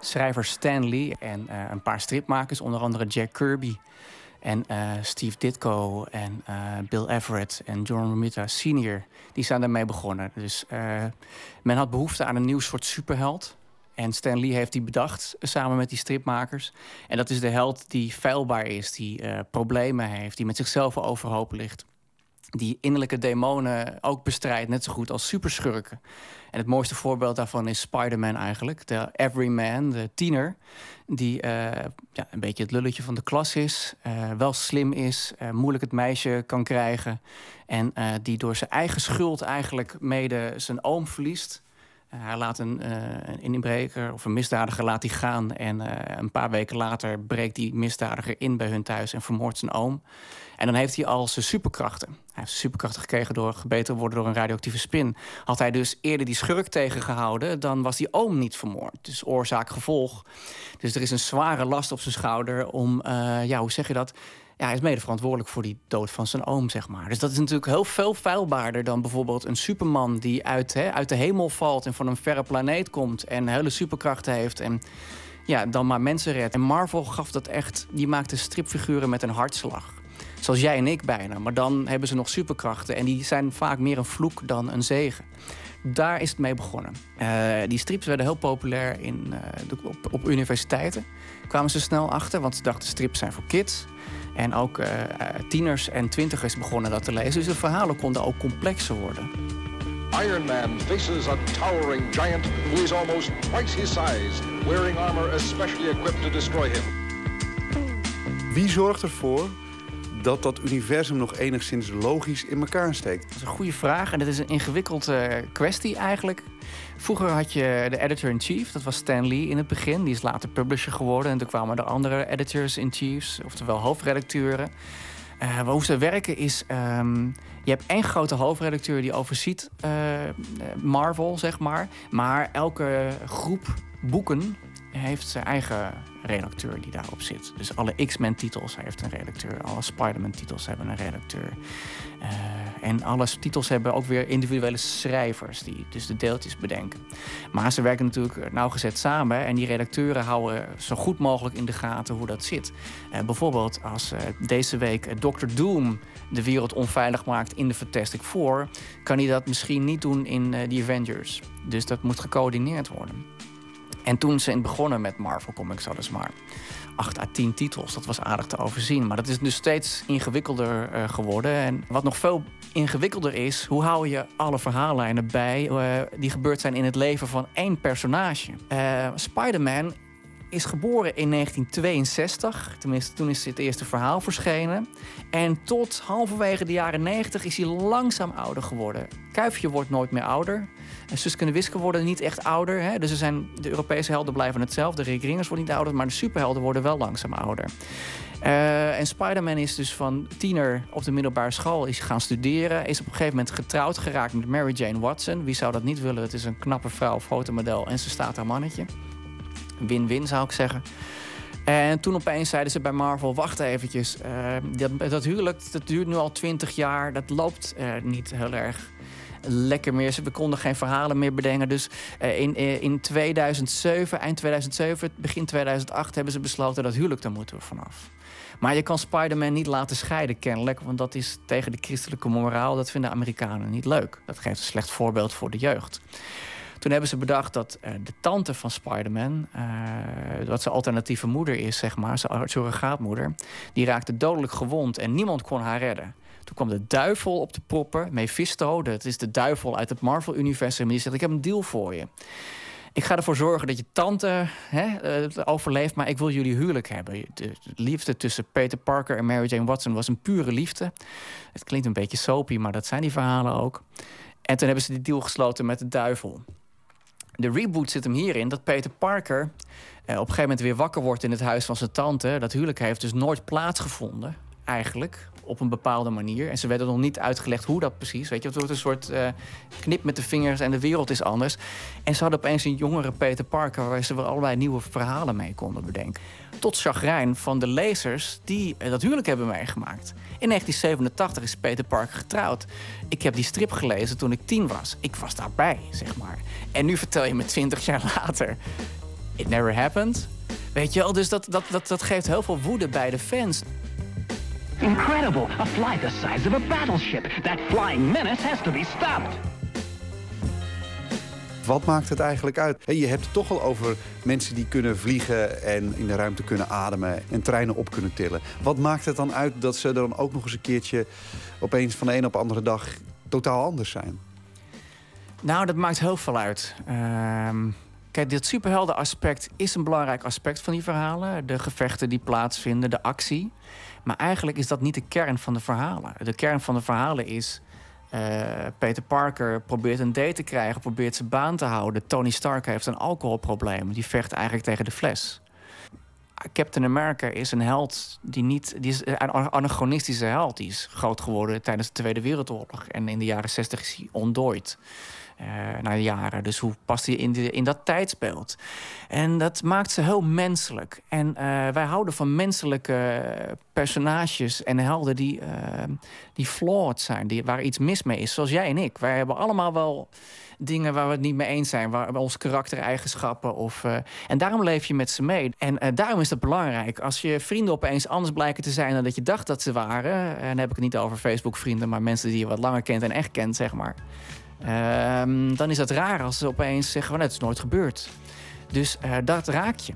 Schrijver Stan Lee en eh, een paar stripmakers, onder andere Jack Kirby en eh, Steve Ditko en eh, Bill Everett en John Romita Sr. Die zijn daarmee begonnen. Dus men had behoefte aan een nieuw soort superheld. En Stan Lee heeft die bedacht samen met die stripmakers. En dat is de held die feilbaar is, die problemen heeft, die met zichzelf overhoop ligt die innerlijke demonen ook bestrijdt, net zo goed als superschurken. En het mooiste voorbeeld daarvan is Spider-Man eigenlijk. De everyman, de tiener, die eh, ja, een beetje het lulletje van de klas is, eh, wel slim is, eh, moeilijk het meisje kan krijgen... en die door zijn eigen schuld eigenlijk mede zijn oom verliest... Hij laat een, een inbreker of een misdadiger laat hij gaan. En een paar weken later breekt die misdadiger in bij hun thuis en vermoordt zijn oom. En dan heeft hij al zijn superkrachten. Hij heeft superkrachten gekregen door gebeten te worden door een radioactieve spin. Had hij dus eerder die schurk tegengehouden, dan was die oom niet vermoord. Dus oorzaak-gevolg. Dus er is een zware last op zijn schouder om, eh, ja, hoe zeg je dat? Ja, hij is mede verantwoordelijk voor die dood van zijn oom, zeg maar. Dus dat is natuurlijk heel veel feilbaarder dan bijvoorbeeld een superman die uit, uit de hemel valt en van een verre planeet komt en hele superkrachten heeft en ja, dan maar mensen redt. En Marvel gaf dat echt, die maakte stripfiguren met een hartslag. Zoals jij en ik bijna. Maar dan hebben ze nog superkrachten. En die zijn vaak meer een vloek dan een zegen. Daar is het mee begonnen. Eh, die strips werden heel populair in, eh, de- op, op universiteiten. Kwamen ze snel achter, want ze dachten strips zijn voor kids. En ook eh, eh, tieners en twintigers begonnen dat te lezen. Dus de verhalen konden ook complexer worden. Iron Man faces a towering giant who is almost twice his size, wearing armor especially equipped to destroy him. Wie zorgt ervoor dat dat universum nog enigszins logisch in elkaar steekt? Dat is een goede vraag en dat is een ingewikkelde kwestie eigenlijk. Vroeger had je de editor-in-chief, dat was Stan Lee in het begin. Die is later publisher geworden en toen kwamen er andere editors-in-chiefs, oftewel hoofdredacteuren. Uh, hoe ze werken is, um, je hebt één grote hoofdredacteur die overziet uh, Marvel, zeg maar. Maar elke groep boeken heeft zijn eigen redacteur die daarop zit. Dus alle X-Men-titels heeft een redacteur. Alle Spider-Man-titels hebben een redacteur. Uh, en alle titels hebben ook weer individuele schrijvers die dus de deeltjes bedenken. Maar ze werken natuurlijk nauwgezet samen en die redacteuren houden zo goed mogelijk in de gaten hoe dat zit. Uh, bijvoorbeeld als uh, deze week Dr. Doom de wereld onveilig maakt in de Fantastic Four, kan hij dat misschien niet doen in The Avengers. Dus dat moet gecoördineerd worden. En toen ze begonnen met Marvel Comics hadden ze maar 8 à 10 titels. Dat was aardig te overzien. Maar dat is dus steeds ingewikkelder uh, geworden. En wat nog veel ingewikkelder is, hoe hou je alle verhaallijnen bij uh, die gebeurd zijn in het leven van één personage? Uh, Spider-Man is geboren in 1962. Tenminste, toen is het eerste verhaal verschenen. En tot halverwege de jaren 90 is hij langzaam ouder geworden. Kuifje wordt nooit meer ouder. Suske en Wiske worden niet echt ouder. Hè? Dus zijn, de Europese helden blijven hetzelfde. Rick Ringers wordt niet ouder, maar de superhelden worden wel langzaam ouder. Uh, en Spider-Man is dus van tiener op de middelbare school is gaan studeren. Is op een gegeven moment getrouwd geraakt met Mary Jane Watson. Wie zou dat niet willen? Het is een knappe vrouw, fotomodel en ze staat haar mannetje. Win-win zou ik zeggen. En toen opeens zeiden ze bij Marvel: wacht eventjes. Uh, dat, huwelijk dat duurt nu al twintig jaar. Dat loopt uh, niet heel erg lekker meer. We konden geen verhalen meer bedenken. Dus uh, in, in 2007, eind 2007, begin 2008 hebben ze besloten dat huwelijk, daar moeten we vanaf. Maar je kan Spider-Man niet laten scheiden, kennelijk. Want dat is tegen de christelijke moraal. Dat vinden de Amerikanen niet leuk. Dat geeft een slecht voorbeeld voor de jeugd. Toen hebben ze bedacht dat uh, de tante van Spider-Man, uh, wat zijn alternatieve moeder is, zeg maar, zijn surrogaatmoeder, die raakte dodelijk gewond en niemand kon haar redden. Toen kwam de duivel op de proppen, Mephisto, dat is de duivel uit het Marvel-universum, die zegt: Ik heb een deal voor je. Ik ga ervoor zorgen dat je tante hè, uh, overleeft, maar ik wil jullie huwelijk hebben. De liefde tussen Peter Parker en Mary Jane Watson was een pure liefde. Het klinkt een beetje soapy, maar dat zijn die verhalen ook. En toen hebben ze die deal gesloten met de duivel. De reboot zit hem hierin dat Peter Parker eh, op een gegeven moment weer wakker wordt in het huis van zijn tante. Dat huwelijk heeft dus nooit plaatsgevonden, eigenlijk, op een bepaalde manier. En ze werden nog niet uitgelegd hoe dat precies. Weet je, het wordt een soort uh, knip met de vingers en de wereld is anders. En ze hadden opeens een jongere Peter Parker waar ze weer allerlei nieuwe verhalen mee konden bedenken. Tot chagrijn van de lezers die uh, dat huwelijk hebben meegemaakt. In 1987 is Peter Parker getrouwd. Ik heb die strip gelezen toen ik tien was. Ik was daarbij, zeg maar. En nu vertel je me twintig jaar later... It never happened. Weet je wel, dus dat, dat, dat, dat geeft heel veel woede bij de fans. Incredible! A fly the size of a battleship. That flying menace has to be stopped. Wat maakt het eigenlijk uit? Je hebt het toch al over mensen die kunnen vliegen en in de ruimte kunnen ademen en treinen op kunnen tillen. Wat maakt het dan uit dat ze dan ook nog eens een keertje opeens van de een op de andere dag totaal anders zijn? Nou, dat maakt heel veel uit. Uh, kijk, dit superhelden-aspect is een belangrijk aspect van die verhalen. De gevechten die plaatsvinden, de actie. Maar eigenlijk is dat niet de kern van de verhalen. De kern van de verhalen is... Uh, Peter Parker probeert een date te krijgen, probeert zijn baan te houden. Tony Stark heeft een alcoholprobleem. Die vecht eigenlijk tegen de fles. Captain America is een held die niet. Die is een anachronistische held. Die is groot geworden tijdens de Tweede Wereldoorlog. En in de jaren 60 is hij ontdooid. Uh, na jaren. Dus hoe past hij in, in dat tijdsbeeld? En dat maakt ze heel menselijk. En uh, wij houden van menselijke personages en helden die, uh, die flawed zijn, die, waar iets mis mee is. Zoals jij en ik. Wij hebben allemaal wel dingen waar we het niet mee eens zijn. Waar onze karaktereigenschappen. Of, en daarom leef je met ze mee. En daarom is dat belangrijk. Als je vrienden opeens anders blijken te zijn dan dat je dacht dat ze waren. En dan heb ik het niet over Facebook-vrienden, maar mensen die je wat langer kent en echt kent, zeg maar. Um, dan is dat raar als ze opeens zeggen: van, het is nooit gebeurd. Dus uh, dat raak je.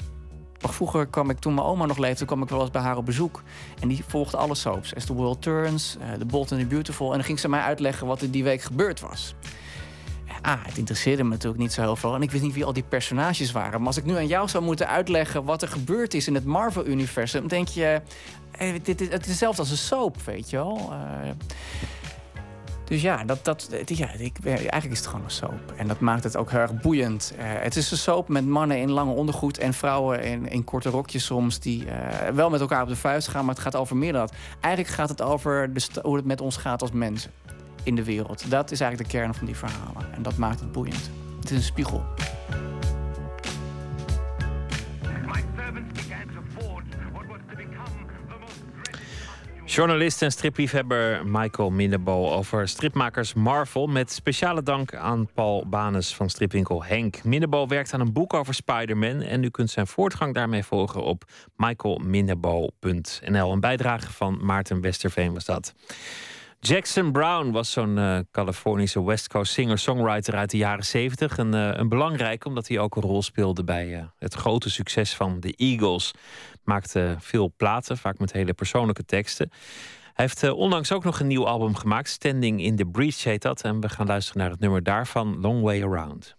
Vroeger kwam ik, toen mijn oma nog leefde, kwam ik wel eens bij haar op bezoek. En die volgde alle soaps. As the World Turns, uh, The Bold and the Beautiful. En dan ging ze mij uitleggen wat er die week gebeurd was. ah, het interesseerde me natuurlijk niet zo heel veel. En ik wist niet wie al die personages waren. Maar als ik nu aan jou zou moeten uitleggen wat er gebeurd is in het Marvel-universum, denk je. eh, dit, is hetzelfde als een soap, weet je wel. Dus ja, dat, dat, ja ik, eigenlijk is het gewoon een soap. En dat maakt het ook heel erg boeiend. Eh, het is een soap met mannen in lange ondergoed en vrouwen in, in korte rokjes soms... die eh, wel met elkaar op de vuist gaan, maar het gaat over meer dan dat. Eigenlijk gaat het over hoe het met ons gaat als mensen in de wereld. Dat is eigenlijk de kern van die verhalen. En dat maakt het boeiend. Het is een spiegel. Journalist en stripliefhebber Michael Minnebo over stripmakers Marvel. Met speciale dank aan Paul Banes van stripwinkel Henk. Minnebo werkt aan een boek over Spider-Man. En u kunt zijn voortgang daarmee volgen op michaelminnebo.nl. Een bijdrage van Maarten Westerveen was dat. Jackson Brown was zo'n eh, Californische West Coast singer-songwriter uit de jaren 70. Een, eh, een belangrijke, omdat hij ook een rol speelde bij eh, het grote succes van de Eagles. Maakte veel platen, vaak met hele persoonlijke teksten. Hij heeft onlangs ook nog een nieuw album gemaakt. Standing in the Breach heet dat. En we gaan luisteren naar het nummer daarvan, Long Way Around.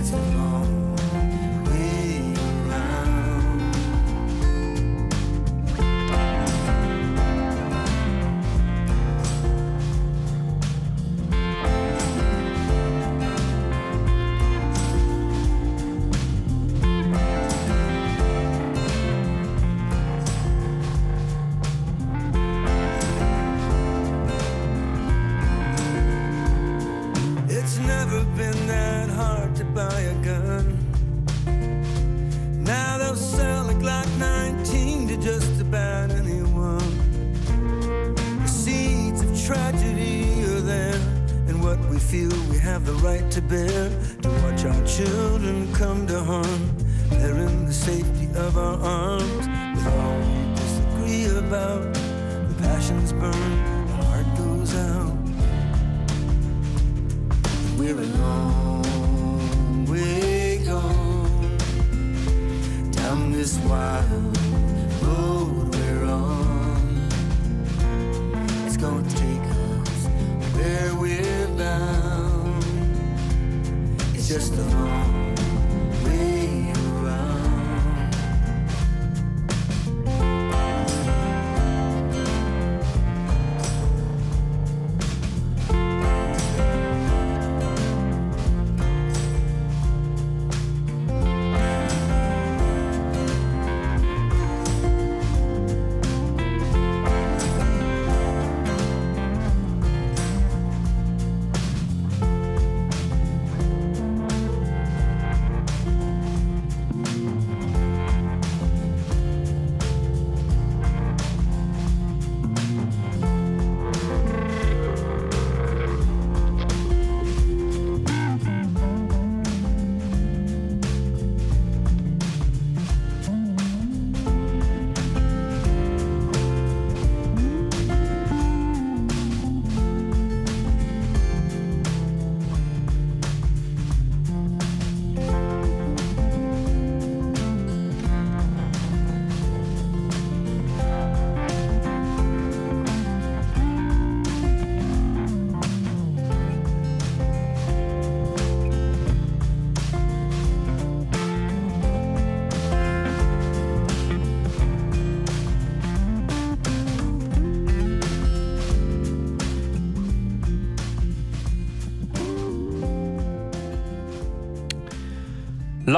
It's a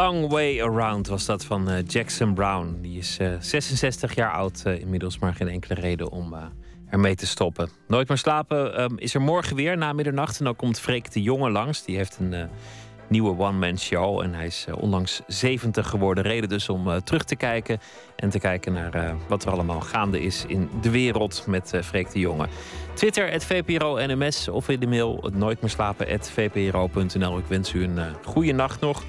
Long Way Around was dat van eh, Jackson Brown. Die is eh, 66 jaar oud eh, inmiddels, maar geen enkele reden om eh, ermee te stoppen. Nooit meer slapen ehm, is er morgen weer na middernacht. En dan komt Freek de Jonge langs. Die heeft een eh, nieuwe one-man show. En hij is eh, onlangs 70 geworden. Reden dus om eh, terug te kijken. En te kijken naar eh, wat er allemaal gaande is in de wereld met eh, Freek de Jonge. Twitter, het VPRO NMS. Of in de mail, nooit meer VPRO.nl. Ik wens u een eh, goede nacht nog.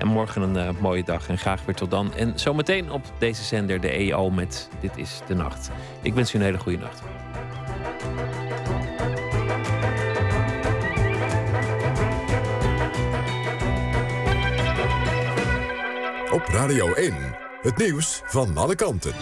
En morgen een eh, mooie dag. En graag weer tot dan. En zometeen op deze zender de EO met Dit is de Nacht. Ik wens u een hele goede nacht. Op Radio 1, het nieuws van alle kanten.